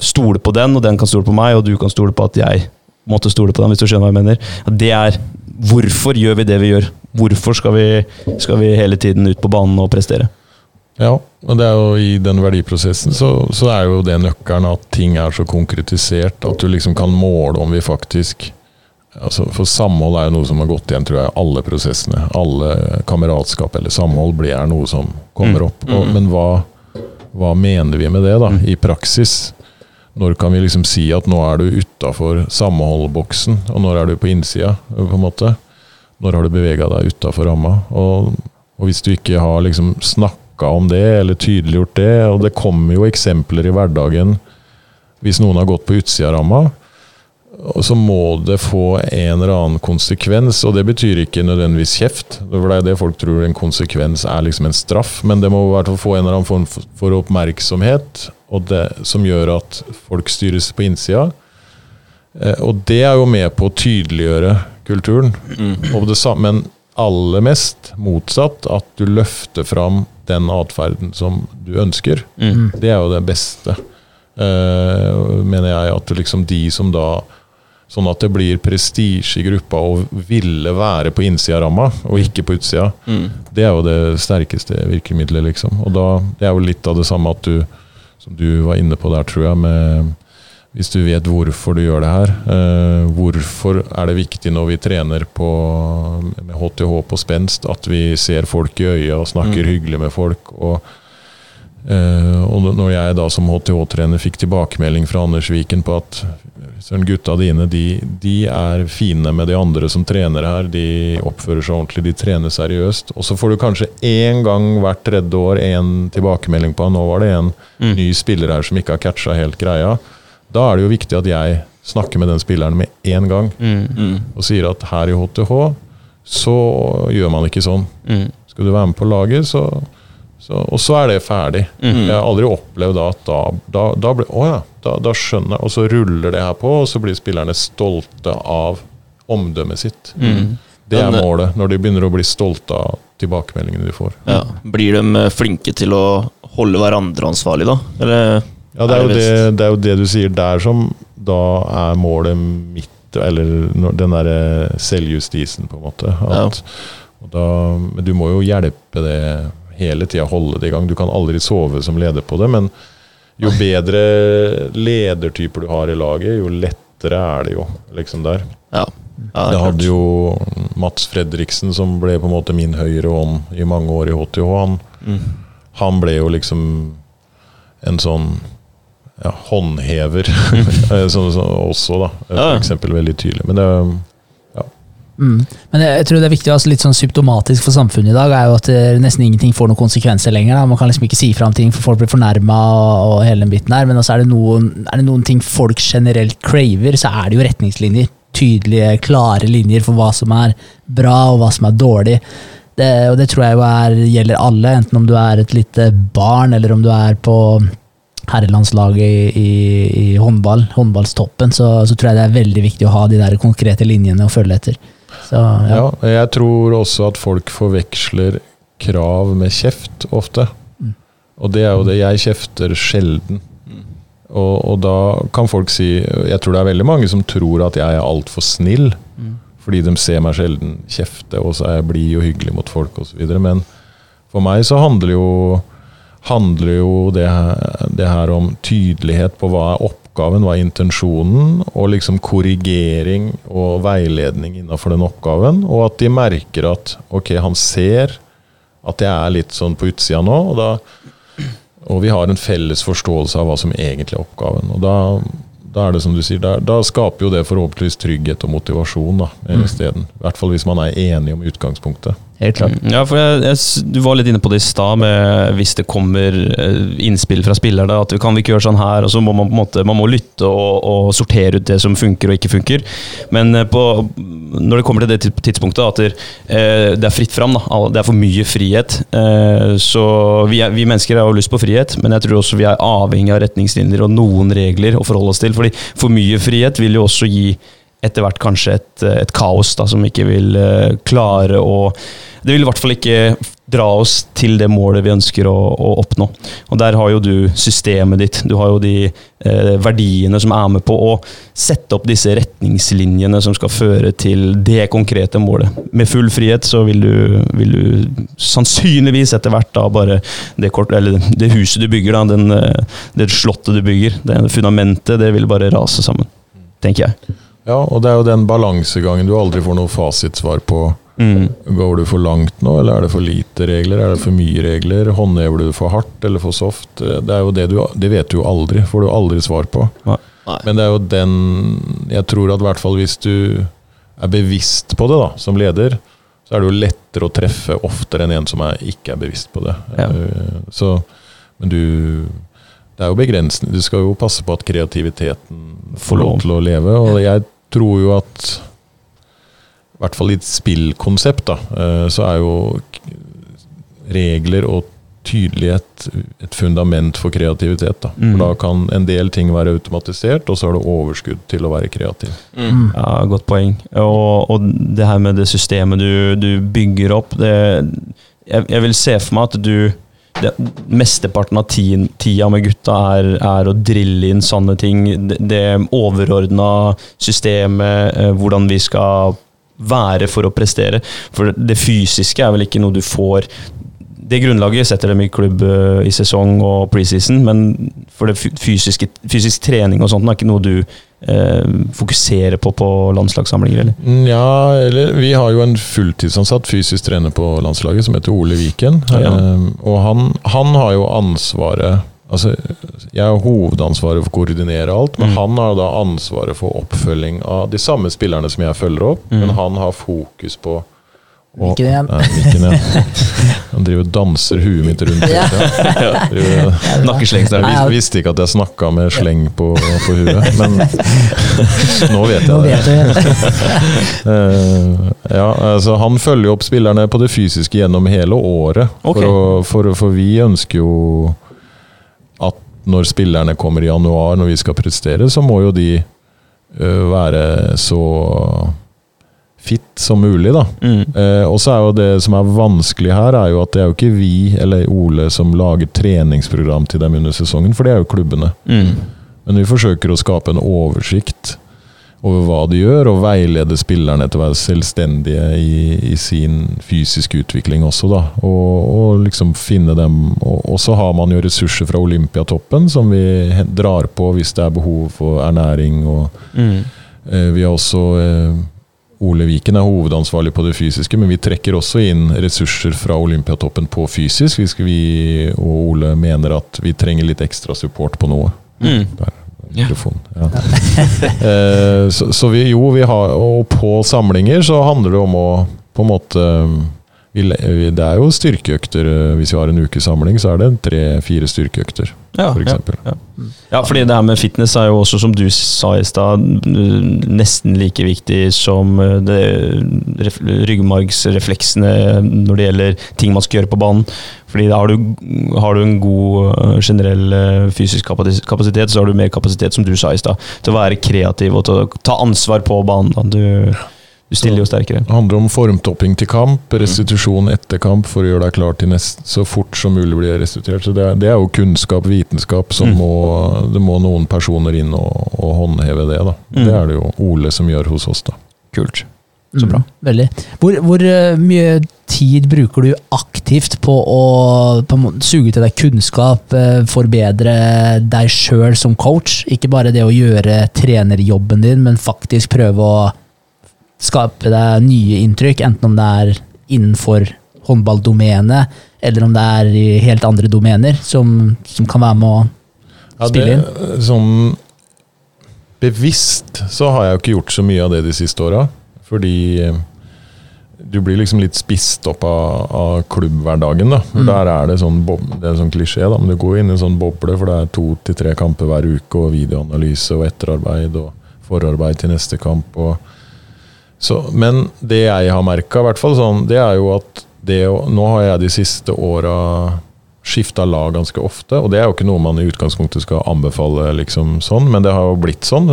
[SPEAKER 2] stole på den, og den kan stole på meg, og du kan stole på at jeg måtte stole på den, hvis du skjønner hva jeg mener. Det er Hvorfor gjør vi det vi gjør? Hvorfor skal vi, skal vi hele tiden ut på banen og prestere?
[SPEAKER 1] Ja, og det er jo i den verdiprosessen så, så er jo det nøkkelen at ting er så konkretisert at du liksom kan måle om vi faktisk altså For samhold er jo noe som har gått igjen, tror jeg, alle prosessene. Alle kameratskap eller samhold blir noe som kommer
[SPEAKER 2] Mm.
[SPEAKER 1] opp. Og, men hva, hva mener vi med det, da, i praksis? Når kan vi liksom si at nå er du utafor samholdboksen, og når er du på innsida? på en måte? Når har du bevega deg utafor ramma? Og, og hvis du ikke har liksom snakka om det, eller tydeliggjort det Og det kommer jo eksempler i hverdagen hvis noen har gått på utsida av ramma. Og så må det få en eller annen konsekvens, og det betyr ikke nødvendigvis kjeft. For det er det folk tror en konsekvens er liksom en straff, men det må i hvert fall få en eller annen form for- oppmerksomhet, og det, som gjør at folk styres på innsida. Eh, Og det er jo med på å tydeliggjøre kulturen. Og det samme, men aller mest motsatt, at du løfter fram den atferden som du ønsker.
[SPEAKER 2] Mm.
[SPEAKER 1] Det er jo det beste, eh, mener jeg. At liksom de som da Sånn at det blir prestisje i gruppa å ville være på innsida av ramma, og ikke på utsida.
[SPEAKER 4] Mm.
[SPEAKER 1] Det er jo det sterkeste virkemidlet, liksom. Og da, det er jo litt av det samme at du, som du var inne på der, tror jeg, med hvis du vet hvorfor du gjør det her. Eh, hvorfor er det viktig når vi trener på, med HTH på spenst, at vi ser folk i øya og snakker
[SPEAKER 4] Mm.
[SPEAKER 1] hyggelig med folk? Og, eh, og når jeg da som HTH-trener fikk tilbakemelding fra Anders Viken på at Søren, gutta dine de, de er fine med de andre som trener her, de oppfører seg ordentlig, de trener seriøst. Og så får du kanskje én gang hvert tredje år en tilbakemelding på nå var det en
[SPEAKER 4] Mm.
[SPEAKER 1] ny spiller her som ikke har catcha helt greia. Da er det jo viktig at jeg snakker med den spilleren med en gang
[SPEAKER 2] Mm.
[SPEAKER 4] Mm.
[SPEAKER 1] og sier at her i HTH så gjør man ikke sånn.
[SPEAKER 2] Mm.
[SPEAKER 1] Skal du være med på laget, så, så Og så er det ferdig.
[SPEAKER 4] Mm.
[SPEAKER 1] Jeg har aldri opplevd at da, da, da ble, Å ja, da, da skjønner jeg. Og så ruller det her på, og så blir spillerne stolte av omdømmet sitt.
[SPEAKER 4] Mm.
[SPEAKER 1] Det er
[SPEAKER 4] eh,
[SPEAKER 1] målet, når de begynner å bli stolte av tilbakemeldingene de får.
[SPEAKER 4] Ja. Blir de eh, flinke til å holde hverandre ansvarlig, da? Eller
[SPEAKER 1] Ja, det er,
[SPEAKER 4] Er det
[SPEAKER 1] det, det er jo det du sier der som da er målet mitt, eller den derre selvjustisen, på en måte. At, og da, men du må jo hjelpe det hele tida, holde det i gang. Du kan aldri sove som leder på det, men jo bedre ledertyper du har i laget, jo lettere er det jo, liksom der.
[SPEAKER 4] Ja. ja
[SPEAKER 1] det,
[SPEAKER 4] det
[SPEAKER 1] hadde jo Mats Fredriksen, som ble på en måte min høyre hånd i mange år i HTH. Han,
[SPEAKER 4] Mm.
[SPEAKER 1] han ble jo liksom en sånn ja, håndhever, Eh, så, så, også, da. For eksempel veldig tydelig. Men det
[SPEAKER 3] Mm. Men jeg, jeg tror det er viktig, altså litt sånn symptomatisk for samfunnet i dag, er jo at eh, nesten ingenting får noen konsekvenser lenger. Da. Man kan liksom ikke si fra ting, for folk blir fornærma og, og hele den biten der. Men altså er, det noen, er det noen ting folk generelt craver, så er det jo retningslinjer. Tydelige, klare linjer for hva som er bra og hva som er dårlig. Det, og det tror jeg jo er, gjelder alle, enten om du er et lite barn, eller om du er på herrelandslaget i, i, i håndball, håndballstoppen, så, så tror jeg det er veldig viktig å ha de der konkrete linjene å følge etter. Så, ja.
[SPEAKER 1] Ja, jeg tror også at folk forveksler krav med kjeft ofte.
[SPEAKER 3] Mm.
[SPEAKER 1] Og det er jo det. Jeg kjefter sjelden. Og, og da kan folk si Jeg tror det er veldig mange som tror at jeg er altfor snill.
[SPEAKER 3] Mm.
[SPEAKER 1] Fordi de ser meg sjelden kjefte, og så er jeg blid og hyggelig mot folk osv. Men for meg så handler jo, handler jo det, her- det her om tydelighet på hva er oppgaven, hva er intensjonen, og liksom korrigering og veiledning innenfor den oppgaven. Og at de merker at ok, han ser at jeg er litt sånn på utsida nå, og, da, og vi har en felles forståelse av hva som egentlig er oppgaven. Og da, da er det som du sier, da, da skaper jo det forhåpentligvis trygghet og motivasjon da,
[SPEAKER 3] Mm.
[SPEAKER 1] isteden. I hvert fall hvis man er enig om utgangspunktet.
[SPEAKER 3] Helt klart.
[SPEAKER 2] Mm, Ja, for jeg, jeg, Du var litt inne på det i stad, med hvis det kommer eh, innspill fra spillerne. At vi kan vi ikke gjøre sånn her, og så må man på en måte man må lytte og, og sortere ut det som funker og ikke funker. Men eh, på, når det kommer til det tidspunktet at eh, det er fritt fram, da. Det er for mye frihet. Så vi, er, vi mennesker har jo lyst på frihet, men jeg tror også vi er avhengig av retningslinjer og noen regler å forholde oss til. fordi for mye frihet vil jo også gi etter hvert kanskje et, et kaos da, som ikke vil eh, klare å Det vil i hvert fall ikke dra oss til det målet vi ønsker å, å oppnå. Og der har jo du systemet ditt, du har jo de eh, verdiene som er med på å sette opp disse retningslinjene som skal føre til det konkrete målet. Med full frihet så vil du, vil du sannsynligvis etter hvert da bare det, kort, det huset du bygger, da, den, eh, det slottet du bygger, det fundamentet, det vil bare rase sammen. Tenker jeg.
[SPEAKER 1] Ja, og det er jo den balansegangen du aldri får noe fasitsvar på.
[SPEAKER 2] Mm.
[SPEAKER 1] Går du for langt nå, eller er det for lite regler? Er det for mye regler? Håndhever du for hardt eller for soft? Det er jo det du Det vet du jo aldri, får du aldri svar på.
[SPEAKER 2] Nei.
[SPEAKER 4] Nei.
[SPEAKER 1] Men det er jo den Jeg tror at i hvert fall hvis du er bevisst på det da, som leder, så er det jo lettere å treffe oftere enn en som er, ikke er bevisst på det.
[SPEAKER 2] Ja.
[SPEAKER 1] Eh, Så, men du Det er jo begrensende. Du skal jo passe på at kreativiteten får lov til å leve, og jeg tror jo at i hvert fall i et spillkonsept, da, eh, så er jo regler og tydelighet et fundament for kreativitet. Da.
[SPEAKER 2] Mm.
[SPEAKER 1] For da kan en del ting være automatisert, og så har du overskudd til å være kreativ.
[SPEAKER 4] Mm.
[SPEAKER 2] Ja, Godt poeng. Og, og det her med det systemet du, du bygger opp det, jeg, jeg vil se for meg at du det, Mesteparten av tida med gutta er, er å drille inn sånne ting. Det, det overordna systemet, eh, hvordan vi skal være for å prestere. For det fysiske er vel ikke noe du får det grunnlaget setter dem i klubb eh, i sesong og preseason, men for det fysiske, fysisk trening og sånt er ikke noe du eh, fokuserer på på landslagssamlinger, eller?
[SPEAKER 1] Mm, Ja, eller vi har jo en fulltidsansatt fysisk trener på landslaget som heter Ole Viken.
[SPEAKER 2] Ja.
[SPEAKER 1] Eh, og han, han har jo ansvaret Altså, jeg har hovedansvaret for å koordinere alt, men
[SPEAKER 2] Mm.
[SPEAKER 1] han har da ansvaret for oppfølging av de samme spillerne som jeg følger opp,
[SPEAKER 2] Mm.
[SPEAKER 1] men han har fokus på
[SPEAKER 3] Viken igjen.
[SPEAKER 1] Nei, igjen. Han driver og danser huet mitt rundt.
[SPEAKER 3] Ja.
[SPEAKER 1] Ja. Jeg visste ikke at jeg snakka med sleng på, på huet, men nå vet jeg det.
[SPEAKER 3] vet.
[SPEAKER 1] Eh, ja, altså Han følger jo opp spillerne på det fysiske gjennom hele året. For, å, for, for vi ønsker jo at når spillerne kommer i januar, når vi skal prestere, så må jo de eh, være så fit som mulig, da.
[SPEAKER 2] Mm.
[SPEAKER 1] Eh, og så er jo det som er vanskelig her, er jo at det er jo ikke vi eller Ole som lager treningsprogram til dem under sesongen, for det er jo klubbene.
[SPEAKER 2] Mm.
[SPEAKER 1] Men vi forsøker å skape en oversikt over hva de gjør, og veilede spillerne til å være selvstendige i, i sin fysiske utvikling også, da. Og, og liksom finne dem Og, og så har man jo ressurser fra Olympiatoppen som vi drar på hvis det er behov for ernæring. og
[SPEAKER 2] Mm.
[SPEAKER 1] eh, Vi har også eh, Ole Viken er hovedansvarlig på det fysiske, men vi trekker også inn ressurser fra Olympiatoppen på fysisk, hvis vi og Ole mener at vi trenger litt ekstra support på noe.
[SPEAKER 2] Mm.
[SPEAKER 1] Der,
[SPEAKER 2] Ja.
[SPEAKER 1] mikrofon. Ja. eh, så, så vi, jo, vi har Og på samlinger så handler det om å på en måte det er jo styrkeøkter. eh, Hvis vi har en ukes samling, så er det tre-fire styrkeøkter,
[SPEAKER 2] Ja,
[SPEAKER 1] for
[SPEAKER 2] ja.
[SPEAKER 1] eksempel.
[SPEAKER 2] Ja, fordi det her med fitness er jo også, som du sa i stad, nesten like viktig som eh, ryggmargsrefleksene når det gjelder ting man skal gjøre på banen. Fordi da har du, har du en god eh, generell fysisk kapasitet, så har du mer kapasitet, som du sa i stad, til å være kreativ og til å ta ansvar på banen. Du, du stiller jo sterkere.
[SPEAKER 1] Det handler om formtopping til kamp, restitusjon etter kamp for å gjøre deg klar til nest, så fort som mulig blir restituert. Så det, det er jo kunnskap, vitenskap, som
[SPEAKER 2] Mm.
[SPEAKER 1] må, det må noen personer inn og, og håndheve det. da.
[SPEAKER 2] Mm.
[SPEAKER 1] Det er det jo Ole som gjør hos oss. da.
[SPEAKER 2] Kult. Så bra.
[SPEAKER 3] Mm, veldig. Hvor, hvor eh, mye tid bruker du aktivt på å på suge til deg kunnskap, eh, forbedre deg sjøl som coach? Ikke bare det å gjøre trenerjobben din, men faktisk prøve å skape deg nye inntrykk, enten om det er innenfor håndballdomenet, eller om det er i helt andre domener, som, som kan være med å
[SPEAKER 1] Ja,
[SPEAKER 3] Spille
[SPEAKER 1] det, som bevisst så har jeg jo ikke gjort så mye av det de siste åra. Fordi eh, du blir liksom litt spist opp av, av klubbhverdagen. da. For
[SPEAKER 3] Mm.
[SPEAKER 1] Der er det sånn, bob, det er en sånn klisjé, da, men du går inn i en sånn boble, for det er to til tre kamper hver uke, og videoanalyse og etterarbeid og forarbeid til neste kamp. og så, men det jeg har merka, sånn, det er jo at det Nå har jeg de siste åra skifta lag ganske ofte, og det er jo ikke noe man i utgangspunktet skal anbefale, liksom sånn, men det har jo blitt sånn.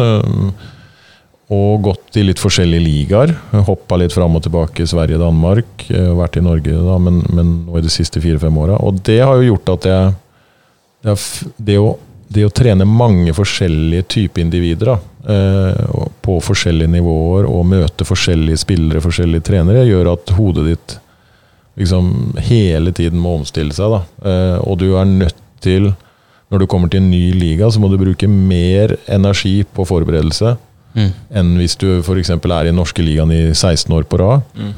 [SPEAKER 1] Og gått i litt forskjellige ligaer. Hoppa litt fram og tilbake i Sverige Danmark. øh, Vært i Norge, da, men, men nå i de siste fire-fem åra. Og det har jo gjort at jeg det, å, det å trene mange forskjellige typer individer da, eh, på forskjellige nivåer og møte forskjellige spillere, forskjellige trenere, gjør at hodet ditt liksom hele tiden må omstille seg. Da. Eh, og du er nødt til, når du kommer til en ny liga, så må du bruke mer energi på forberedelse
[SPEAKER 2] Mm.
[SPEAKER 1] enn hvis du f.eks. er i norske ligaen i 16 år på rad.
[SPEAKER 2] Mm.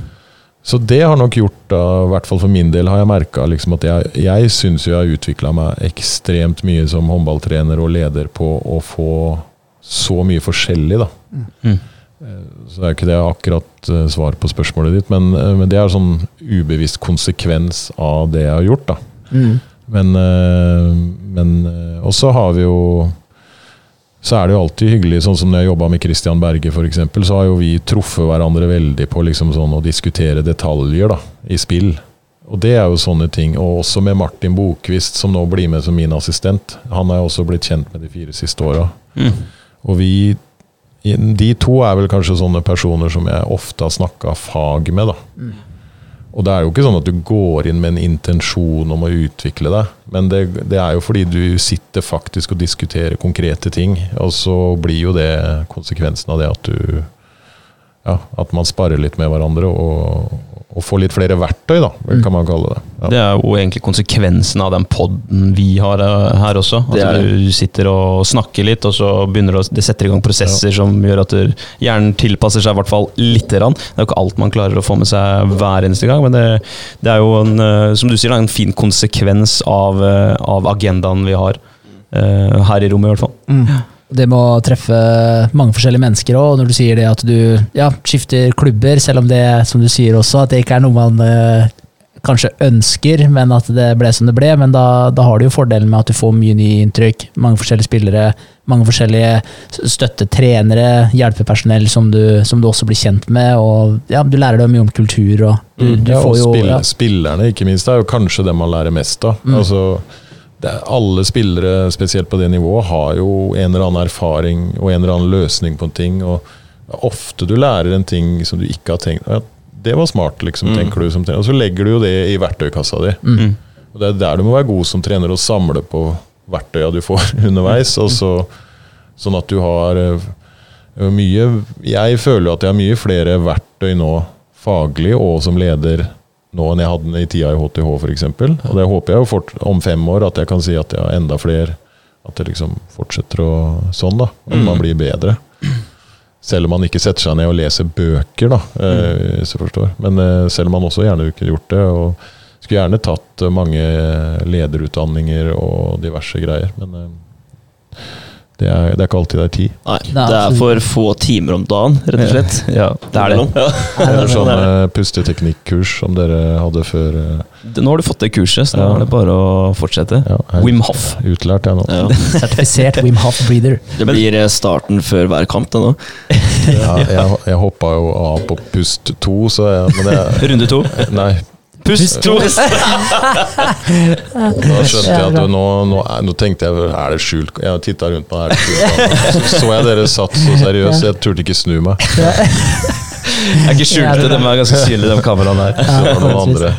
[SPEAKER 1] Så det har nok gjort, da, i hvert fall for min del, har jeg merka liksom at jeg, jeg syns jeg har utvikla meg ekstremt mye som håndballtrener og leder på å få så mye forskjellig, da.
[SPEAKER 2] Mm.
[SPEAKER 1] Eh, Så er ikke det akkurat eh, svar på spørsmålet ditt, men, eh, men det er sånn ubevisst konsekvens av det jeg har gjort, da.
[SPEAKER 3] mm.
[SPEAKER 1] Men, men eh, Og så har vi jo Så er det jo alltid hyggelig, sånn som når jeg jobba med Christian Berge f.eks., så har jo vi truffet hverandre veldig på liksom sånn å diskutere detaljer da, i spill. Og det er jo sånne ting. Og også med Martin Bokvist, som nå blir med som min assistent. Han er jo også blitt kjent med de fire siste åra.
[SPEAKER 2] Mm.
[SPEAKER 1] Og vi De to er vel kanskje sånne personer som jeg ofte har snakka fag med, da. Og det er jo ikke sånn at du går inn med en intensjon om å utvikle deg, men det, det er jo fordi du sitter faktisk og diskuterer konkrete ting, og så blir jo det konsekvensen av det at du Ja, at man sparer litt med hverandre og, og få litt flere verktøy, da, kan man kalle det. Ja.
[SPEAKER 2] Det er jo egentlig konsekvensen av den podden vi har eh, her også.
[SPEAKER 4] Det det.
[SPEAKER 2] du sitter og snakker litt, og så begynner det, å- det setter i gang prosesser som gjør at hjernen tilpasser seg i hvert fall lite grann. Det er jo ikke alt man klarer å få med seg hver eneste gang, men det, det er jo en, eh, som du sier, en fin konsekvens av, eh, av agendaen vi har. eh, her i rommet, i hvert fall.
[SPEAKER 3] Mm. Det må treffe mange forskjellige mennesker òg. Når du sier det at du ja, skifter klubber, selv om det som du sier også, at det ikke er noe man eh, kanskje ønsker, men at det ble som det ble. Men da, da har du jo fordelen med at du får mye nye inntrykk, mange forskjellige spillere, mange forskjellige støttetrenere, hjelpepersonell som du, som du også blir kjent med. og ja, Du lærer deg mye om kultur. og du,
[SPEAKER 1] Mm. Ja, og
[SPEAKER 3] får jo
[SPEAKER 1] spillerne, ikke minst, er jo kanskje det man lærer mest av.
[SPEAKER 3] Mm.
[SPEAKER 1] Altså, er- alle spillere, spesielt på det nivået, har jo en eller annen erfaring og en eller annen løsning på en ting. og Ofte du lærer en ting som du ikke har tenkt ja, Det var smart, liksom,
[SPEAKER 2] Mm.
[SPEAKER 1] tenker du som trener. Og så legger du jo det i verktøykassa di.
[SPEAKER 3] mm.
[SPEAKER 1] Og Det er der du må være god som trener og samle på verktøya du får underveis. Og så, sånn at du har eh, mye Jeg føler at jeg har mye flere verktøy nå faglig og som leder nå enn jeg hadde i tida i HTH f.eks. Og det håper jeg jo fort, om fem år at jeg kan si at jeg har enda flere. At det liksom fortsetter å sånn, da. At man blir bedre. Selv om man ikke setter seg ned og leser bøker, da, mm. hvis du forstår. Men eh, selv om man også gjerne kunne gjort det. og skulle gjerne tatt eh, mange lederutdanninger og diverse greier. Men eh, Det er, det er ikke alltid det er tid.
[SPEAKER 4] Nei,
[SPEAKER 3] Det er
[SPEAKER 4] det er for få timer om dagen, rett og slett.
[SPEAKER 2] Ja, det er det.
[SPEAKER 4] Ja.
[SPEAKER 1] Det er sånn eh, pusteteknikkurs som dere hadde før. eh,
[SPEAKER 2] Nå har du fått det kurset, så nå
[SPEAKER 1] Ja.
[SPEAKER 2] er det bare å fortsette.
[SPEAKER 1] Ja, jeg
[SPEAKER 2] Wim Hof.
[SPEAKER 1] Utlært, jeg nå.
[SPEAKER 4] Ja.
[SPEAKER 3] Sertifisert Wim Hof breather.
[SPEAKER 4] Det blir eh, starten før hver kamp, det nå.
[SPEAKER 1] Ja, jeg, jeg hoppa jo av på pust to, så jeg, men jeg,
[SPEAKER 2] Runde to.
[SPEAKER 1] Nei,
[SPEAKER 2] Pust to!
[SPEAKER 1] da skjønte jeg at du, nå, nå, nå tenkte jeg er det skjult Jeg titta rundt meg, er det skjult? Så, så jeg dere satt så seriøst, jeg turte ikke snu meg.
[SPEAKER 2] Jeg er ikke skjulte, de er ganske synlige, de kameraene her.
[SPEAKER 1] Så var det noen andre.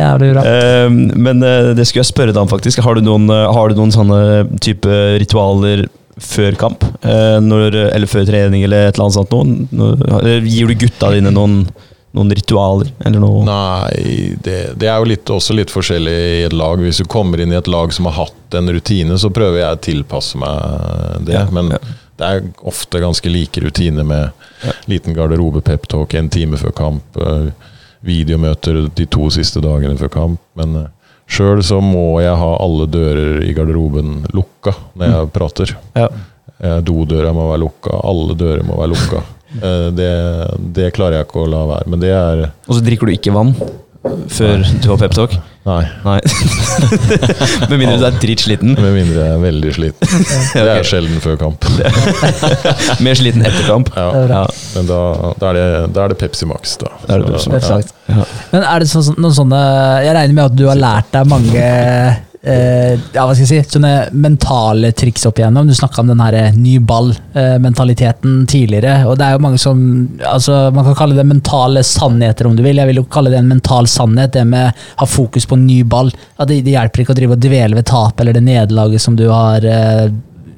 [SPEAKER 3] Jævlig bra.
[SPEAKER 2] Eh, men eh, det skulle jeg spørre deg om, faktisk. Har du noen, eh, har du noen sånne type ritualer før kamp? Eh, når, eller før trening, eller et eller annet sånt Noen, gir du gutta dine noen, noen ritualer, eller noe?
[SPEAKER 1] Nei, det, det er jo litt, også litt forskjellig i et lag. Hvis du kommer inn i et lag som har hatt en rutine, så prøver jeg å tilpasse meg det.
[SPEAKER 2] Ja,
[SPEAKER 1] Men
[SPEAKER 2] ja.
[SPEAKER 1] det er ofte ganske like rutiner med liten garderobe, peptalk en time før kamp, eh, videomøter de to siste dagene før kamp. Men uh, sjøl så må jeg ha alle dører i garderoben lukka når jeg prater.
[SPEAKER 2] Ja.
[SPEAKER 1] Eh, Dodøra må være lukka, alle dører må være lukka. Eh, Det, det klarer jeg ikke å la være. Men det er
[SPEAKER 2] Og så drikker du ikke vann før du har peptalk?
[SPEAKER 1] Nei.
[SPEAKER 2] Nei. Med mindre du er dritsliten.
[SPEAKER 1] Med mindre jeg er veldig sliten. Det er sjelden før kamp.
[SPEAKER 2] Mer sliten etter kamp.
[SPEAKER 1] Ja. Men da, da, er det, da er det Pepsi Max, da.
[SPEAKER 2] Da er det Pepsi
[SPEAKER 3] Max.
[SPEAKER 1] Ja.
[SPEAKER 3] Men er det så, noen sånne Jeg regner med at du har lært deg mange eh, ja, hva skal jeg si, sånne mentale triks opp igjennom. Du snakka om den her eh, ny ball-mentaliteten tidligere. og det er jo mange som, altså Man kan kalle det mentale sannheter, om du vil. Jeg vil jo kalle det en mental sannhet, det med å ha fokus på ny ball. At det, det hjelper ikke å drive og dvele ved tapet eller det nederlaget som du har eh,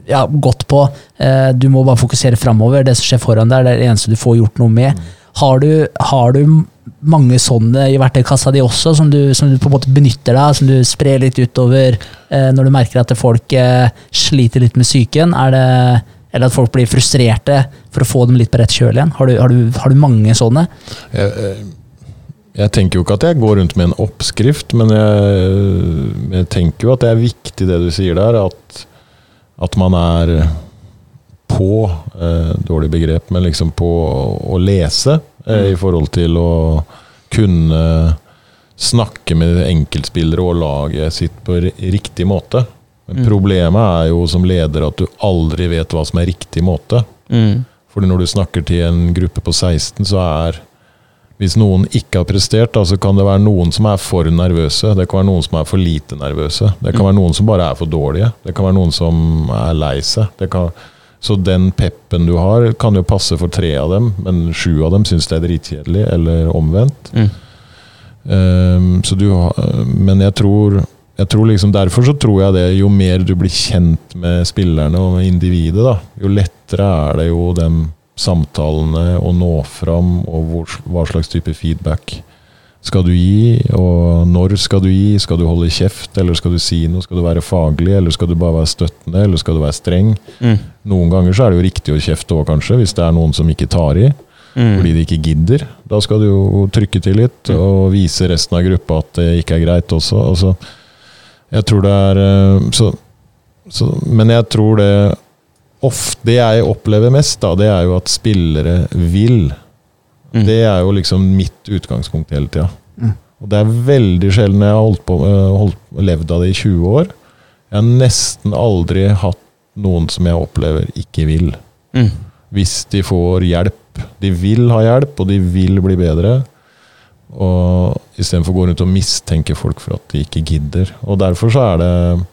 [SPEAKER 3] ja, gått på. Eh, Du må bare fokusere framover. Det som skjer foran deg, er det eneste du får gjort noe med. Har du, har du mange sånne i verktøykassa di også, som du, som du på en måte benytter deg som du sprer litt utover eh, når du merker at folk eh, sliter litt med psyken? Er eller at folk blir frustrerte for å få dem litt på rett kjøl igjen? Har du, har, du, har mange sånne?
[SPEAKER 1] Jeg, eh, jeg tenker jo ikke at jeg går rundt med en oppskrift, men jeg, jeg tenker jo at det er viktig det du sier der, at, at man er på, eh, dårlig begrep, men liksom på å lese eh, i forhold til å kunne snakke med enkeltspillere og laget sitt på riktig måte. Men
[SPEAKER 3] Mm.
[SPEAKER 1] problemet er jo som leder at du aldri vet hva som er riktig måte.
[SPEAKER 2] Mm.
[SPEAKER 1] Fordi når du snakker til en gruppe på 16, så er Hvis noen ikke har prestert, da, så kan det være noen som er for nervøse. Det kan være noen som er for lite nervøse. Det kan være noen som bare er for dårlige. Det kan være noen som er lei seg. Det kan, så den peppen du har, kan jo passe for tre av dem, men sju av dem syns det er dritkjedelig, eller omvendt.
[SPEAKER 2] Mm.
[SPEAKER 1] Um, så du har, men jeg tror, jeg tror liksom Derfor så tror jeg det jo mer du blir kjent med spillerne og med individet, da, jo lettere er det jo de samtalene å nå fram, og hvor, hva slags type feedback skal du gi, og når skal du gi? Skal du holde kjeft, eller skal du si noe? Skal du være faglig, eller skal du bare være støttende, eller skal du være streng?
[SPEAKER 2] Mm.
[SPEAKER 1] Noen ganger så er det jo riktig å kjefte òg, kanskje, hvis det er noen som ikke tar i
[SPEAKER 2] Mm.
[SPEAKER 1] fordi de ikke gidder. Da skal du jo trykke til litt og vise resten av gruppa at det ikke er greit også. Altså, jeg tror det er eh, så, så, Men jeg tror det ofte Det jeg opplever mest, da, det er jo at spillere vil.
[SPEAKER 2] Mm.
[SPEAKER 1] Det er jo liksom mitt utgangspunkt hele tida.
[SPEAKER 3] Mm.
[SPEAKER 1] Og det er veldig sjelden jeg har holdt på, eh, holdt, levd av det i 20 år. Jeg har nesten aldri hatt noen som jeg opplever ikke vil
[SPEAKER 2] Mm.
[SPEAKER 1] hvis de får hjelp. De vil ha hjelp, og de vil bli bedre. Og istedenfor å gå rundt og mistenke folk for at de ikke gidder. Og derfor så er det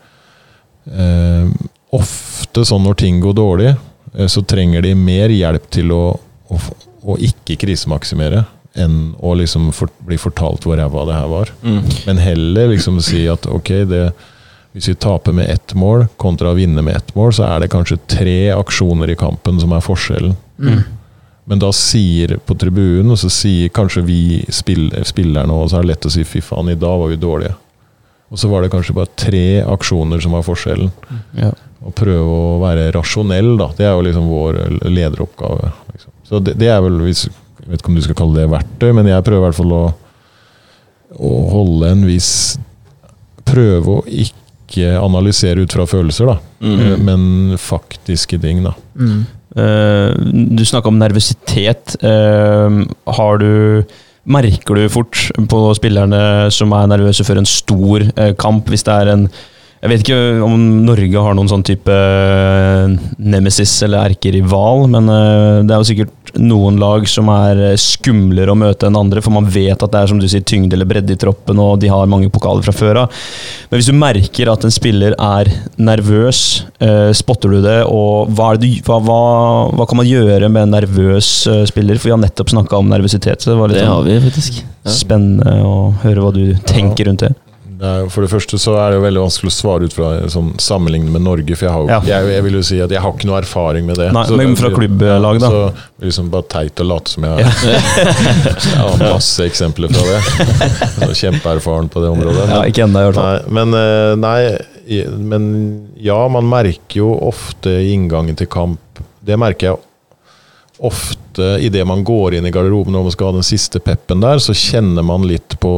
[SPEAKER 1] eh, ofte sånn når ting går dårlig, eh, så trenger de mer hjelp til å, å, å ikke krisemaksimere enn å liksom for, bli fortalt hvor ræva det her var.
[SPEAKER 2] Mm.
[SPEAKER 1] Men heller liksom si at ok, det, hvis vi taper med ett mål kontra å vinne med ett mål, så er det kanskje tre aksjoner i kampen som er forskjellen.
[SPEAKER 3] Mm.
[SPEAKER 1] Men da sier på tribunen, og så sier kanskje vi spill, spillerne og så er det lett å si 'fy faen, i dag var vi dårlige'. Og så var det kanskje bare tre aksjoner som var forskjellen.
[SPEAKER 2] Ja.
[SPEAKER 1] Å prøve å være rasjonell, da. Det er jo liksom vår lederoppgave. Liksom. Så det, det er vel hvis, Jeg vet ikke om du skal kalle det verktøy, men jeg prøver i hvert fall å, å holde en viss Prøve å ikke analysere ut fra følelser, da. mm. men faktiske ting, da.
[SPEAKER 3] Mm.
[SPEAKER 2] Uh, du snakka om nervøsitet. Uh, har du Merker du fort på spillerne som er nervøse før en stor uh, kamp, hvis det er en Jeg vet ikke om Norge har noen sånn type eh, nemesis eller erkerival, men eh, det er jo sikkert noen lag som er eh, skumlere å møte enn andre, for man vet at det er som du sier, tyngde eller bredde i troppen, og de har mange pokaler fra før av. Men hvis du merker at en spiller er nervøs, eh, spotter du det, og hva, er det, du- hva, hva, hva kan man gjøre med en nervøs eh, spiller? For vi har nettopp snakka om nervøsitet, så det var litt
[SPEAKER 4] Det har
[SPEAKER 2] sånn
[SPEAKER 4] vi faktisk. Ja.
[SPEAKER 2] spennende å høre hva du tenker rundt det.
[SPEAKER 1] For det første så er det jo veldig vanskelig å svare ut fra sånn, sammenligne med Norge. For jeg, har,
[SPEAKER 2] Ja.
[SPEAKER 1] jeg, jeg vil jo si at jeg har ikke noe erfaring med det.
[SPEAKER 2] Nei,
[SPEAKER 1] Så
[SPEAKER 2] men fra klubblag, da.
[SPEAKER 1] Så liksom bare teit å late som jeg Jeg har masse eksempler fra det. Så Kjempeerfaren på det området.
[SPEAKER 2] Ja, ikke enda, i hvert fall.
[SPEAKER 1] Men, eh, nei, men ja, man merker jo ofte i inngangen til kamp Det merker jeg ofte idet man går inn i garderoben og man skal ha den siste peppen der, så kjenner man litt på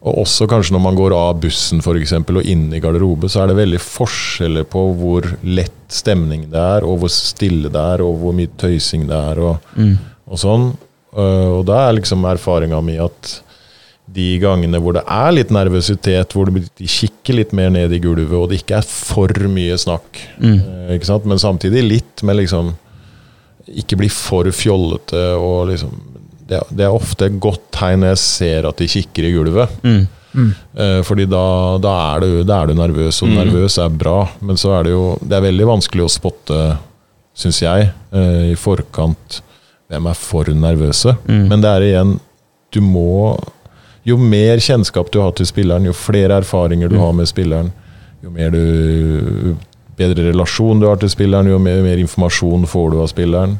[SPEAKER 1] Og også kanskje når man går av bussen for eksempel, og inn i garderobe, så er det veldig forskjeller på hvor lett stemning det er, og hvor stille det er, og hvor mye tøysing det er, og,
[SPEAKER 2] Mm.
[SPEAKER 1] og sånn. Eh, Og da er liksom erfaringa mi at de gangene hvor det er litt nervøsitet, hvor de kikker litt mer ned i gulvet, og det ikke er for mye snakk,
[SPEAKER 2] Mm.
[SPEAKER 1] eh, men samtidig litt, men liksom ikke bli for fjollete og liksom det, det er ofte et godt tegn når jeg ser at de kikker i gulvet.
[SPEAKER 2] Mm.
[SPEAKER 3] Mm.
[SPEAKER 1] Eh, fordi da, da, er du, da er du nervøs, og
[SPEAKER 2] Mm.
[SPEAKER 1] nervøs er bra. Men så er det jo Det er veldig vanskelig å spotte, syns jeg, eh, i forkant hvem er for nervøse.
[SPEAKER 2] Mm.
[SPEAKER 1] Men det er igjen Du må Jo mer kjennskap du har til spilleren, jo flere erfaringer du
[SPEAKER 2] Mm.
[SPEAKER 1] har med spilleren, jo mer du bedre relasjon du har til spilleren, jo mer, mer informasjon får du av spilleren.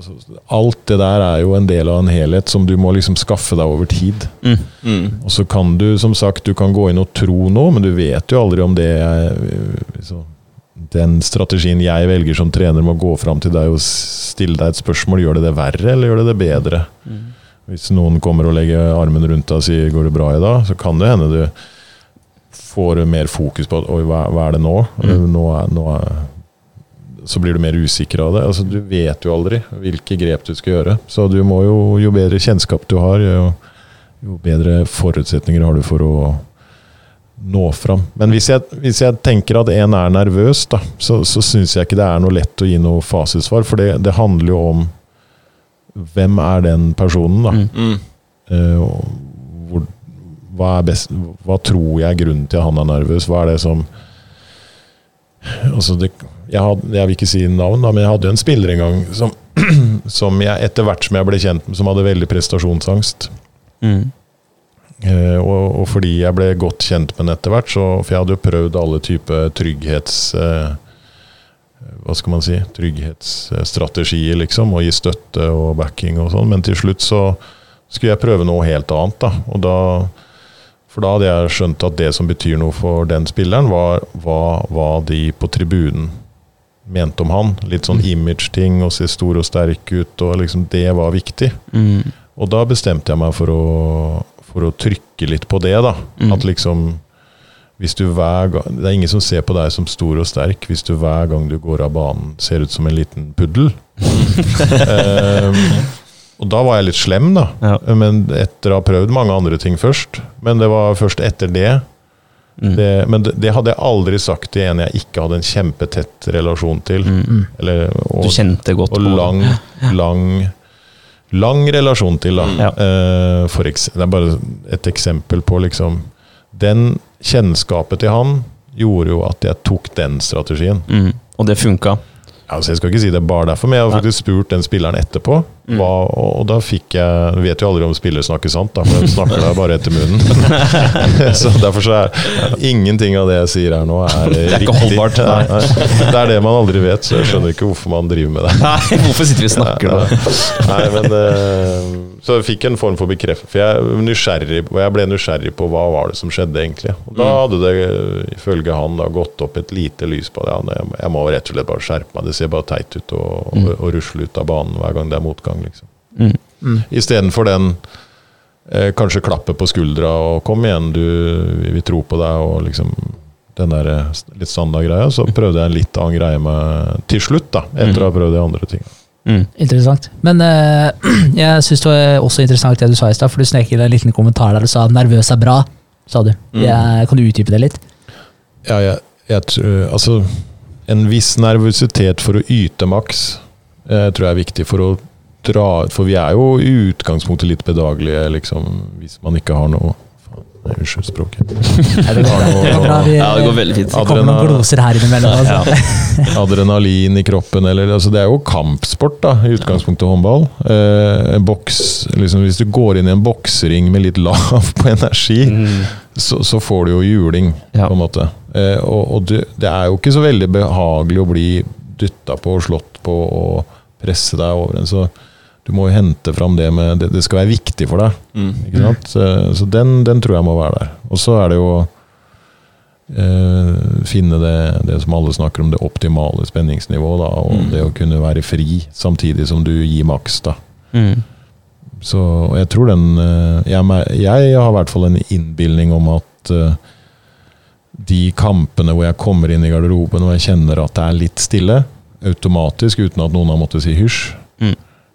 [SPEAKER 1] Altså, alt det der er jo en del av en helhet som du må liksom skaffe deg over tid.
[SPEAKER 2] Mm.
[SPEAKER 4] Mm.
[SPEAKER 1] Og så kan du, som sagt, du kan gå inn og tro noe, men du vet jo aldri om det er så, Den strategien jeg velger som trener med å gå fram til deg og stille deg et spørsmål, gjør det det verre, eller gjør det det bedre?
[SPEAKER 2] Mm.
[SPEAKER 1] Hvis noen kommer og legger armen rundt deg og sier 'går det bra i dag', så kan det hende du får mer fokus på 'oi, hva, hva er det nå?'
[SPEAKER 2] Mm.
[SPEAKER 1] nå, er, nå er, så blir du mer usikker av det. Altså, du vet jo aldri hvilke grep du skal gjøre. Så du må jo, jo bedre kjennskap du har, jo, jo bedre forutsetninger har du for å nå fram. Men hvis jeg, hvis jeg tenker at en er nervøs, da, så, så syns jeg ikke det er noe lett å gi noe fasitsvar. For det, det handler jo om hvem er den personen, da.
[SPEAKER 2] Mm.
[SPEAKER 1] Eh, hvor, hva, best, hva tror jeg er grunnen til at han er nervøs? Hva er det som altså det, jeg, had, jeg vil ikke si navn, da, men jeg hadde jo en spiller en gang som, som jeg etter hvert som jeg ble kjent med, som hadde veldig prestasjonsangst.
[SPEAKER 2] Mm.
[SPEAKER 1] Eh, og, og fordi jeg ble godt kjent med den etter hvert, så, for jeg hadde jo prøvd alle typer trygghets... Eh, hva skal man si? Trygghetsstrategier, liksom. Og gi støtte og backing og sånn. Men til slutt så skulle jeg prøve noe helt annet, da. Og da for da hadde jeg skjønt at det som betyr noe for den spilleren, var hva, hva de på tribunen mente om han. Litt sånn image-ting, å se stor og sterk ut, og liksom det var viktig.
[SPEAKER 2] Mm.
[SPEAKER 1] Og da bestemte jeg meg for å, for å trykke litt på det, da.
[SPEAKER 2] Mm.
[SPEAKER 1] At liksom hvis du hver gang, Det er ingen som ser på deg som stor og sterk hvis du hver gang du går av banen ser ut som en liten puddel. um, og da var jeg litt slem, da.
[SPEAKER 2] Ja.
[SPEAKER 1] Men etter å ha prøvd mange andre ting først. Men det var først etter det.
[SPEAKER 2] Mm.
[SPEAKER 1] det men det, det hadde jeg aldri sagt til en jeg ikke hadde en kjempetett relasjon til.
[SPEAKER 2] Mm.
[SPEAKER 1] Eller, og,
[SPEAKER 2] Du kjente godt
[SPEAKER 1] og
[SPEAKER 2] på det.
[SPEAKER 1] lang, lang Lang relasjon til, da.
[SPEAKER 2] Ja.
[SPEAKER 1] Eh, for eks det er bare et eksempel på liksom Den kjennskapet til han gjorde jo at jeg tok den strategien.
[SPEAKER 2] Mm. Og det funka.
[SPEAKER 1] Altså, jeg skal ikke si det bare derfor, men jeg har faktisk spurt den spilleren etterpå.
[SPEAKER 2] Mm.
[SPEAKER 1] Hva, og, da fikk jeg Du vet jo aldri om spillere snakker sant, da, for de snakker deg bare etter munnen. så derfor så er ingenting av det jeg sier her nå, er,
[SPEAKER 2] er ikke holdbart,
[SPEAKER 1] Nei, nei. Det er det man aldri vet, så jeg skjønner ikke hvorfor man driver med det.
[SPEAKER 2] Nei, hvorfor sitter vi og snakker da?
[SPEAKER 1] Nei, men eh, Så jeg fikk en form for bekreftelse. For jeg, er nysgjerrig, jeg ble nysgjerrig på hva var det som skjedde, egentlig. Og da hadde det, ifølge han, da gått opp et lite lys på det. Jeg, jeg må rett og slett bare skjerpe meg. Det ser bare teit ut å å rusle ut av banen hver gang det er motgang, liksom.
[SPEAKER 2] Mm.
[SPEAKER 3] Mm.
[SPEAKER 1] Istedenfor den eh, kanskje klappe på skuldra og 'kom igjen, du, vi, vi tror på deg', og liksom den der litt standard greia, Så prøvde jeg en litt annen greie med til slutt, da. Etter å ha prøvd de andre tingene.
[SPEAKER 2] Mm.
[SPEAKER 3] Interessant. Men eh, jeg syns det var også interessant det du sa i stad, for du snek inn en liten kommentar der du sa 'nervøs er bra', sa du.
[SPEAKER 4] Mm.
[SPEAKER 3] Jeg, kan du utdype det litt?
[SPEAKER 1] Ja, jeg, jeg tror Altså, en viss nervøsitet for å yte maks jeg tror jeg er viktig for å dra For vi er jo i utgangspunktet litt bedagelige, liksom, hvis man ikke har noe Unnskyld språket.
[SPEAKER 3] Ja, det, går, det går bra. Vi,
[SPEAKER 4] Ja, det går veldig fint.
[SPEAKER 3] det kommer noen gloser her innimellom. Altså.
[SPEAKER 1] Adrenalin i kroppen, eller altså Det er jo kampsport, da, i utgangspunktet håndball. Eh, boks, liksom, hvis du går inn i en boksering med litt lav på energi,
[SPEAKER 2] Mm.
[SPEAKER 1] så, så får du jo juling,
[SPEAKER 2] Ja.
[SPEAKER 1] på en måte. Eh, og og du, det er jo ikke så veldig behagelig å bli dytta på og slått på og presse deg over en, så du må jo hente fram det med Det, det skal være viktig for deg.
[SPEAKER 4] Mm.
[SPEAKER 1] Ikke sant? Så, så den, den tror jeg må være der. Og så er det jo eh, finne det, det som alle snakker om, det optimale spenningsnivået. Da, og
[SPEAKER 4] Mm.
[SPEAKER 1] det å kunne være fri samtidig som du gir maks. da.
[SPEAKER 2] Mm.
[SPEAKER 1] Så jeg tror den eh, jeg, jeg har i hvert fall en innbilning om at uh, de kampene hvor jeg kommer inn i garderoben og jeg kjenner at det er litt stille, automatisk, uten at noen har måttet si hysj,
[SPEAKER 2] Mm.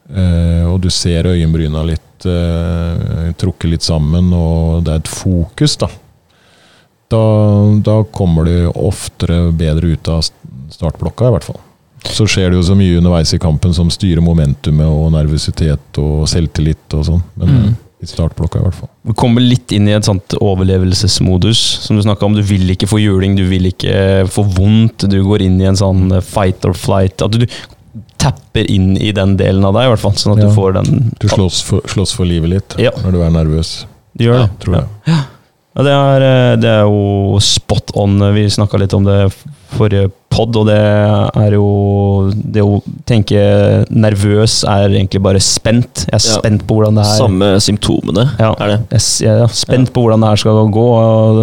[SPEAKER 1] Eh, og du ser øyenbryna litt uh, trukket litt sammen, og det er et fokus, da. Da, da kommer du oftere bedre ut av startblokka, i hvert fall. Så skjer det jo så mye underveis i kampen som styrer momentumet og nervøsitet og selvtillit og sånn. Men
[SPEAKER 2] Mm.
[SPEAKER 1] eh, i startblokka, i hvert fall.
[SPEAKER 2] Du kommer litt inn i et sånt overlevelsesmodus, som du snakka om. Du vil ikke få juling, du vil ikke få vondt. Du går inn i en sånn fight or flight. At du tapper inn i den delen av deg, i hvert fall. Sånn at
[SPEAKER 1] Ja.
[SPEAKER 2] du får den
[SPEAKER 1] Du slåss for, slåss for livet litt
[SPEAKER 2] Ja.
[SPEAKER 1] når du er nervøs,
[SPEAKER 2] Du gjør det.
[SPEAKER 1] tror jeg.
[SPEAKER 2] Ja, det, er, eh, det er jo spot on. Vi snakka litt om det forrige pod, og det er jo Det å tenke nervøs er egentlig bare spent. Jeg er
[SPEAKER 4] Ja.
[SPEAKER 2] spent på hvordan det her
[SPEAKER 4] Samme symptomene
[SPEAKER 2] Ja.
[SPEAKER 4] er det.
[SPEAKER 2] Jeg jeg er spent på hvordan det her skal gå.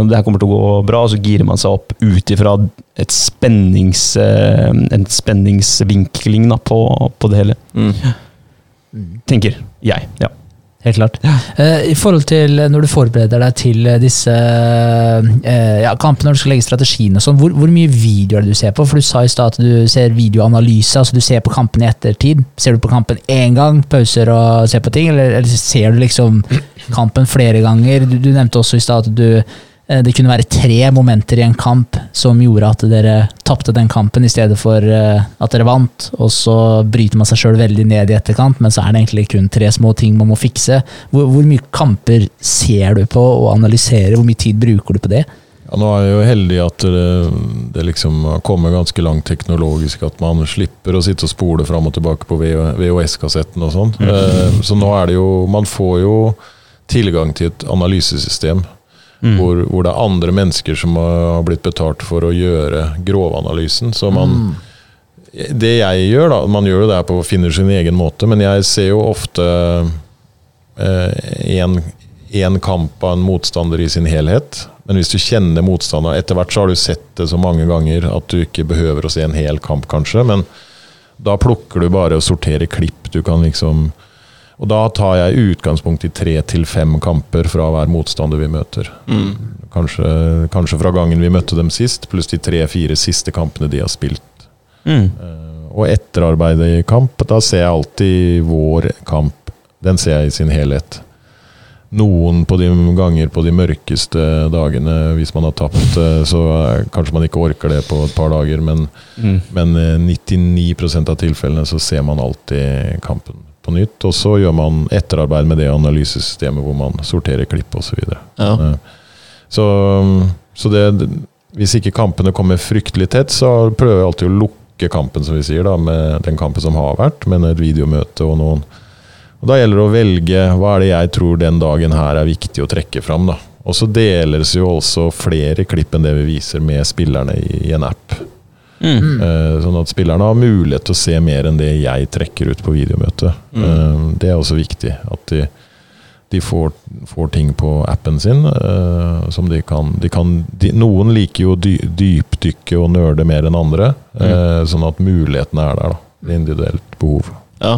[SPEAKER 2] Det her kommer til å gå bra. Og så girer man seg opp ut ifra et spennings, eh, en spenningsvinkling da, på, på det hele.
[SPEAKER 4] Mm.
[SPEAKER 2] Tenker jeg. Ja.
[SPEAKER 3] Helt klart. Eh, I forhold til når du forbereder deg til eh, disse eh, ja, kampene, når du skal legge strategien og sånn, hvor, hvor mye video er det du ser på? For du sa i stad at du ser videoanalyse, altså du ser på kampen i ettertid. Ser du på kampen én gang, pauser og ser på ting, eller, eller ser du liksom kampen flere ganger? Du, du nevnte også i stad at du eh, det kunne være tre momenter i en kamp som gjorde at dere tapte den kampen i stedet for eh, at dere vant, og så bryter man seg sjøl veldig ned i etterkant, men så er det egentlig kun tre små ting man må fikse. Hvor, hvor mye kamper ser du på og analyserer? Hvor mye tid bruker du på det?
[SPEAKER 1] Ja, nå er jeg jo heldig at det, det liksom har kommet ganske langt teknologisk. At man slipper å sitte og spole fram og tilbake på VHS-kassetten og sånn. Mm. Så nå er det jo Man får jo tilgang til et analysesystem
[SPEAKER 2] Mm.
[SPEAKER 1] hvor, hvor det er andre mennesker som har blitt betalt for å gjøre grovanalysen. Så man Det jeg gjør, da Man gjør jo det på finner sin egen måte, men jeg ser jo ofte én kamp av en motstander i sin helhet. Men hvis du kjenner motstanderen Etter hvert så har du sett det så mange ganger at du ikke behøver å se en hel kamp, kanskje. Men da plukker du bare og sorterer klipp. Du kan liksom Og da tar jeg utgangspunkt i tre til fem kamper fra hver motstander vi møter.
[SPEAKER 4] Mm.
[SPEAKER 1] Kanskje, kanskje fra gangen vi møtte dem sist, pluss de tre-fire siste kampene de har spilt.
[SPEAKER 2] Mm.
[SPEAKER 1] Eh, Og etterarbeidet i kamp, da ser jeg alltid vår kamp. Den ser jeg i sin helhet. Noen på de ganger på de mørkeste dagene, hvis man har tapt, eh, så eh, kanskje man ikke orker det på et par dager, men,
[SPEAKER 2] Mm.
[SPEAKER 1] men eh, 99% av tilfellene så ser man alltid kampen på nytt. Og så gjør man etterarbeid med det analysesystemet hvor man sorterer klipp osv. Så,
[SPEAKER 4] Ja.
[SPEAKER 1] videre. så så det, hvis ikke kampene kommer fryktelig tett, så prøver jeg alltid å lukke kampen, som vi sier, da, med den kampen som har vært, med et videomøte og noen og Da gjelder det å velge hva er det jeg tror den dagen her er viktig å trekke fram. da. Og så deles jo også flere klipp enn det vi viser med spillerne i, i en app.
[SPEAKER 2] Mm.
[SPEAKER 1] Eh, sånn at spillerne har mulighet til å se mer enn det jeg trekker ut på videomøtet.
[SPEAKER 4] Mm.
[SPEAKER 1] Eh, det er også viktig. At de, de får, får ting på appen sin eh, som de kan, de kan de, Noen liker jo dy, dypdykke og nerde mer enn andre. eh, Sånn at mulighetene er der. da. Individuelt behov.
[SPEAKER 4] Ja.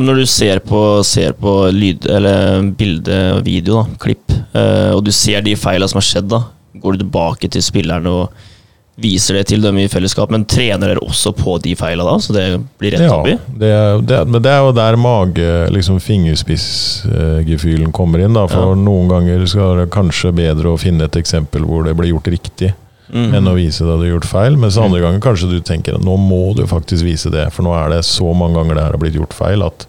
[SPEAKER 4] Når du ser på, ser på lyd, eller bilde og video, da, klipp, og du ser de feila som har skjedd, da, går du tilbake til spillerne og viser det til dem i fellesskap, men trener dere også på de feila da, så det blir rett ja, oppi?
[SPEAKER 1] det det, men det er jo der mage, liksom fingerspissgefühlen kommer inn. Da, for
[SPEAKER 4] Ja.
[SPEAKER 1] noen ganger skal det kanskje bedre å finne et eksempel hvor det ble gjort riktig,
[SPEAKER 4] Mm.
[SPEAKER 1] enn å vise det du har gjort feil. Mens andre ganger kanskje du tenker at nå må du faktisk vise det, for nå er det så mange ganger det her har blitt gjort feil at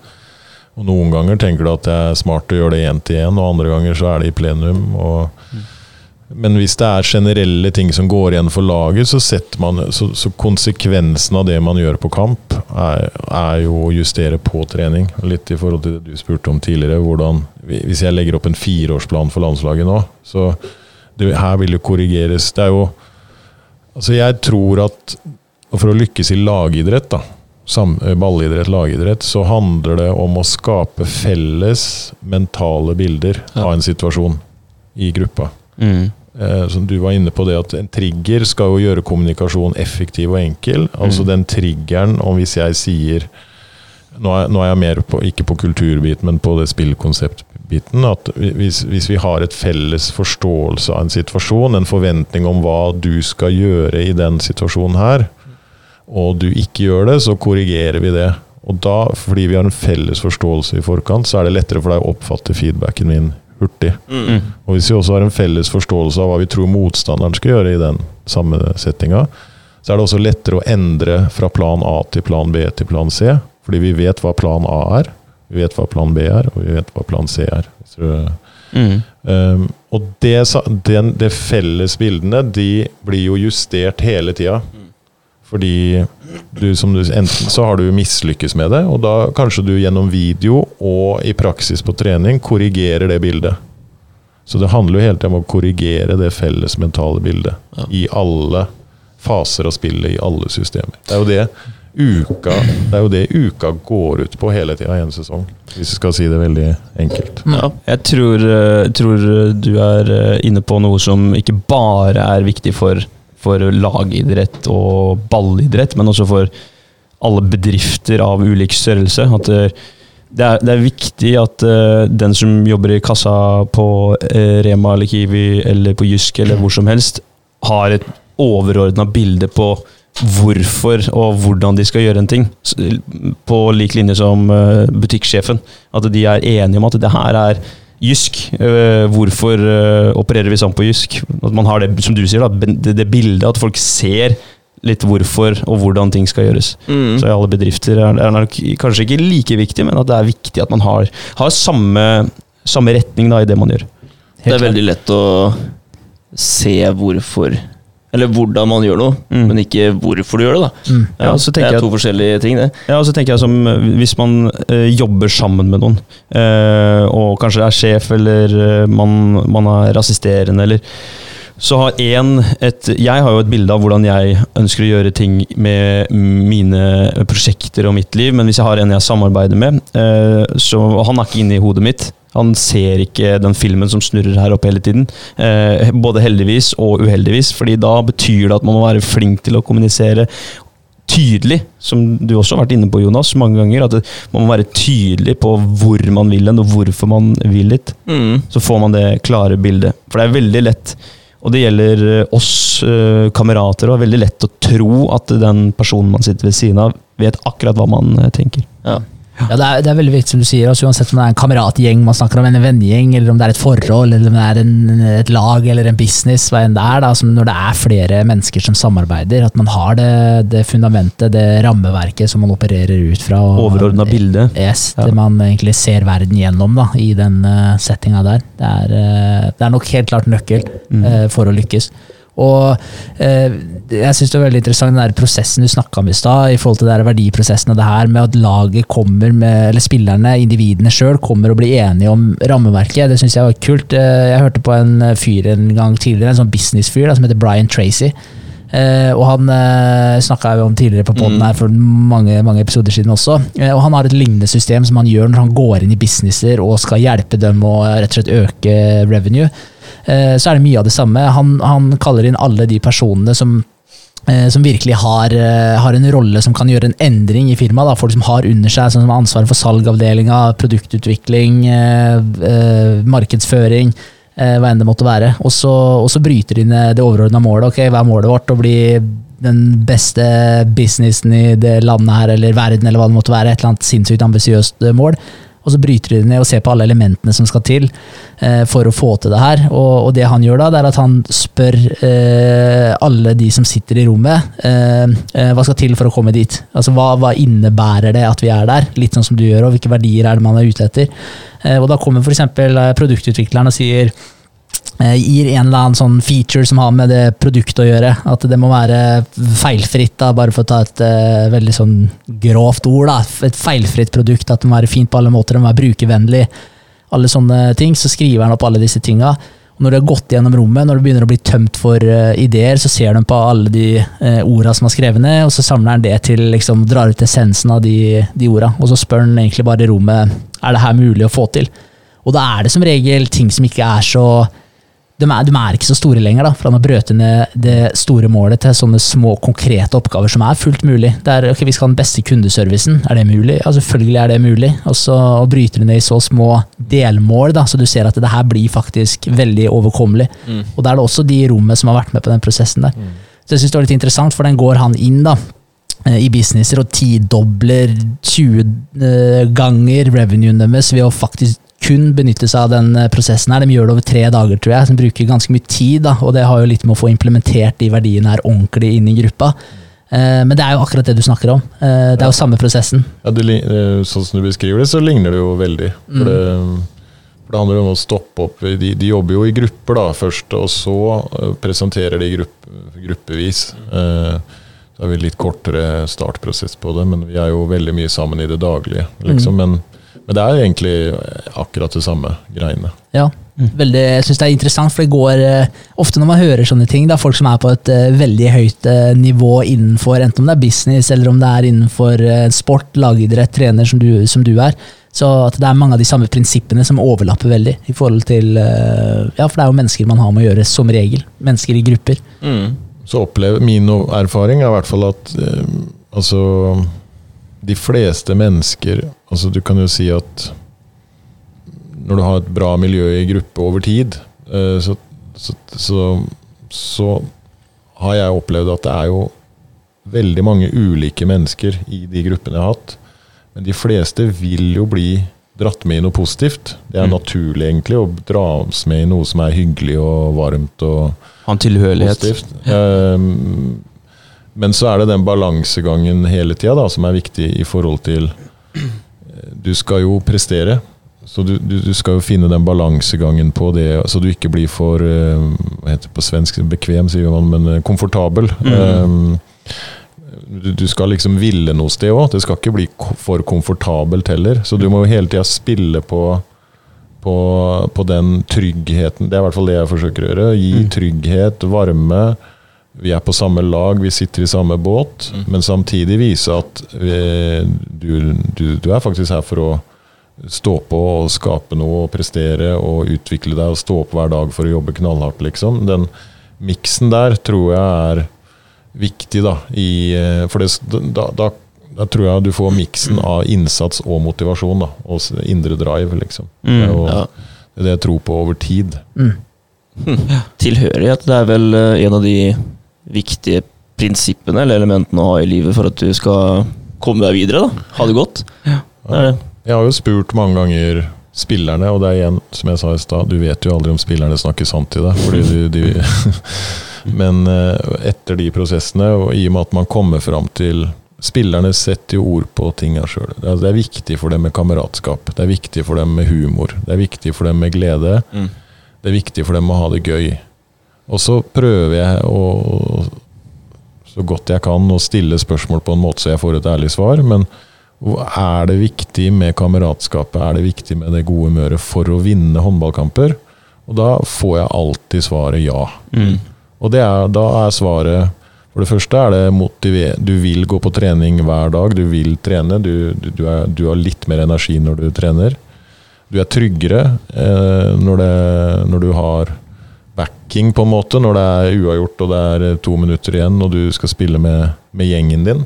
[SPEAKER 1] og Noen ganger tenker du at det er smart å gjøre det én til én, og andre ganger så er det i plenum. og men hvis det er generelle ting som går igjen for laget, så, man, så, så konsekvensen av det man gjør på kamp, er, er jo å justere på trening. Litt i forhold til det du spurte om tidligere. Hvordan, hvis jeg legger opp en fireårsplan for landslaget nå, så det, her vil det korrigeres. Det er jo Altså, jeg tror at for å lykkes i lagidrett, da, sam, ballidrett, lagidrett, så handler det om å skape felles mentale bilder
[SPEAKER 4] Ja.
[SPEAKER 1] av en situasjon i gruppa.
[SPEAKER 2] Mm.
[SPEAKER 1] Eh, som du var inne på det at En trigger skal jo gjøre kommunikasjon effektiv og enkel. Altså
[SPEAKER 2] Mm.
[SPEAKER 1] den triggeren om hvis jeg sier Nå er, nå er jeg mer på, ikke på kulturbiten, men på det spillkonseptbiten. At hvis, hvis vi har et felles forståelse av en situasjon, en forventning om hva du skal gjøre i den situasjonen her, og du ikke gjør det, så korrigerer vi det. Og da, fordi vi har en felles forståelse i forkant, så er det lettere for deg å oppfatte feedbacken min hurtig.
[SPEAKER 4] Mm.
[SPEAKER 1] Og hvis vi også har en felles forståelse av hva vi tror motstanderen skal gjøre i den samme settinga, så er det også lettere å endre fra plan A til plan B til plan C. Fordi vi vet hva plan A er, vi vet hva plan B er, og vi vet hva plan C er.
[SPEAKER 2] Mm.
[SPEAKER 1] Um, og det, den, det felles bildene, de blir jo justert hele tida. Fordi du, som du, enten så har du mislykkes med det, og da kanskje du gjennom video og i praksis på trening korrigerer det bildet. Så det handler jo hele tida om å korrigere det felles mentale bildet
[SPEAKER 4] Ja.
[SPEAKER 1] i alle faser av spillet, i alle systemer. Det er jo det uka, det er jo det uka går ut på hele tida i en sesong, hvis vi skal si det veldig enkelt.
[SPEAKER 4] Ja.
[SPEAKER 2] Jeg tror, eh, tror du er eh, inne på noe som ikke bare er viktig for, for lagidrett og ballidrett, men også for alle bedrifter av ulik størrelse. At eh, det er, det er viktig at eh, den som jobber i kassa på eh, Rema eller Kiwi eller på Jysk eller hvor som helst, har et overordna bilde på hvorfor og hvordan de skal gjøre en ting. På lik linje som butikksjefen. At de er enige om at det her er Jysk. Eh, hvorfor eh, opererer vi sånn på Jysk? At man har det, som du sier, da, det, det bildet, at folk ser litt hvorfor og hvordan ting skal gjøres.
[SPEAKER 4] Mm.
[SPEAKER 2] Så i alle bedrifter er det nok kanskje ikke like viktig, men at det er viktig at man har, har samme, samme retning da, i det man gjør.
[SPEAKER 4] Det er veldig lett å se hvorfor Eller hvordan man gjør noe,
[SPEAKER 2] Mm.
[SPEAKER 4] men ikke hvorfor du gjør det. da
[SPEAKER 3] Mm.
[SPEAKER 2] Ja, så
[SPEAKER 4] Det er
[SPEAKER 2] jeg
[SPEAKER 4] to forskjellige ting, det.
[SPEAKER 2] Ja, og så tenker jeg som eh, Hvis man eh, jobber sammen med noen, eh, og kanskje er sjef, eller eh, man, man er assisterende, eller så har én et Jeg har jo et bilde av hvordan jeg ønsker å gjøre ting med mine prosjekter og mitt liv, men hvis jeg har en jeg samarbeider med, så Han er ikke inne i hodet mitt. Han ser ikke den filmen som snurrer her oppe hele tiden. Eh, både heldigvis og uheldigvis, fordi da betyr det at man må være flink til å kommunisere tydelig, som du også har vært inne på, Jonas, mange ganger. At det, man må være tydelig på hvor man vil hen, og hvorfor man vil litt.
[SPEAKER 4] Mm.
[SPEAKER 2] Så får man det klare bildet. For det er veldig lett, og det gjelder eh, oss eh, kamerater, og er veldig lett å tro at den personen man sitter ved siden av, vet akkurat hva man eh, tenker.
[SPEAKER 4] Ja.
[SPEAKER 3] Ja, det er, det er veldig viktig som du sier, altså, uansett om det er en kameratgjeng man snakker om, en vennegjeng, eller om det er et forhold, eller om det er en, et lag eller en business, hva enn det er. Da, som når det er flere mennesker som samarbeider, at man har det, det fundamentet, det rammeverket som man opererer ut fra.
[SPEAKER 2] Overordna bilde.
[SPEAKER 3] Yes,
[SPEAKER 2] Ja.
[SPEAKER 3] det man egentlig ser verden gjennom da, i den uh, settinga der. Det er, eh, det er nok helt klart nøkkel
[SPEAKER 2] Mm.
[SPEAKER 3] eh, for å lykkes. Og eh, jeg syns det var veldig interessant den der prosessen du snakka om i stad, i forhold til der verdiprosessen og det her med at laget kommer med, eller spillerne, individene sjøl, kommer og blir enige om rammeverket. Det syns jeg var kult. Eh, Jeg hørte på en fyr en gang tidligere, en sånn businessfyr da, som heter Brian Tracy. Uh, og han uh, snakka vi om tidligere på poden
[SPEAKER 4] Mm.
[SPEAKER 3] her for mange, mange episoder siden også. Uh, og han har et lignende system som han gjør når han går inn i businesser og skal hjelpe dem å rett og slett øke revenue. Eh, så er det mye av det samme. Han, han kaller inn alle de personene som eh, som virkelig har, eh, har en rolle som kan gjøre en endring i firmaet. da, Folk som har under seg, som har ansvaret for salgavdelinga, produktutvikling, markedsføring. hva enn det måtte være. Og så, bryter de ned det overordna målet. Ok, hva er målet vårt? Å bli den beste businessen i det landet her, eller verden, eller hva det måtte være. Et eller annet sinnssykt ambisiøst mål. Og så bryter de det ned og ser på alle elementene som skal til eh, for å få til det her. Og, og det han gjør da, det er at han spør eh, alle de som sitter i rommet, eh, eh, hva skal til for å komme dit? Altså hva, hva innebærer det at vi er der? Litt sånn som du gjør, og hvilke verdier er det man er ute etter? Eh, og da kommer f.eks. produktutvikleren og sier eh, gir en eller annen sånn feature som har med det produktet å gjøre. At det må være feilfritt, da, bare for å ta et uh, veldig sånn grovt ord. Da. Et feilfritt produkt, at det må være fint på alle måter, det må være brukervennlig. Alle sånne ting. Så skriver han opp alle disse tinga. Og når det har gått gjennom rommet, når det begynner å bli tømt for uh, ideer, så ser de på alle de uh, orda som er skrevet ned, og så samler han det til, liksom, drar ut essensen av de, de orda. Og så spør han egentlig bare rommet er det her mulig å få til. Og da er det som regel ting som ikke er så de er, de er ikke så store lenger, da, for han har brøt ned det store målet til sånne små, konkrete oppgaver som er fullt mulig. Det er, ok, Vi skal ha den beste kundeservicen, er det mulig? Ja, selvfølgelig er det mulig. Og så å bryte det ned i så små delmål, da, så du ser at det her blir faktisk veldig overkommelig.
[SPEAKER 4] Mm.
[SPEAKER 3] Og da er det også de i rommet som har vært med på den prosessen der. Så jeg synes det var litt interessant, for den går han inn da, eh, i businesser og tidobler 20 eh, ganger revenuen deres ved å faktisk kun benytte seg av den eh, prosessen her. De gjør det over tre dager, tror jeg. De bruker ganske mye tid, da, og det har jo litt med å få implementert de verdiene her ordentlig inn i gruppa. Eh, Men det er jo akkurat det du snakker om. Eh, Det er jo samme prosessen.
[SPEAKER 1] Ja, det, sånn som du beskriver det, så ligner det jo veldig. For, det, for det handler om å stoppe opp. De, de jobber jo i grupper da, først, og så presenterer de gruppe, gruppevis. Da Så har vi litt kortere startprosess på det, men vi er jo veldig mye sammen i det daglige. Liksom. Men, men det er egentlig akkurat det samme greiene.
[SPEAKER 3] Ja, veldig, jeg synes det er interessant, for det går eh, ofte når man hører sånne ting, da, folk som er på et eh, veldig høyt eh, nivå innenfor, enten om det er business eller om det er innenfor eh, sport, lagidrett, trener som du, som du er, så at det er mange av de samme prinsippene som overlapper veldig i forhold til eh, Ja, for det er jo mennesker man har med å gjøre, som regel. Mennesker i grupper.
[SPEAKER 4] Mm.
[SPEAKER 1] Så opplever min erfaring er i hvert fall at eh, altså de fleste mennesker altså Du kan jo si at når du har et bra miljø i gruppe over tid, eh, så, så, så, så har jeg opplevd at det er jo veldig mange ulike mennesker i de gruppene jeg har hatt. Men de fleste vil jo bli dratt med i noe positivt. Det er
[SPEAKER 4] Mm.
[SPEAKER 1] naturlig egentlig å dras med i noe som er hyggelig og varmt. og
[SPEAKER 2] Ha en tilhørighet.
[SPEAKER 1] positivt. Ehm, men så er det den balansegangen hele tida som er viktig i forhold til eh, Du skal jo prestere. Så du, du, du skal jo finne den balansegangen på det, så du ikke blir for eh, Hva heter det på svensk? Bekvem, sier man, men eh, komfortabel. Mm. du, du skal liksom ville noe sted òg. Det skal ikke bli for komfortabelt heller. Så du må jo hele tida spille på på, på den tryggheten. Det er i hvert fall det jeg forsøker å gjøre. Gi
[SPEAKER 2] Mm.
[SPEAKER 1] trygghet, varme. Vi er på samme lag, vi sitter i samme båt.
[SPEAKER 4] Mm.
[SPEAKER 1] Men samtidig vise at vi, du, du, du er faktisk her for å stå på og skape noe og prestere og utvikle deg og stå opp hver dag for å jobbe knallhardt, liksom. Den miksen der tror jeg er viktig, da. I, eh, for det, da, da, da tror jeg du får miksen av innsats og motivasjon, da. Og indre drive, liksom. Det er jo
[SPEAKER 4] Ja.
[SPEAKER 1] det er det jeg tror på over tid.
[SPEAKER 3] Mm.
[SPEAKER 4] Tilhørighet det er vel eh, en av de viktige prinsippene eller elementene å ha i livet for at du skal komme deg videre. da. Ha det godt. Det er det.
[SPEAKER 1] Jeg har jo spurt mange ganger spillerne, og det er igjen, som jeg sa i stad, du vet jo aldri om spillerne snakker sant til deg. Fordi de, de Men eh, etter de prosessene, og i og med at man kommer fram til Spillerne setter jo ord på tinga sjøl. Det, det er viktig for dem med kameratskap. Det er viktig for dem med humor. Det er viktig for dem med glede.
[SPEAKER 4] Mm.
[SPEAKER 1] Det er viktig for dem å ha det gøy. Og så prøver jeg å, så godt jeg kan, å stille spørsmål på en måte så jeg får et ærlig svar. Men er det viktig med kameratskapet, er det viktig med det gode humøret for å vinne håndballkamper? Og da får jeg alltid svaret ja.
[SPEAKER 4] Mm.
[SPEAKER 1] Og det er, da er svaret For det første er det motiver... Du vil gå på trening hver dag, du vil trene. Du, du, du, er, du har litt mer energi når du trener. Du er tryggere eh, når, det, når du har backing, på en måte. Når det er uavgjort og det er eh, to minutter igjen og du skal spille med, med gjengen din,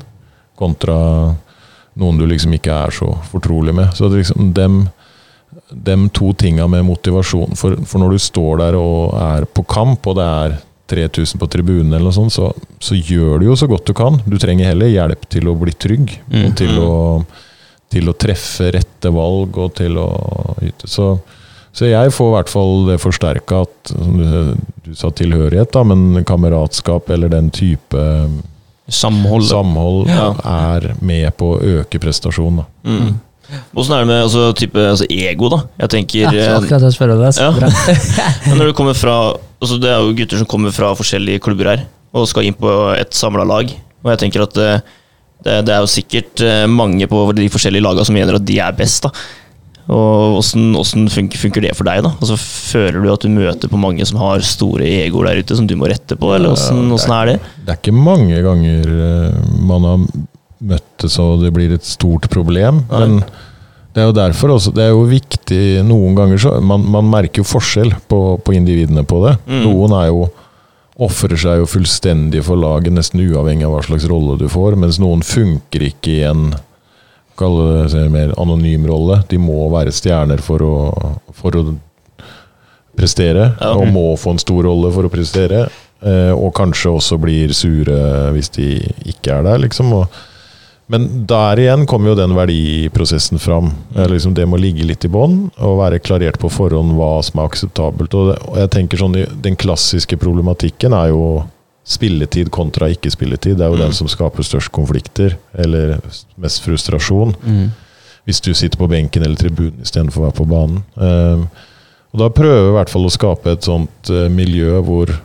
[SPEAKER 1] kontra noen du liksom ikke er så fortrolig med. Så det liksom dem dem to tinga med motivasjon. For, for når du står der og er på kamp, og det er 3000 på tribunen, eller noe sånt, så, så gjør du jo så godt du kan. Du trenger heller hjelp til å bli trygg,
[SPEAKER 2] Mm.
[SPEAKER 1] og til å, til å treffe rette valg, og til å yte. Så, så jeg får i hvert fall det forsterka at som du, du sa tilhørighet, da, men kameratskap eller den type
[SPEAKER 2] Samhold.
[SPEAKER 1] samhold
[SPEAKER 4] Ja.
[SPEAKER 1] er med på å øke prestasjonen.
[SPEAKER 4] Mm. Åssen er det med altså, type, altså, ego, da? Jeg tenker
[SPEAKER 3] Ja, så
[SPEAKER 4] eh,
[SPEAKER 3] akkurat det jeg deg.
[SPEAKER 4] Ja. Men når du kommer fra altså Det er jo gutter som kommer fra forskjellige klubber her, og skal inn på et samla lag. Og jeg tenker at eh, det, det er jo sikkert eh, mange på de forskjellige lagene som mener at de er best. da Og Åssen åssen funker, funker det for deg? da? Altså Føler du at du møter på mange som har store egoer der ute, som du må rette på? Eller åssen åssen er det?
[SPEAKER 1] Det er ikke mange ganger eh, man har møtt det så det blir et stort problem.
[SPEAKER 4] Nei.
[SPEAKER 1] Men det er jo derfor også Det er jo viktig noen ganger så Man, man merker jo forskjell på, på individene på det.
[SPEAKER 4] Mm.
[SPEAKER 1] Noen er jo ofrer seg jo fullstendig for laget, nesten uavhengig av hva slags rolle du får, mens noen funker ikke i en kall det mer anonym rolle. De må være stjerner for å, for å prestere,
[SPEAKER 4] Ja.
[SPEAKER 1] og må få en stor rolle for å prestere. Eh, og kanskje også blir sure hvis de ikke er der, liksom. Og, men der igjen kommer jo den verdiprosessen fram. Eh, liksom det må ligge litt i bånn, og være klarert på forhånd hva som er akseptabelt. Og, det, og jeg tenker sånn, Den klassiske problematikken er jo spilletid kontra ikke-spilletid. Det er jo
[SPEAKER 4] Mm.
[SPEAKER 1] den som skaper størst konflikter, eller mest frustrasjon
[SPEAKER 2] Mm.
[SPEAKER 1] hvis du sitter på benken eller tribunen istedenfor å være på banen. Ehm, og Da prøver vi i hvert fall å skape et sånt eh, miljø hvor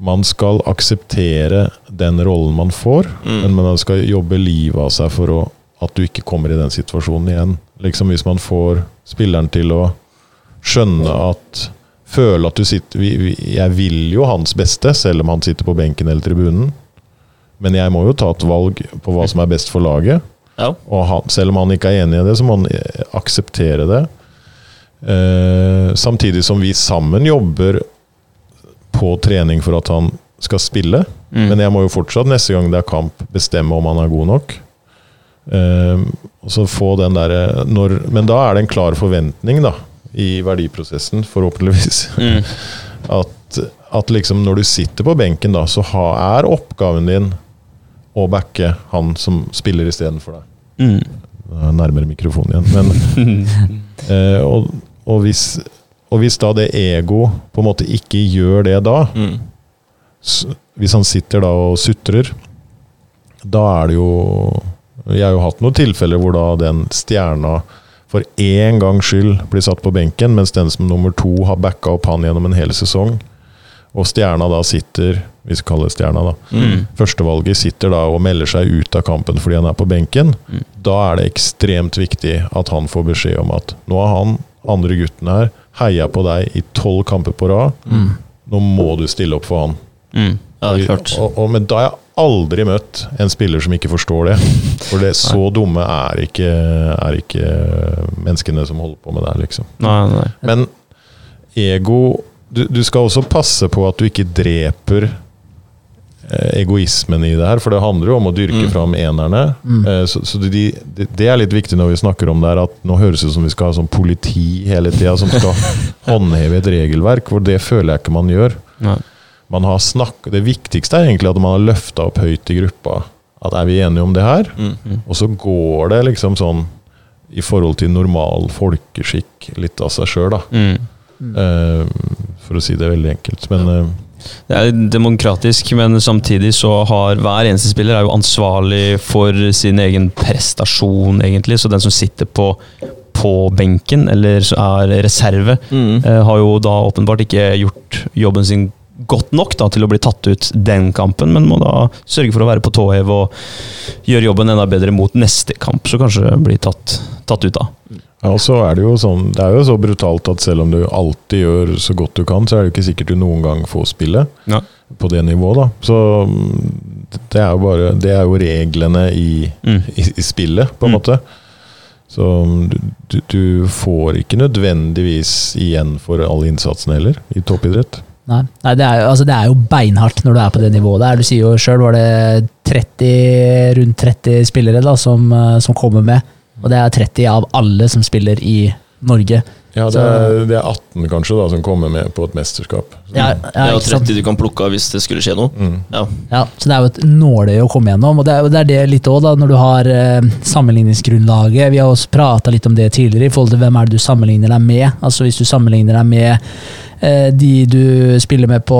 [SPEAKER 1] man skal akseptere den rollen man får,
[SPEAKER 4] Mm.
[SPEAKER 1] men man skal jobbe livet av seg for å, at du ikke kommer i den situasjonen igjen. Liksom Hvis man får spilleren til å skjønne at Føle at du sitter vi, vi, Jeg vil jo hans beste, selv om han sitter på benken eller tribunen. Men jeg må jo ta et valg på hva som er best for laget.
[SPEAKER 4] Ja.
[SPEAKER 1] Og han, selv om han ikke er enig i det, så må han eh, akseptere det. Eh, samtidig som vi sammen jobber på trening for at han skal spille.
[SPEAKER 2] Mm.
[SPEAKER 1] Men jeg må jo fortsatt, neste gang det er kamp, bestemme om han er god nok. Eh, og så få den der, når, Men da er det en klar forventning da, i verdiprosessen, forhåpentligvis.
[SPEAKER 2] Mm.
[SPEAKER 1] At, at liksom når du sitter på benken, da, så ha, er oppgaven din å backe han som spiller istedenfor deg.
[SPEAKER 2] Mm.
[SPEAKER 1] Er Nærmere mikrofonen igjen. Men, eh, og, og, hvis, og hvis da det ego på en måte ikke gjør det da,
[SPEAKER 4] Mm.
[SPEAKER 1] så, hvis han sitter da og sutrer, da er det jo Jeg har jo hatt noen tilfeller hvor da den stjerna for én gangs skyld blir satt på benken, mens den som nummer to har backa opp han gjennom en hel sesong, og stjerna da sitter Vi skal kalle det stjerna, da.
[SPEAKER 2] Mm.
[SPEAKER 1] Førstevalget sitter da og melder seg ut av kampen fordi han er på benken.
[SPEAKER 2] Mm.
[SPEAKER 1] Da er det ekstremt viktig at han får beskjed om at nå har han andre gutten her heia på deg i tolv kamper på rad.
[SPEAKER 3] Mm.
[SPEAKER 1] Nå må du stille opp for han.
[SPEAKER 2] Mm.
[SPEAKER 4] Ja, det klart.
[SPEAKER 1] Og, og, men da er jeg aldri møtt en spiller som ikke forstår det. For det så dumme er ikke, er ikke menneskene som holder på med det, her, liksom.
[SPEAKER 2] Nei, nei.
[SPEAKER 1] Men ego du, du skal også passe på at du ikke dreper eh, egoismen i det her, for det handler jo om å dyrke
[SPEAKER 4] Mm.
[SPEAKER 1] fram enerne.
[SPEAKER 3] Mm.
[SPEAKER 1] Eh, så så de, de, det er litt viktig når vi snakker om det her, at nå høres det ut som vi skal ha sånn politi hele tida som skal håndheve et regelverk, hvor det føler jeg ikke man gjør.
[SPEAKER 2] nei.
[SPEAKER 1] Man har snakk, det viktigste er egentlig at man har løfta opp høyt i gruppa. At er vi enige om det her?
[SPEAKER 4] Mm.
[SPEAKER 1] Og så går det liksom sånn i forhold til normal folkeskikk litt av seg sjøl, da.
[SPEAKER 2] Mm.
[SPEAKER 1] Uh, for å si det veldig enkelt. Men eh,
[SPEAKER 2] Det er demokratisk, men samtidig så har hver eneste spiller er jo ansvarlig for sin egen prestasjon, egentlig. Så den som sitter på, på benken, eller er reserve,
[SPEAKER 4] Mm.
[SPEAKER 2] eh, har jo da åpenbart ikke gjort jobben sin godt nok da, til å bli tatt ut den kampen, men må da sørge for å være på tå hev og gjøre jobben enda bedre mot neste kamp, så kanskje bli tatt, tatt ut da.
[SPEAKER 1] ja, og så er det jo sånn Det er jo så brutalt at selv om du alltid gjør så godt du kan, så er det jo ikke sikkert du noen gang får spille
[SPEAKER 2] Ja.
[SPEAKER 1] på det nivået, da. Så det er jo bare Det er jo reglene i,
[SPEAKER 2] Mm.
[SPEAKER 1] i, i spillet, på en
[SPEAKER 2] Mm.
[SPEAKER 1] måte. Så du, du, du får ikke nødvendigvis igjen for all innsatsen heller, i toppidrett.
[SPEAKER 3] Nei, Nei det, er, jo- altså det er jo beinhardt når du er på det nivået der. Du sier jo sjøl var det 30, rundt 30 spillere da, som, eh, som kommer med. Og det er 30 av alle som spiller i Norge.
[SPEAKER 1] Ja, det er, det er 18 kanskje da som kommer med på et mesterskap.
[SPEAKER 3] Ja,
[SPEAKER 4] Det er jo 30 du kan plukke av hvis det skulle skje noe.
[SPEAKER 1] Mm.
[SPEAKER 4] Ja.
[SPEAKER 3] Ja, så det er jo et nåløye å komme gjennom. Og det er, det er det litt òg, når du har eh, sammenligningsgrunnlaget. Vi har også prata litt om det tidligere, i forhold til hvem er det du sammenligner deg med. Altså Hvis du sammenligner deg med de du spiller med på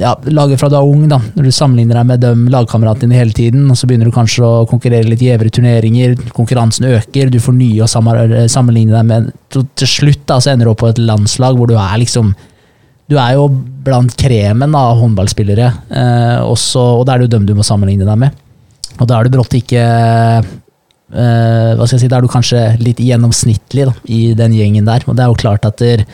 [SPEAKER 3] ja, laget fra du er ung, da. Når du sammenligner deg med de lagkameratene dine hele tiden, og så begynner du kanskje å konkurrere litt gjevere turneringer, konkurransen øker, du får nye å sammenligne deg med. Til slutt da, så ender du opp på et landslag hvor du er liksom du er jo blant kremen av håndballspillere, eh, også, og da er det jo dem du må sammenligne deg med. Og da er du brått ikke eh, Hva skal jeg si, da er du kanskje litt gjennomsnittlig da, i den gjengen der. Og det er jo klart at det,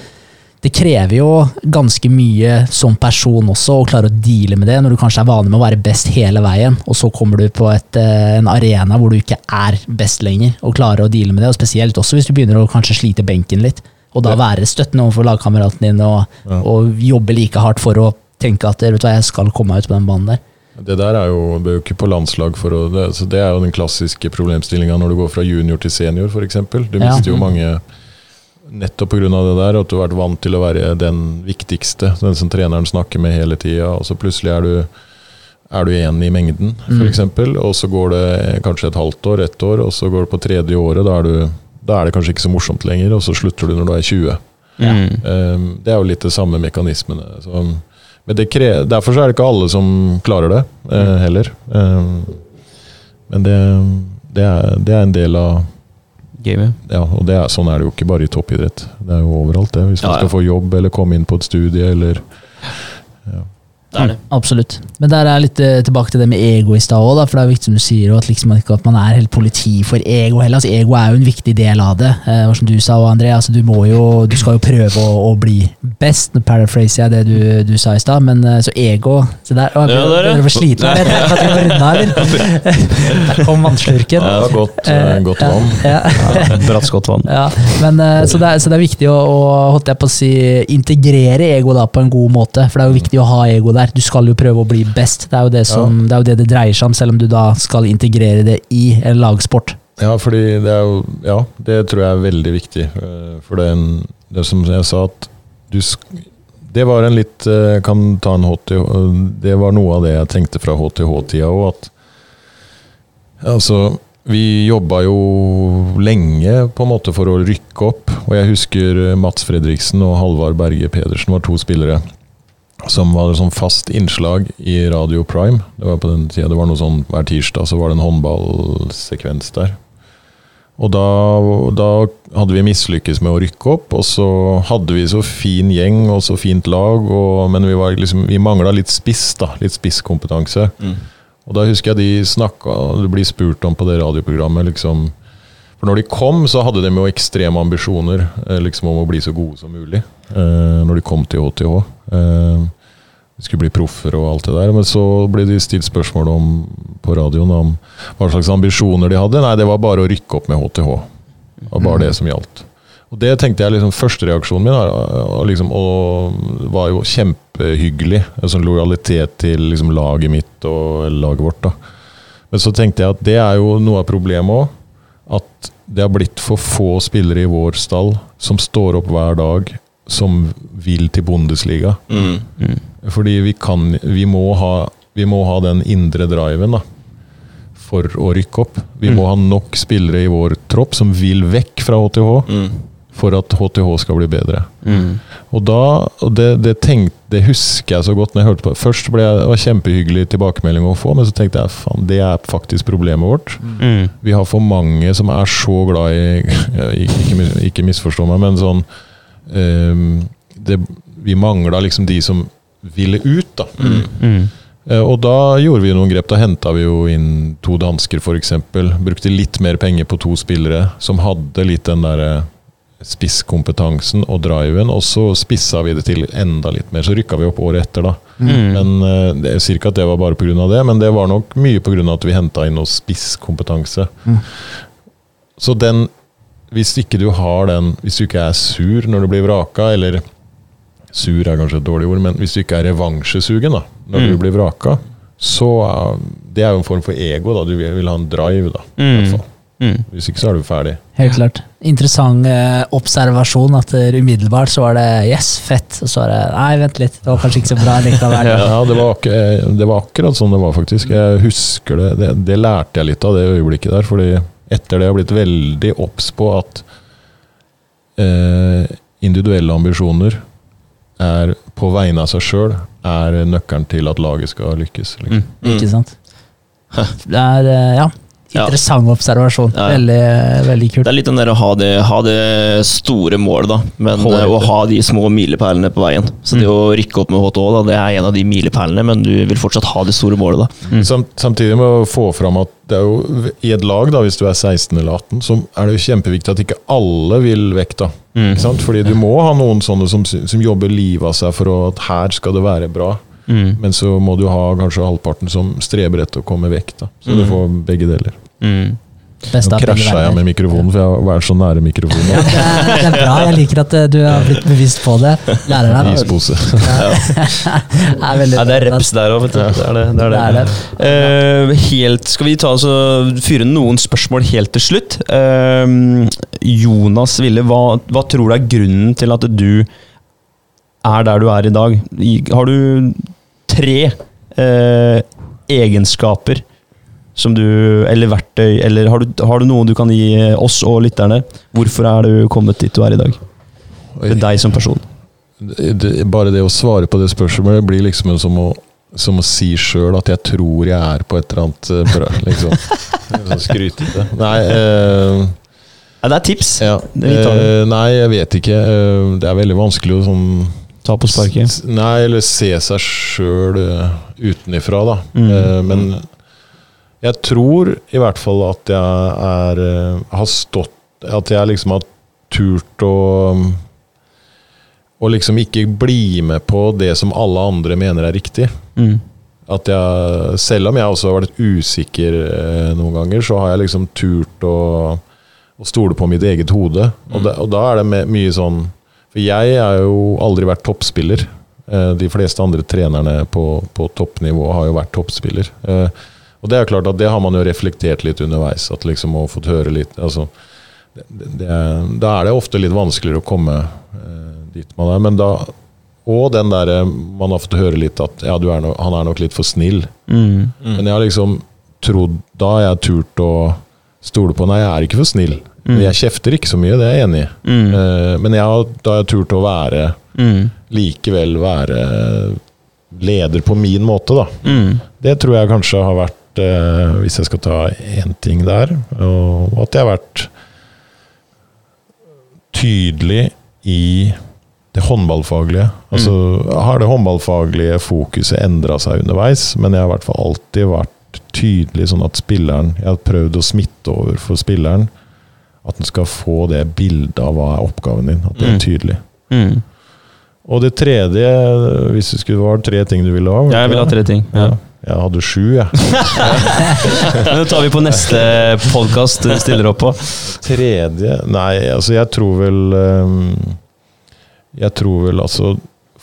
[SPEAKER 3] det krever jo ganske mye som person også å klare å deale med det, når du kanskje er vanlig med å være best hele veien, og så kommer du på et, eh, en arena hvor du ikke er best lenger, og klarer å deale med det. Og spesielt også hvis du begynner å kanskje slite benken litt. Og da være støttende overfor lagkameraten din og, og jobbe like hardt for å tenke at vet du hva, jeg skal komme meg ut på den banen der.
[SPEAKER 1] Det der er jo, er jo ikke på landslag for å det, så det er jo den klassiske problemstillinga når du går fra junior til senior, f.eks. Du mister jo mange nettopp pga. det der, at du har vært vant til å være den viktigste, den som treneren snakker med hele tida, og så plutselig er du er du én i mengden,
[SPEAKER 3] Mm.
[SPEAKER 1] f.eks., og så går det kanskje et halvt år, ett år, og så går det på tredje året. Da er, du, da er det kanskje ikke så morsomt lenger, og så slutter du når du er 20.
[SPEAKER 2] Mm.
[SPEAKER 1] Um, det er jo litt de samme mekanismene. Så, men derfor er det ikke alle som klarer det, uh, heller. Um, men det, det, er, det er en del av
[SPEAKER 2] Gamet.
[SPEAKER 1] Ja, og det er, sånn er det jo ikke bare i toppidrett. Det er jo overalt, det. Hvis man
[SPEAKER 4] Ja, ja.
[SPEAKER 1] skal få jobb eller komme inn på et studie eller
[SPEAKER 4] Det er det.
[SPEAKER 3] Absolutt. Men der er jeg litt eh, tilbake til det med ego i stad òg, for det er viktig som du sier, at, liksom, at man er helt politi for ego heller. Altså, ego er jo en viktig del av det. Eh, som du sa, André, altså, du, må jo, du skal jo prøve å, å bli best. Nå paraphraser jeg det du, du sa i stad, men eh, så ego Se der å,
[SPEAKER 4] Ja, ja.
[SPEAKER 3] Jeg at vi av, eller? Der kom vannslurken.
[SPEAKER 1] Ja, det var godt, eh,
[SPEAKER 3] Eh,
[SPEAKER 1] godt vann.
[SPEAKER 3] Ja.
[SPEAKER 2] Bratt skott vann.
[SPEAKER 3] Ja, men, så, det er, så det er viktig å, å holdt jeg på å si, integrere ego da på en god måte. For det er jo viktig å ha ego der. Du skal jo prøve å bli best. Det er jo det som, det, er jo det, det dreier seg om, selv om du da skal integrere det i en lagsport.
[SPEAKER 1] Ja, fordi det er jo Ja, det tror jeg er veldig viktig. eh, For det, det som jeg sa, at du Det var en litt eh, Kan ta en HTH eh, Det var noe av det jeg tenkte fra HTH-tida òg, at Altså, vi jobba jo lenge på en måte for å rykke opp. Og jeg husker Mats Fredriksen og Halvard Berge Pedersen var to spillere som var sånn fast innslag i Radio Prime. Det var på den tida, det var noe sånn hver tirsdag så var det en håndballsekvens der. Og da, da hadde vi mislykkes med å rykke opp, og så hadde vi så fin gjeng og så fint lag, og, men vi, var liksom, vi mangla litt spiss, da. Litt spisskompetanse.
[SPEAKER 4] Mm.
[SPEAKER 1] Og da husker jeg de snakka, det blir spurt om på det radioprogrammet, liksom For når de kom, så hadde de jo ekstreme ambisjoner eh, liksom om å bli så gode som mulig. Eh, når de kom til HTH. Eh, de skulle bli proffer og alt det der. Men så ble de stilt spørsmål om på radioen om hva slags ambisjoner de hadde. Nei, det var bare å rykke opp med HTH. Det var bare det som gjaldt. Og det tenkte jeg liksom Førstereaksjonen min og liksom, og var jo kjempehyggelig. En sånn lojalitet til liksom laget mitt og laget vårt. da. Men så tenkte jeg at det er jo noe av problemet òg. At det har blitt for få spillere i vår stall som står opp hver dag, som vil til Bundesliga.
[SPEAKER 4] Mm.
[SPEAKER 1] Fordi vi kan Vi må ha, vi må ha den indre driven, da. For å rykke opp. Vi må ha nok spillere i vår tropp som vil vekk fra HTH,
[SPEAKER 4] Mm.
[SPEAKER 1] For at HTH skal bli bedre.
[SPEAKER 2] Mm.
[SPEAKER 1] Og da, og det, det, tenkte, det husker jeg så godt når jeg hørte på Først ble jeg, det var kjempehyggelig tilbakemelding å få, men så tenkte jeg faen, det er faktisk problemet vårt.
[SPEAKER 2] Mm.
[SPEAKER 1] Vi har for mange som er så glad i Ikke, ikke, misforstå meg, men sånn um, det, Vi mangla liksom de som ville ut, da.
[SPEAKER 2] Mm.
[SPEAKER 1] Eh, Og da gjorde vi noen grep. Da henta vi jo inn to dansker, f.eks. Brukte litt mer penger på to spillere som hadde litt den derre spisskompetansen og driven, og så spissa vi det til enda litt mer. Så rykka vi opp året etter, da.
[SPEAKER 2] Mm.
[SPEAKER 1] Men eh, det, Jeg sier ikke at det var bare pga. det, men det var nok mye pga. at vi henta inn noe spisskompetanse.
[SPEAKER 3] Mm.
[SPEAKER 1] Så den Hvis ikke du har den Hvis du ikke er sur når du blir vraka, eller Sur er kanskje et dårlig ord, men hvis du ikke er revansjesugen da, når
[SPEAKER 2] Mm.
[SPEAKER 1] du blir vraka, så er det er jo en form for ego. da Du vil, ha en drive, da. i hvert
[SPEAKER 2] Mm.
[SPEAKER 1] fall.
[SPEAKER 2] Mm.
[SPEAKER 1] Hvis ikke så er du ferdig.
[SPEAKER 3] Helt klart. Interessant eh, observasjon at eh, umiddelbart så var det yes, fett. Og så var det nei, vent litt, det var kanskje ikke så bra likevel.
[SPEAKER 1] Ja, det var, ak det var akkurat sånn det var, faktisk. Jeg husker det. det. Det lærte jeg litt av det øyeblikket der. fordi etter det har jeg blitt veldig obs på at eh, individuelle ambisjoner er på vegne av seg sjøl er nøkkelen til at laget skal lykkes. Liksom.
[SPEAKER 2] Mm.
[SPEAKER 3] Ikke sant? Det er, eh, ja,
[SPEAKER 4] Ja.
[SPEAKER 3] interessant observasjon.
[SPEAKER 4] Ja, ja.
[SPEAKER 3] Veldig, veldig kult.
[SPEAKER 4] Det er litt den der å ha det, ha det store målet, da, men eh, å ha de små milepælene på veien. Så det å rykke opp med HTH, da, det er en av de milepælene, men du vil fortsatt ha det store målet, da.
[SPEAKER 2] Mm.
[SPEAKER 1] Sam, samtidig med å få fram at det er jo i et lag, da, hvis du er 16 eller 18, så er det jo kjempeviktig at ikke alle vil vekk. da.
[SPEAKER 2] Mm.
[SPEAKER 1] Ikke sant? Fordi du må ha noen sånne som, som jobber livet av seg for at her skal det være bra.
[SPEAKER 2] Mm.
[SPEAKER 1] Men så må du ha kanskje halvparten som streber etter å komme vekk. da. Så du
[SPEAKER 2] Mm.
[SPEAKER 1] får begge deler.
[SPEAKER 2] Mm.
[SPEAKER 1] Nå krasja jeg med mikrofonen, for jeg har vært så nære mikrofonen.
[SPEAKER 3] Ja, det, er, det er bra. Jeg liker at eh, du har blitt bevisst på det. Lærer deg.
[SPEAKER 1] Ispose.
[SPEAKER 3] Det er veldig
[SPEAKER 2] Ja, det er reps der òg, vet du. Det er det. det, er det.
[SPEAKER 3] Det er
[SPEAKER 2] Eh, helt, skal vi ta altså, fyre noen spørsmål helt til slutt? Uh, Jonas Ville, hva, hva tror du er grunnen til at du er der du er i dag? Har du tre eh, egenskaper som du, eller verktøy, eller har du, har du noe du kan gi oss og lytterne? Hvorfor er du kommet dit du er i dag? Til deg som person.
[SPEAKER 1] Det, bare det å svare på det spørsmålet blir liksom som å, som å si sjøl at jeg tror jeg er på et eller annet Brød bra. Liksom. Sånn skrytete. Nei, eh,
[SPEAKER 2] Ja, det er tips.
[SPEAKER 1] ja.
[SPEAKER 2] Det
[SPEAKER 1] eh, nei, jeg vet ikke. Eh, det er veldig vanskelig å sånn
[SPEAKER 2] Ta på sparket.
[SPEAKER 1] Nei, eller se seg sjøl utenifra, da.
[SPEAKER 2] Mm.
[SPEAKER 1] Eh, men jeg tror i hvert fall at jeg er eh, har stått At jeg liksom har turt å å liksom ikke bli med på det som alle andre mener er riktig.
[SPEAKER 2] Mm.
[SPEAKER 1] At jeg, selv om jeg også har vært usikker eh, noen ganger, så har jeg liksom turt å, å stole på mitt eget hode. Og,
[SPEAKER 2] Mm.
[SPEAKER 1] da- og da er det mye sånn For jeg har jo aldri vært toppspiller. Eh, De fleste andre trenerne på, på toppnivå har jo vært toppspiller. Eh, Og det er klart at det har man jo reflektert litt underveis. At liksom å fått høre litt altså, det, det, Da er det ofte litt vanskeligere å komme eh, dit man er. Men da Og den derre man har fått høre litt at ja, du er no, han er nok litt for snill.
[SPEAKER 2] Mm.
[SPEAKER 1] Men jeg har liksom trodd Da har jeg turt å stole på Nei, jeg er ikke for snill.
[SPEAKER 2] Mm.
[SPEAKER 1] Jeg kjefter ikke så mye, det er jeg enig i.
[SPEAKER 2] Mm.
[SPEAKER 1] Eh, Men jeg har, da har jeg turt å være
[SPEAKER 2] Mm.
[SPEAKER 1] likevel være leder på min måte, da.
[SPEAKER 2] Mm.
[SPEAKER 1] Det tror jeg kanskje har vært, eh, hvis jeg skal ta én ting der, og at jeg har vært tydelig i det håndballfaglige. Altså har det håndballfaglige fokuset endra seg underveis, men jeg har i hvert fall alltid vært tydelig sånn at spilleren Jeg har prøvd å smitte over for spilleren. At en skal få det bildet av hva er oppgaven din. At det er
[SPEAKER 2] Mm.
[SPEAKER 1] tydelig.
[SPEAKER 2] Mm.
[SPEAKER 1] Og det tredje, hvis det skulle være tre ting du ville ha? Ja,
[SPEAKER 2] Jeg vil ha tre ting. Ja.
[SPEAKER 1] Ja. Jeg hadde sju, jeg.
[SPEAKER 2] Men det tar vi på neste podkast du stiller opp på.
[SPEAKER 1] Tredje Nei, altså jeg tror vel ehm, Jeg tror vel altså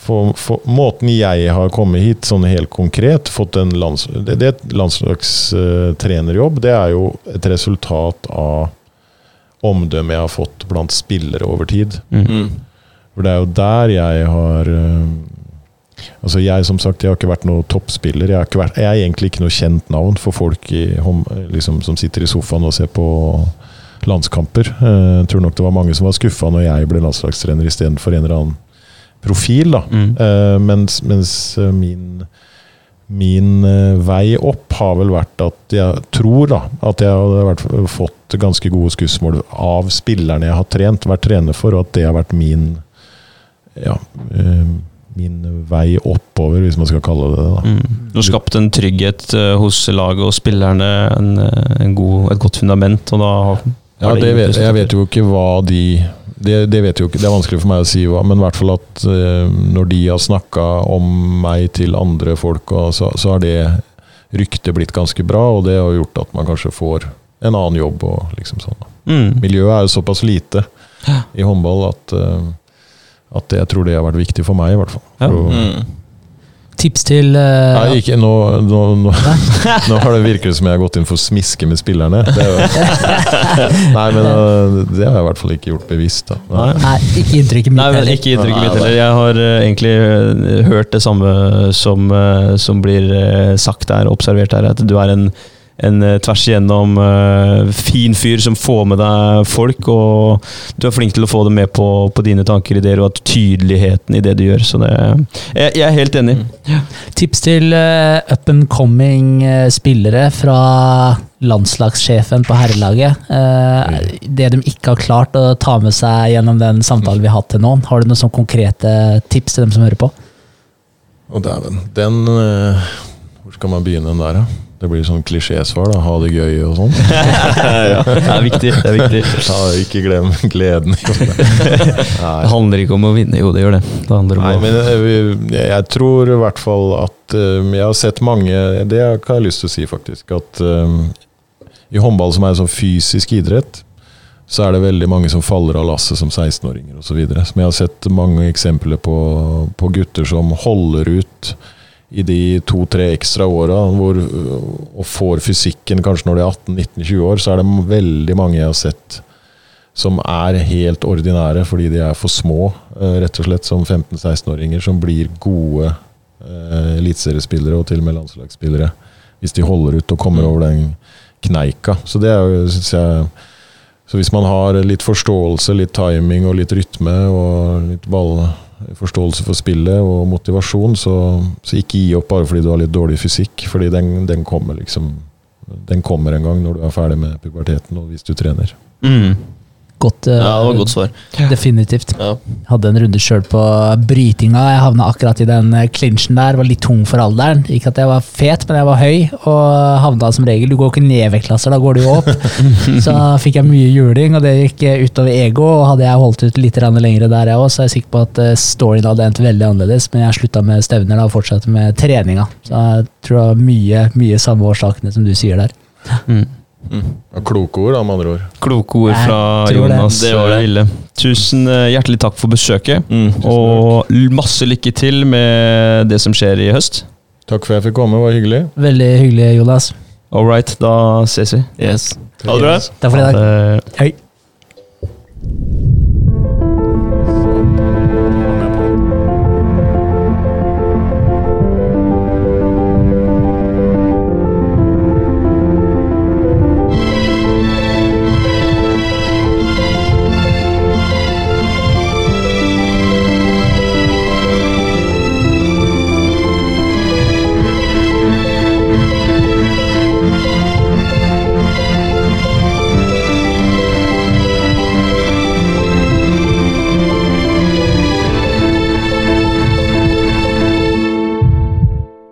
[SPEAKER 1] for, for, Måten jeg har kommet hit, sånn helt konkret, fått en lands, det, det er landslagstrenerjobb, det er jo et resultat av omdømmet jeg har fått blant spillere over tid.
[SPEAKER 2] Mm.
[SPEAKER 4] Mm.
[SPEAKER 1] For det er jo der jeg har ehm, Altså Jeg som sagt, jeg har ikke vært noen toppspiller. Jeg, har ikke vært, jeg er egentlig ikke noe kjent navn for folk i, liksom, som sitter i sofaen og ser på landskamper. Eh, Jeg tror nok det var mange som var skuffa når jeg ble landslagstrener istedenfor en eller annen profil. da.
[SPEAKER 2] Mm.
[SPEAKER 1] Eh, mens, mens eh, min, min eh, vei opp har vel vært at jeg tror da, at jeg har fått ganske gode skussmål av spillerne jeg har trent, vært trener for, og at det har vært min ja, eh, min vei oppover, hvis man skal kalle det det.
[SPEAKER 2] Mm. Du har skapt en trygghet eh, hos laget og spillerne, en, en god, et godt fundament, og da
[SPEAKER 1] Ja, det vet, jeg vet jo ikke hva de det, det vet jo ikke, det er vanskelig for meg å si hva, men i hvert fall at eh, når de har snakka om meg til andre folk, så, så har det ryktet blitt ganske bra, og det har gjort at man kanskje får en annen jobb. og liksom sånn.
[SPEAKER 2] Mm.
[SPEAKER 1] Miljøet er jo såpass lite i håndball at, eh, at jeg tror det har vært viktig for meg, i hvert fall.
[SPEAKER 2] Ja.
[SPEAKER 1] Å-
[SPEAKER 4] Mm.
[SPEAKER 3] Tips til uh,
[SPEAKER 1] Nei, ikke, nå, nå, nå, nå har det virket som jeg har gått inn for å smiske med spillerne. Det er jo, nei, men uh, det har jeg i hvert fall ikke gjort bevisst. Da.
[SPEAKER 2] Nei.
[SPEAKER 3] Nei, ikke inntrykket mitt heller.
[SPEAKER 2] ikke inntrykket mitt heller. Jeg har uh, egentlig eh, hørt det samme som, eh, som blir eh, sagt der, observert der, at du er en, en eh, tvers igjennom eh, fin fyr som får med deg folk, og du er flink til å få dem med på, på dine tanker, ideer, og at tydeligheten i det du gjør. Så det, jeg, jeg er helt enig.
[SPEAKER 3] Tips til eh, up and coming spillere fra landslagssjefen på herrelaget. Det de ikke har klart å ta med seg gjennom den samtalen vi har hatt til nå. Har du noen sånne konkrete tips til dem som hører på?
[SPEAKER 1] Å dæven. Den Hvor skal man begynne den der, da? Det blir sånn klisjésvar. da, Ha det gøy og sånn.
[SPEAKER 2] Det er viktig. det er viktig.
[SPEAKER 1] Ja, ikke glem gleden.
[SPEAKER 2] Det handler ikke om å vinne, jo det gjør det. Det handler om
[SPEAKER 1] Nei, men øh, vi- jeg tror i hvert fall at øh, Jeg har sett mange Det har jeg lyst til å si, faktisk. At um, i håndball, som er en sånn fysisk idrett, så er det veldig mange som faller av lasset som 16-åringer osv. Som jeg har sett mange eksempler på, på gutter som holder ut i de to-tre ekstra åra og får fysikken kanskje når de er 18-19-20 år, så er det veldig mange jeg har sett som er helt ordinære fordi de er for små, eh, rett og slett, som 15-16-åringer, som blir gode eh, eliteseriespillere og til og med landslagsspillere hvis de holder ut og kommer over den kneika. Så det er jo, synes jeg Så hvis man har litt forståelse, litt timing og litt rytme og litt ball, forståelse for spillet og motivasjon, så, så ikke gi opp bare fordi du har litt dårlig fysikk, fordi den, den kommer liksom Den kommer en gang når du er ferdig med puberteten, og hvis du trener.
[SPEAKER 2] mm.
[SPEAKER 3] Godt, uh,
[SPEAKER 4] Ja, det var godt svar.
[SPEAKER 3] Definitivt.
[SPEAKER 4] Ja.
[SPEAKER 3] Hadde en runde sjøl på brytinga. Jeg havna akkurat i den klinsjen clinchen der. Var litt tung for alderen. Ikke at jeg var fet, men jeg var høy, og havna som regel Du går ikke ned vektklasser, da går du jo opp. Så fikk jeg mye juling, og det gikk eh, utover ego. Og hadde jeg holdt ut litt lenger der, jeg òg, så er jeg sikker på at eh, storyen hadde endt veldig annerledes. Men jeg slutta med stevner da, og fortsatte med treninga. Så jeg tror det var mye, mye samme årsakene som du sier der.
[SPEAKER 2] Mm.
[SPEAKER 1] Ja, kloke ord, da, med andre ord.
[SPEAKER 2] Kloke ord fra. Jonas
[SPEAKER 4] Det var det.
[SPEAKER 2] Ville. Tusen eh, hjertelig takk for besøket.
[SPEAKER 4] Mm.
[SPEAKER 2] Og masse lykke til med det som skjer i høst.
[SPEAKER 1] Takk for at jeg fikk komme, det var hyggelig.
[SPEAKER 3] Veldig hyggelig, Jonas.
[SPEAKER 2] All right, da ses vi.
[SPEAKER 4] Yes. Ha det bra.
[SPEAKER 3] Takk for i dag.
[SPEAKER 2] Eh,
[SPEAKER 3] Hei.